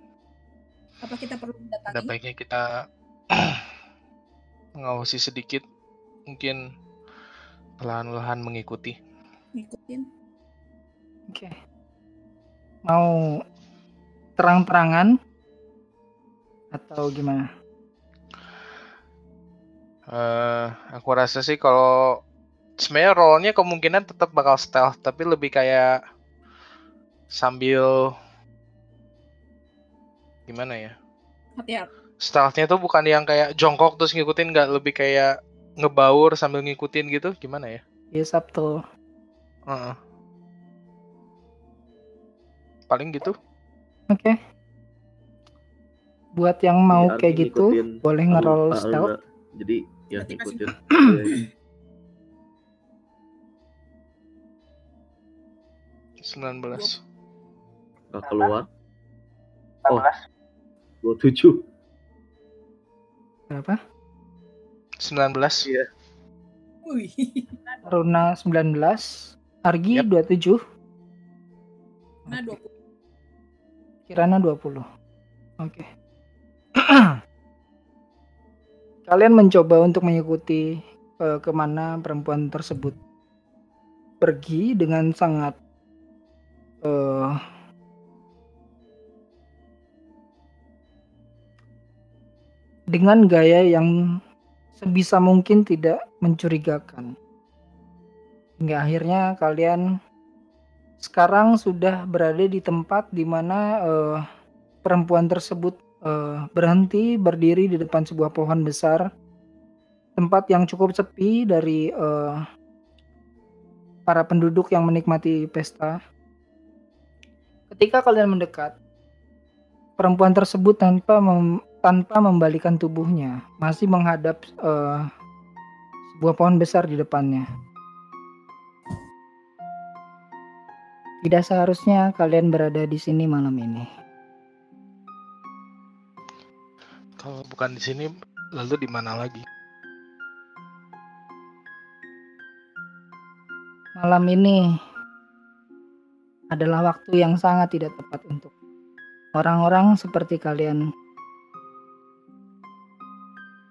apa kita perlu ada mendatangi baiknya kita mengawasi sedikit, mungkin perlahan-lahan mengikuti. ngikutin Oke. Mau terang-terangan atau gimana? Eh, aku rasa sih kalau sebenarnya role-nya kemungkinan tetap bakal stealth, tapi lebih kayak sambil gimana ya? Hati-hati. Stealth-nya tuh bukan yang kayak jongkok terus ngikutin, nggak lebih kayak ngebaur sambil ngikutin gitu, gimana ya? Ya subtle. Heeh. Paling gitu. Oke. Buat yang mau Ardi kayak gitu, ngikutin boleh Aruna. stealth. Jadi ya ngikutin. Iya. 19. Nggak keluar. Oh. 27. Berapa? 19. Iya. Wih. Runa 19, Argi Yap. 27, Nah, 20. Kirana 20. Oke. Kalian mencoba untuk mengikuti eh, ke mana perempuan tersebut pergi dengan sangat eh, dengan gaya yang sebisa mungkin tidak mencurigakan. Hingga akhirnya kalian sekarang sudah berada di tempat di mana eh, perempuan tersebut eh, berhenti berdiri di depan sebuah pohon besar, tempat yang cukup sepi dari eh, para penduduk yang menikmati pesta. Ketika kalian mendekat, perempuan tersebut tanpa tanpa membalikan tubuhnya masih menghadap eh, sebuah pohon besar di depannya. Tidak seharusnya kalian berada di sini malam ini. Kalau bukan di sini, lalu di mana lagi? Malam ini adalah waktu yang sangat tidak tepat untuk orang-orang seperti kalian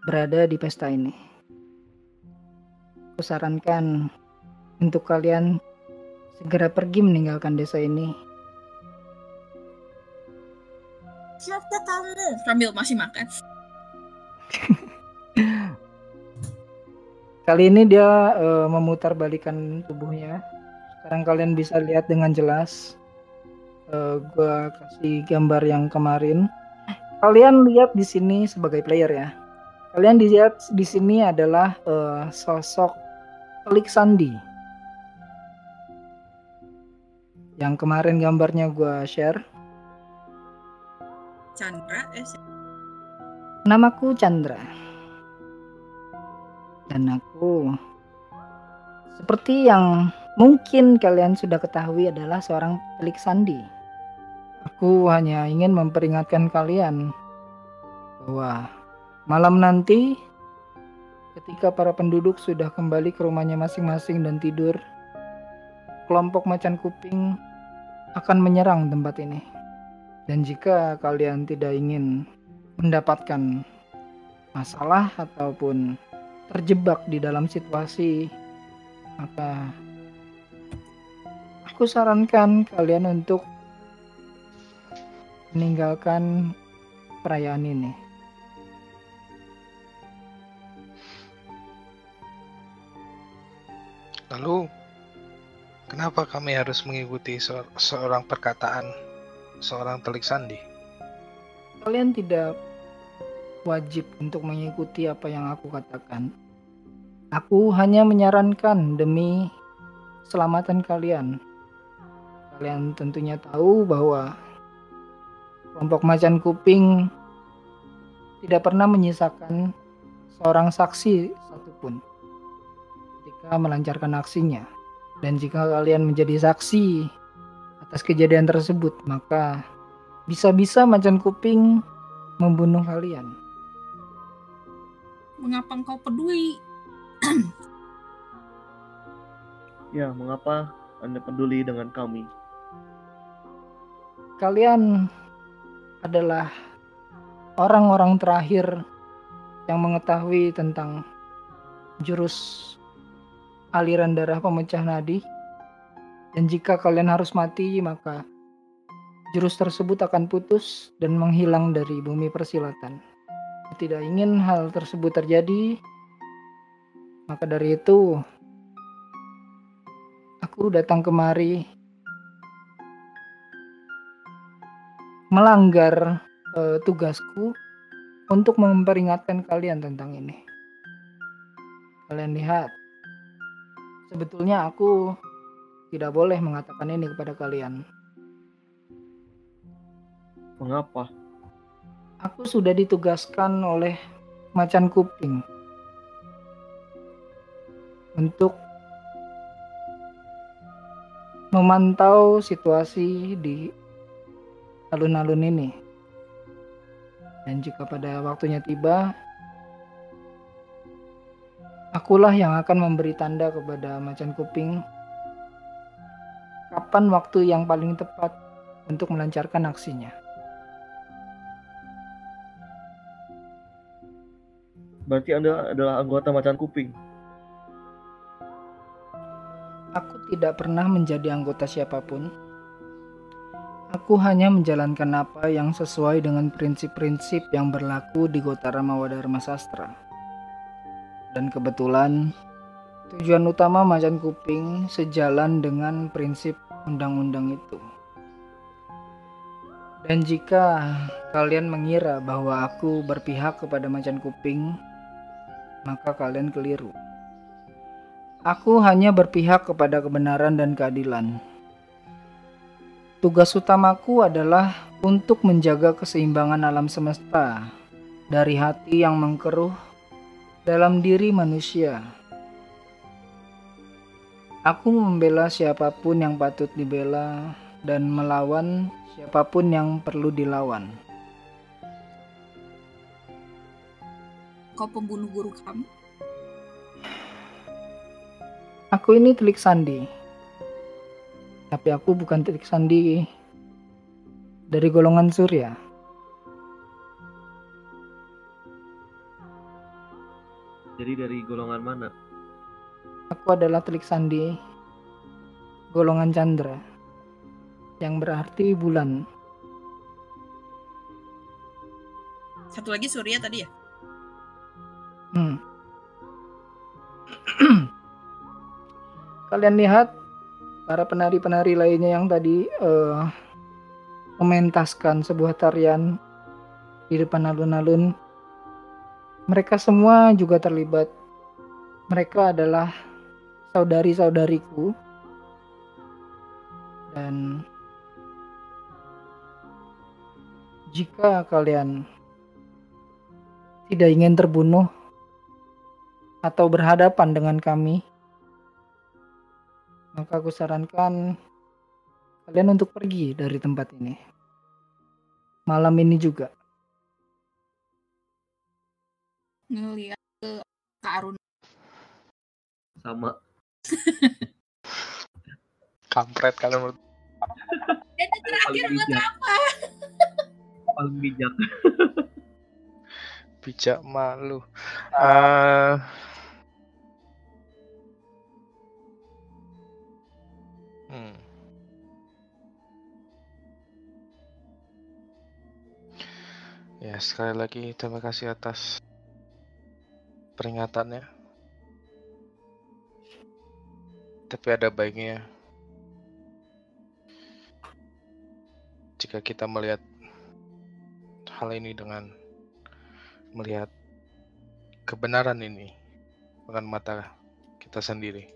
berada di pesta ini. Kusarankan untuk kalian segera pergi meninggalkan desa ini. Siapa kamu? Sambil masih makan. Kali ini dia eh, memutar balikan tubuhnya. Sekarang kalian bisa lihat dengan jelas. Eh, gua kasih gambar yang kemarin. Kalian lihat di sini sebagai player ya. Kalian dilihat di sini adalah eh, sosok Telik Sandi. Yang kemarin gambarnya gua share. Chandra, eh, Namaku Chandra. Dan aku seperti yang mungkin kalian sudah ketahui adalah seorang pelik sandi. Aku hanya ingin memperingatkan kalian bahwa malam nanti ketika para penduduk sudah kembali ke rumahnya masing-masing dan tidur, kelompok macan kuping akan menyerang tempat ini. Dan jika kalian tidak ingin mendapatkan masalah ataupun terjebak di dalam situasi maka aku sarankan kalian untuk meninggalkan perayaan ini. Lalu, kenapa kami harus mengikuti se- seorang perkataan seorang telik sandi? Kalian tidak wajib untuk mengikuti apa yang aku katakan. Aku hanya menyarankan demi keselamatan kalian. Kalian tentunya tahu bahwa kelompok macan kuping tidak pernah menyisakan seorang saksi satupun ketika melancarkan aksinya. Dan jika kalian menjadi saksi atas kejadian tersebut, maka bisa-bisa macan kuping membunuh kalian. mengapa engkau peduli? Ya, mengapa Anda peduli dengan kami? Kalian adalah orang-orang terakhir yang mengetahui tentang jurus aliran darah pemecah nadi. Dan jika kalian harus mati, maka jurus tersebut akan putus dan menghilang dari bumi persilatan. Tidak ingin hal tersebut terjadi, Maka dari itu, aku datang kemari melanggar eh, tugasku untuk memperingatkan kalian tentang ini. Kalian lihat, sebetulnya aku tidak boleh mengatakan ini kepada kalian. Mengapa? Aku sudah ditugaskan oleh macan kuping untuk memantau situasi di alun-alun ini. Dan jika pada waktunya tiba, akulah yang akan memberi tanda kepada macan kuping kapan waktu yang paling tepat untuk melancarkan aksinya. Berarti Anda adalah anggota macan kuping. Aku tidak pernah menjadi anggota siapa pun. Aku hanya menjalankan apa yang sesuai dengan prinsip-prinsip yang berlaku di Gotara Mawadharma Sastra. Dan kebetulan, tujuan utama macan kuping sejalan dengan prinsip undang-undang itu. Dan jika kalian mengira bahwa aku berpihak kepada macan kuping, maka kalian keliru. Aku hanya berpihak kepada kebenaran dan keadilan. Tugas utamaku adalah untuk menjaga keseimbangan alam semesta dari hati yang mengkeruh dalam diri manusia. Aku membela siapa pun yang patut dibela dan melawan siapa pun yang perlu dilawan. Kau pembunuh guru kamu? Aku ini telik sandi. Tapi aku bukan telik sandi dari golongan surya. Jadi dari golongan mana? Aku adalah telik sandi golongan chandra yang berarti bulan. Satu lagi Surya tadi ya? Hmm. Kalian lihat para penari-penari lainnya yang tadi eh, mementaskan sebuah tarian di depan alun-alun. Mereka semua juga terlibat. Mereka adalah saudari-saudariku. Dan jika kalian tidak ingin terbunuh atau berhadapan dengan kami, maka aku sarankan kalian untuk pergi dari tempat ini. Malam ini juga. Ngeliat ke Kak Arun. Sama. Kampret kalian menurut itu terakhir buat apa? Paling bijak. bijak malu. Eh hmm. Ya, sekali lagi terima kasih atas peringatannya. Tapi ada baiknya jika kita melihat hal ini dengan melihat kebenaran ini dengan mata kita sendiri.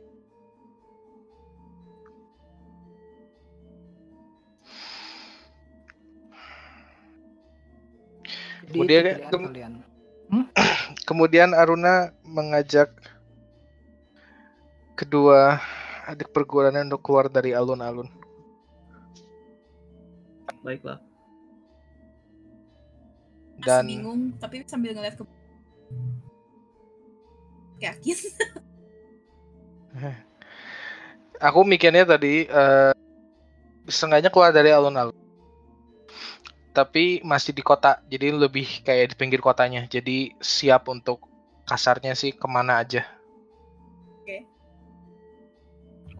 Jadi Kemudian- kalian. Kemudian Aruna mengajak kedua adik perguruannya untuk keluar dari alun-alun. Baiklah. Masih Dan bingung, tapi sambil ngeliat ke yakin aku mikirnya tadi eh setengahnya keluar dari alun-alun. Tapi masih di kota, jadi lebih kayak di pinggir kotanya. Jadi siap untuk kasarnya sih ke mana aja.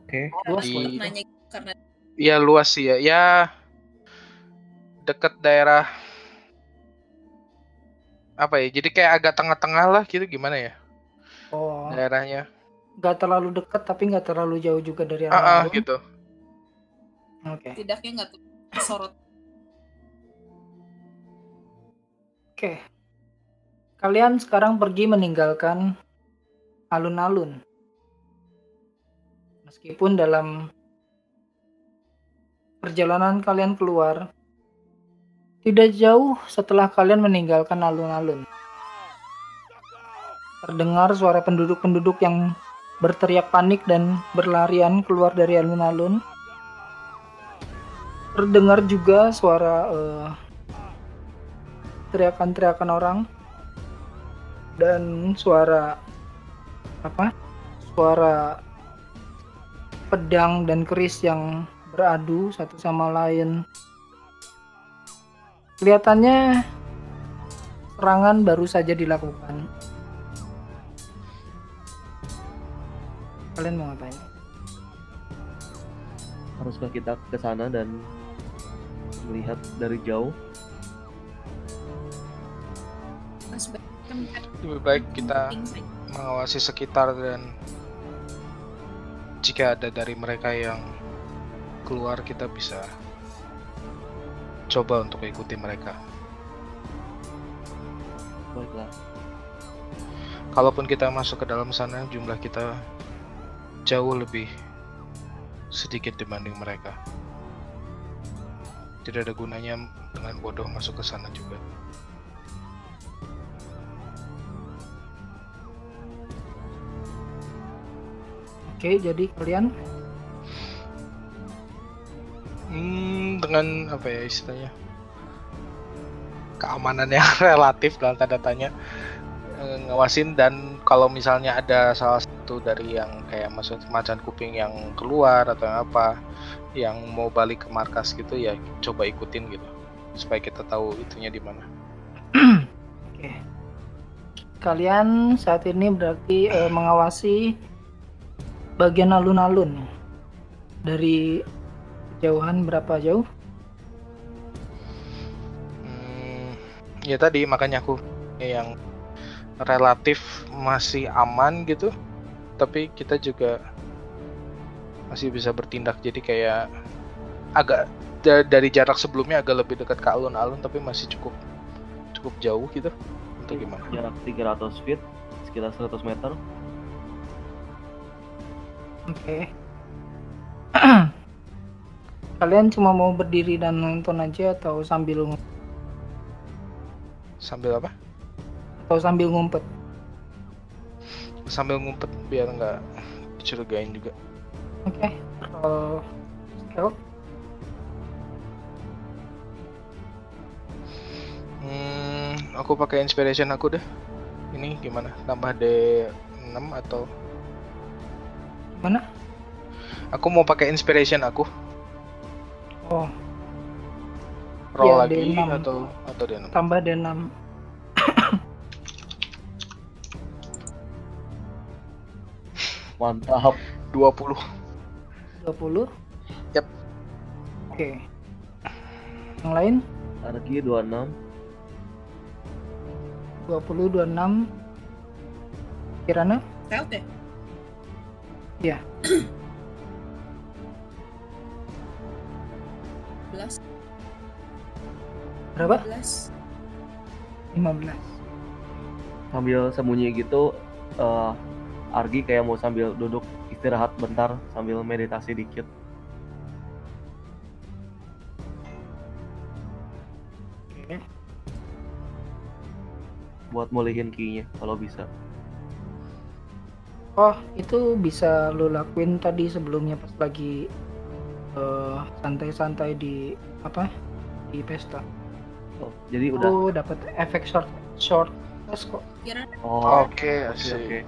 Oke. Luas Di- kok untuk itu. nanya karena Ya luas sih ya. Ya deket daerah apa ya? Jadi kayak agak tengah-tengah lah gitu gimana ya? Oh, daerahnya. nggak terlalu dekat tapi nggak terlalu jauh juga dari Ah, ah, alun-alun. gitu. Oke. Tidaknya nggak sorot. Oke. Kalian sekarang pergi meninggalkan alun-alun. Meskipun dalam perjalanan kalian keluar, tidak jauh setelah kalian meninggalkan alun-alun. Terdengar suara penduduk-penduduk yang berteriak panik dan berlarian keluar dari alun-alun. Terdengar juga suara eh, teriakan-teriakan orang dan suara apa suara pedang dan keris yang beradu satu sama lain. Kelihatannya serangan baru saja dilakukan. Kalian mau ngapain? Haruskah kita ke sana dan melihat dari jauh? Kan Lebih baik kita mengawasi sekitar dan jika ada dari mereka yang keluar kita bisa coba untuk ikuti mereka. Baiklah. Kalaupun kita masuk ke dalam sana jumlah kita jauh lebih sedikit dibanding mereka. Tidak ada gunanya dengan bodoh masuk ke sana juga. Oke jadi kalian Hmm, dengan apa ya istilahnya keamanan yang relatif dalam tanda tanya eh, ngawasin dan kalau misalnya ada salah satu dari yang kayak maksud macan kuping yang keluar atau yang apa yang mau balik ke markas gitu ya coba ikutin gitu supaya kita tahu itunya di mana. Oke. Kalian saat ini berarti eh, mengawasi bagian alun-alun. Dari jauhan berapa jauh? Hmm, ya tadi makanya aku yang relatif masih aman gitu tapi kita juga masih bisa bertindak jadi kayak agak da- dari jarak sebelumnya agak lebih dekat ke alun-alun tapi masih cukup cukup jauh gitu untuk gimana Jarak 300 feet, sekitar 100 meter. Oke. Kalian cuma mau berdiri dan nonton aja atau sambil ngu- sambil apa atau sambil ngumpet? sambil ngumpet biar nggak dicurigain juga Oke. Roll stealth. hmm, aku pakai inspiration aku deh ini gimana tambah D6 atau Gimana? aku mau pakai inspiration aku Oh, roll Iya, lagi D6. atau atau D6 tambah D6. Mantap. 20 20. Yap. Oke. Yang lain? Arki 26. 20 26. Kirana? Stealth ya? Iya. Belas. Berapa? Belas. 15. Sambil sembunyi gitu, eh Argi kayak mau sambil duduk istirahat bentar sambil meditasi dikit. Oke. Buat mulihin ki-nya kalau bisa. Oh, itu bisa lo lakuin tadi sebelumnya pas lagi eh, santai-santai di apa? Di pesta. Oh, jadi udah. Oh, dapat efek short short rest kok. Oh, Oke, oke, asik. oke.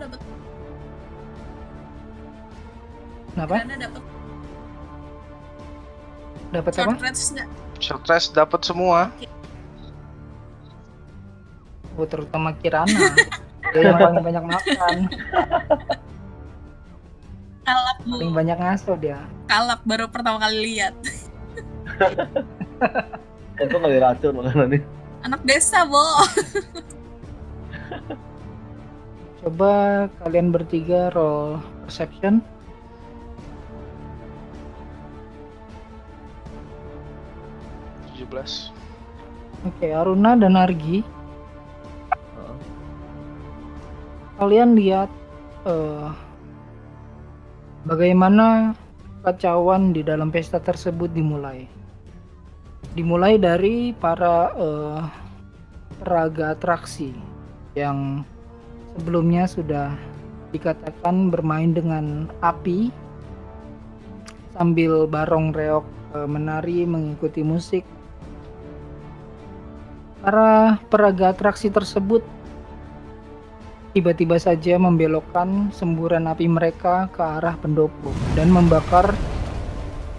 dapat Kenapa? Dapat Dapat apa? short rest dapat semua. Oh, terutama Kirana. Dia yang paling banyak makan, Kalap bu. paling banyak ngaso dia. Kalap baru pertama kali lihat. Untung nggak diracun makanannya. Anak desa bo. Coba kalian bertiga roll perception. tujuh belas Oke, Aruna dan Argi, kalian lihat eh, bagaimana kacauan di dalam pesta tersebut dimulai. Dimulai dari para eh, peraga atraksi yang sebelumnya sudah dikatakan bermain dengan api sambil barong reok eh, menari mengikuti musik. Para peraga atraksi tersebut tiba-tiba saja membelokkan semburan api mereka ke arah pendopo dan membakar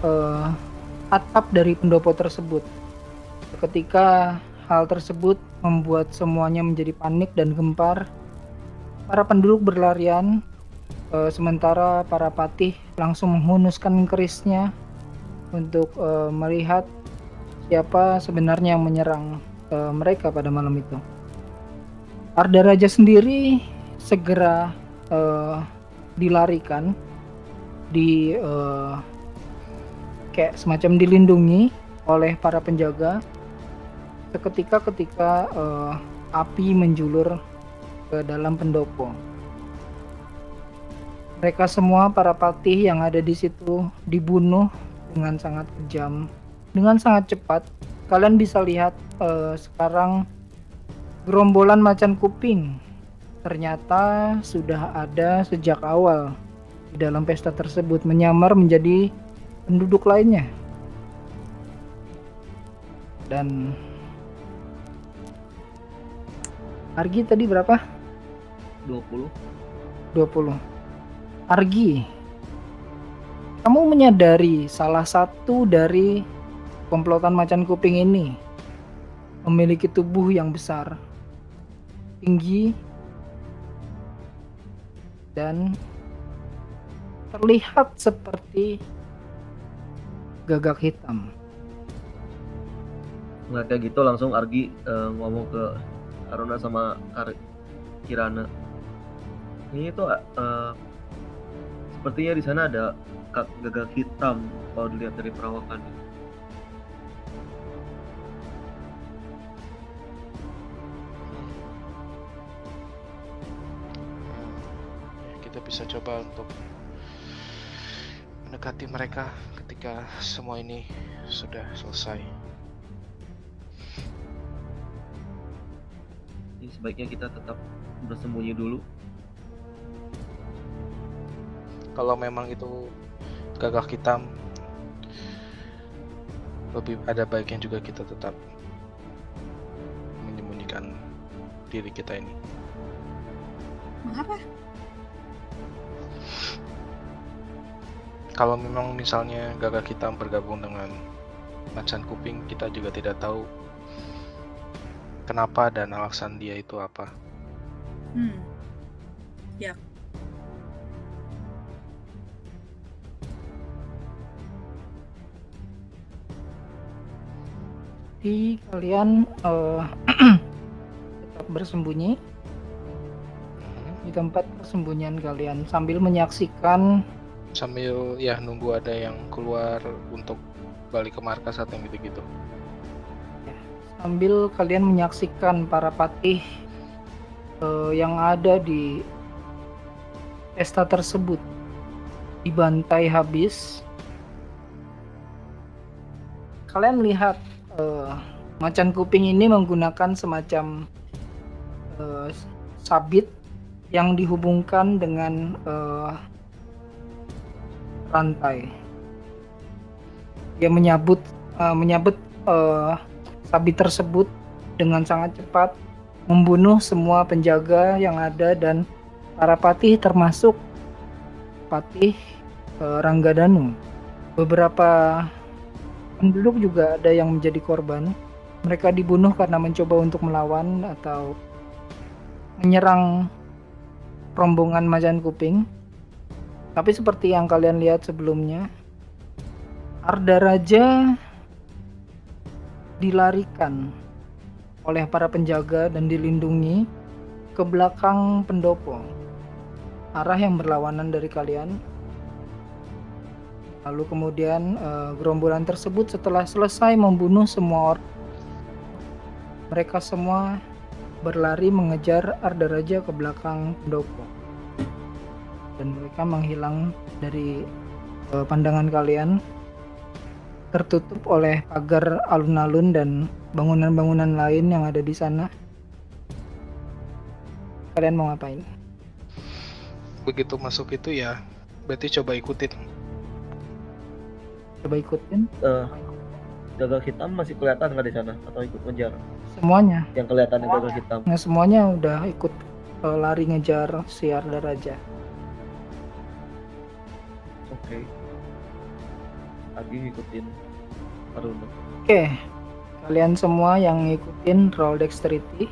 eh, atap dari pendopo tersebut. Ketika hal tersebut membuat semuanya menjadi panik dan gempar, para penduduk berlarian, eh, sementara para patih langsung menghunuskan kerisnya untuk eh, melihat siapa sebenarnya yang menyerang eh, mereka pada malam itu. Arda Raja sendiri segera eh, dilarikan di eh, kayak semacam dilindungi oleh para penjaga seketika ketika eh, api menjulur ke dalam pendopo. Mereka semua para patih yang ada di situ dibunuh dengan sangat kejam, dengan sangat cepat. Kalian bisa lihat eh, sekarang gerombolan macan kuping ternyata sudah ada sejak awal di dalam pesta tersebut menyamar menjadi penduduk lainnya. Dan Argi tadi berapa? 20 20. Argi, kamu menyadari salah satu dari komplotan macan kuping ini memiliki tubuh yang besar, tinggi, dan terlihat seperti gagak hitam. nggak kayak gitu langsung Argi eh, ngomong ke Aruna sama Kar Kirana ini tuh eh, sepertinya di sana ada gagak hitam kalau dilihat dari perawakan kita bisa coba untuk mendekati mereka ketika semua ini sudah selesai. Jadi sebaiknya kita tetap bersembunyi dulu Kalau memang itu gagak hitam, lebih ada baiknya juga kita tetap menyembunyikan diri kita ini. Mengapa? Kalau memang misalnya gagak hitam bergabung dengan macan kuping, kita juga tidak tahu kenapa dan alasan dia itu apa. Hmm. Jadi kalian eh, tetap bersembunyi. Di tempat persembunyian kalian sambil menyaksikan Sambil ya nunggu ada yang keluar untuk balik ke markas atau yang gitu-gitu. sambil kalian menyaksikan para patih eh, yang ada di pesta tersebut dibantai habis. Kalian lihat eh, macan kuping ini menggunakan semacam eh, sabit yang dihubungkan dengan eh, rantai. Dia menyabut eh, menyabet eh, sabit tersebut dengan sangat cepat membunuh semua penjaga yang ada dan para patih termasuk patih eh, Ranggadanu. Beberapa penduduk juga ada yang menjadi korban. Mereka dibunuh karena mencoba untuk melawan atau menyerang rombongan macan kuping. Tapi seperti yang kalian lihat sebelumnya, Arda Raja dilarikan oleh para penjaga dan dilindungi ke belakang pendopo. Arah yang berlawanan dari kalian. Lalu kemudian eh, gerombolan tersebut setelah selesai membunuh semua orang, mereka semua berlari mengejar Arda Raja ke belakang pendopo. Dan mereka menghilang dari eh, pandangan kalian tertutup oleh pagar alun-alun dan bangunan-bangunan lain yang ada di sana. Kalian mau ngapain? Begitu masuk itu ya, berarti coba ikutin. Coba ikutin Eh, gagal hitam masih kelihatan nggak di sana atau ikut ngejar? Semuanya. Yang kelihatan yang gagal hitam. Nah semuanya udah ikut eh, lari ngejar si Arda Raja. Oke. Lagi ngikutin Aruna. Oke, kalian semua yang ngikutin roll dexterity.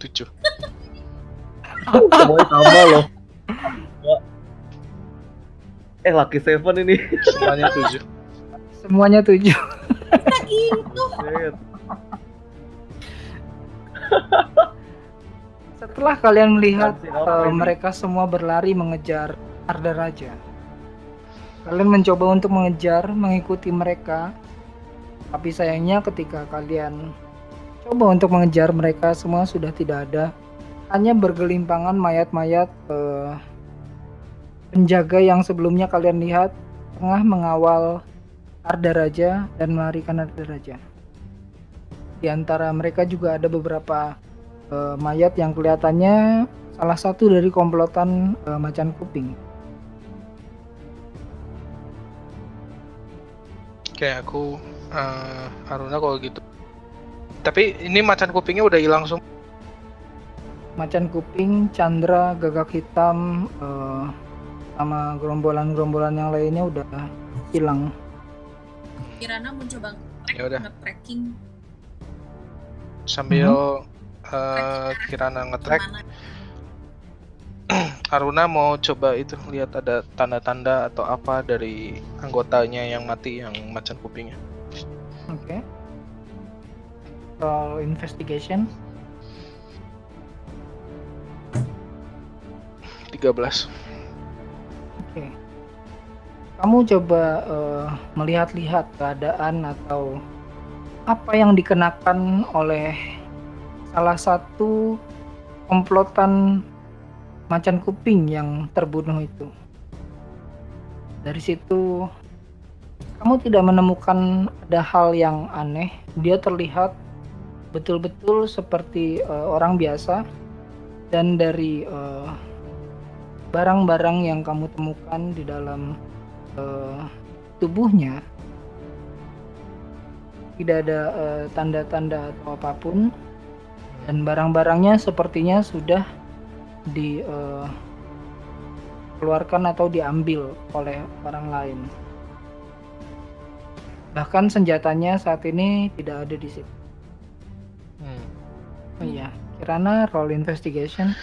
Tujuh. Semuanya sama loh. Eh Lucky Seven ini. Semuanya tujuh. Semuanya tujuh. gitu. Setelah kalian melihat ini? mereka semua berlari mengejar Arda Raja, kalian mencoba untuk mengejar, mengikuti mereka. Tapi sayangnya ketika kalian coba untuk mengejar mereka semua sudah tidak ada. Hanya bergelimpangan mayat-mayat eh, penjaga yang sebelumnya kalian lihat tengah mengawal Arda Raja dan melarikan Arda Raja. Di antara mereka juga ada beberapa eh, mayat yang kelihatannya salah satu dari komplotan eh, macan kuping. Kayak aku eh Aruna kalau gitu. Tapi ini macan kupingnya udah hilang semua. Macan kuping, Chandra, gagak hitam, eh, sama gerombolan-gerombolan yang lainnya udah hilang. Kirana mau coba Ya udah. nge-tracking Sambil Mhm. eh Kirana nge-track, Aruna mau coba itu lihat ada tanda-tanda atau apa dari anggotanya yang mati yang macan kupingnya. Oke. Roll investigation. 13. Kamu coba eh, melihat-lihat keadaan atau apa yang dikenakan oleh salah satu komplotan macan kuping yang terbunuh itu. Dari situ kamu tidak menemukan ada hal yang aneh. Dia terlihat betul-betul seperti eh, orang biasa dan dari eh, barang-barang yang kamu temukan di dalam eh, tubuhnya tidak ada eh, tanda-tanda atau apa pun dan barang-barangnya sepertinya sudah dikeluarkan atau diambil oleh orang lain. Bahkan senjatanya saat ini tidak ada di situ. Hmm. Oh iya, Kirana roll investigation.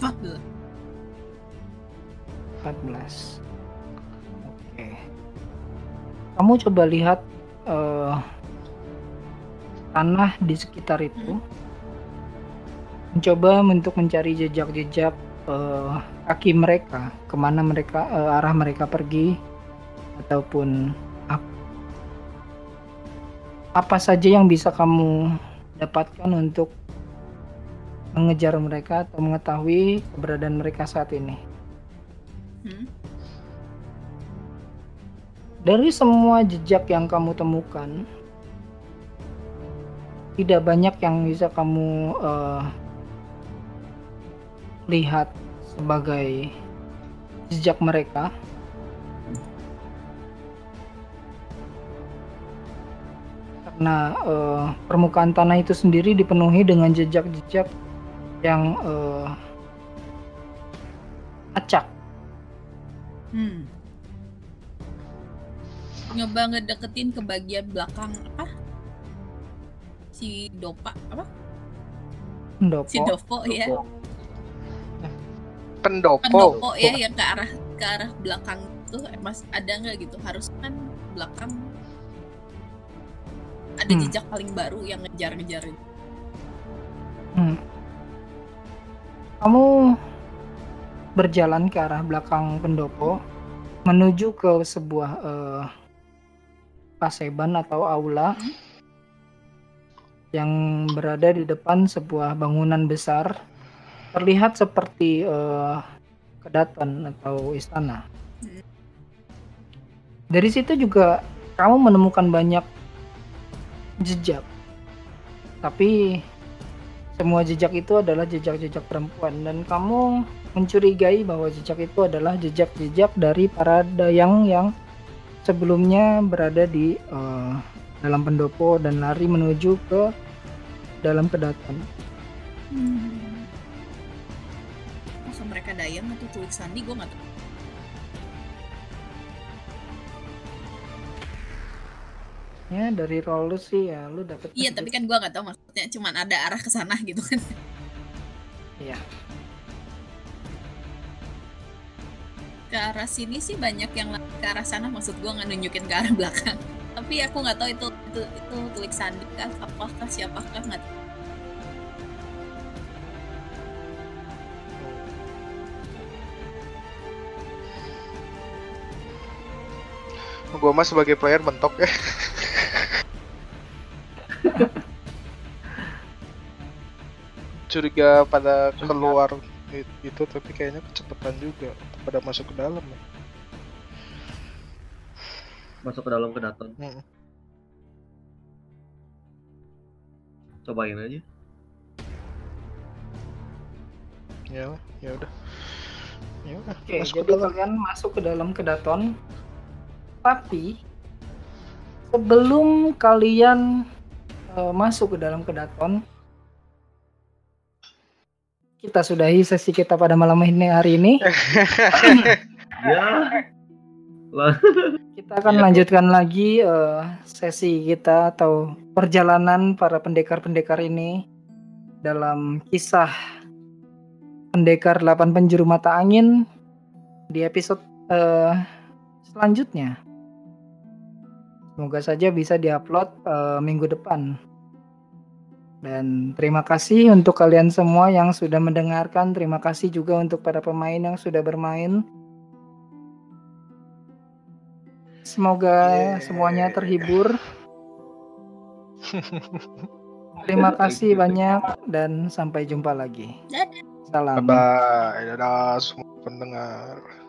Fuck dulu. 14. Oke. Kamu coba lihat eh, tanah di sekitar itu. Mencoba untuk mencari jejak-jejak eh, kaki mereka, ke mana mereka eh, arah mereka pergi, ataupun ap- apa saja yang bisa kamu dapatkan untuk mengejar mereka atau mengetahui keberadaan mereka saat ini. Hmm? Dari semua jejak yang kamu temukan, tidak banyak yang bisa kamu eh, lihat sebagai jejak mereka. Karena eh, permukaan tanah itu sendiri dipenuhi dengan jejak-jejak yang eh, acak. Hmm. Nyoba ngedeketin ke bagian belakang apa? Si Dopa apa? Pendopo. Si Dopo ya. pendopo. pendopo ya yang ke arah ke arah belakang tuh eh, mas ada nggak gitu harus kan belakang ada Hmm. jejak paling baru yang ngejar-ngejar. Hmm. Kamu berjalan ke arah belakang pendopo menuju ke sebuah eh, paseban atau aula Hmm. yang berada di depan sebuah bangunan besar terlihat seperti eh, kedaton atau istana. Hmm. Dari situ juga kamu menemukan banyak jejak. Tapi semua jejak itu adalah jejak-jejak perempuan dan kamu mencurigai bahwa jejak itu adalah jejak-jejak dari para dayang yang sebelumnya berada di eh, dalam pendopo dan lari menuju ke dalam kedaton. Hmm. Masa mereka dayang atau culik sandi gue nggak tahu. Ya dari roll lu sih ya lu dapet Iya tapi kan gue nggak tahu maksudnya cuman ada arah ke sana gitu kan. Iya. Ke arah sini sih banyak yang ke arah sana maksud gue nggak nunjukin ke arah belakang. Tapi aku nggak tahu itu itu itu tulik sandi kah apakah siapakah nggak Gua mah sebagai player mentok ya. Curiga pada keluar itu tapi kayaknya kecepatan juga pada masuk ke dalam ya. Masuk ke dalam kedaton. Mm. Cobain aja. Ya, ya udah. Ya udah, Oke, ke dalam. kalian masuk ke dalam kedaton. Tapi sebelum kalian eh, masuk ke dalam kedaton, kita sudahi sesi kita pada malam ini hari ini. Ya. Lah. Kita akan Ya. lanjutkan lagi eh, sesi kita atau perjalanan para pendekar-pendekar ini dalam kisah pendekar 8 penjuru mata angin di episode eh, selanjutnya. Semoga saja bisa diupload eh, minggu depan. Dan terima kasih untuk kalian semua yang sudah mendengarkan. Terima kasih juga untuk para pemain yang sudah bermain. Semoga Yeah. semuanya terhibur. Terima kasih banyak dan sampai jumpa lagi. Dadah. Salam. Bye bye, dadah semua pendengar.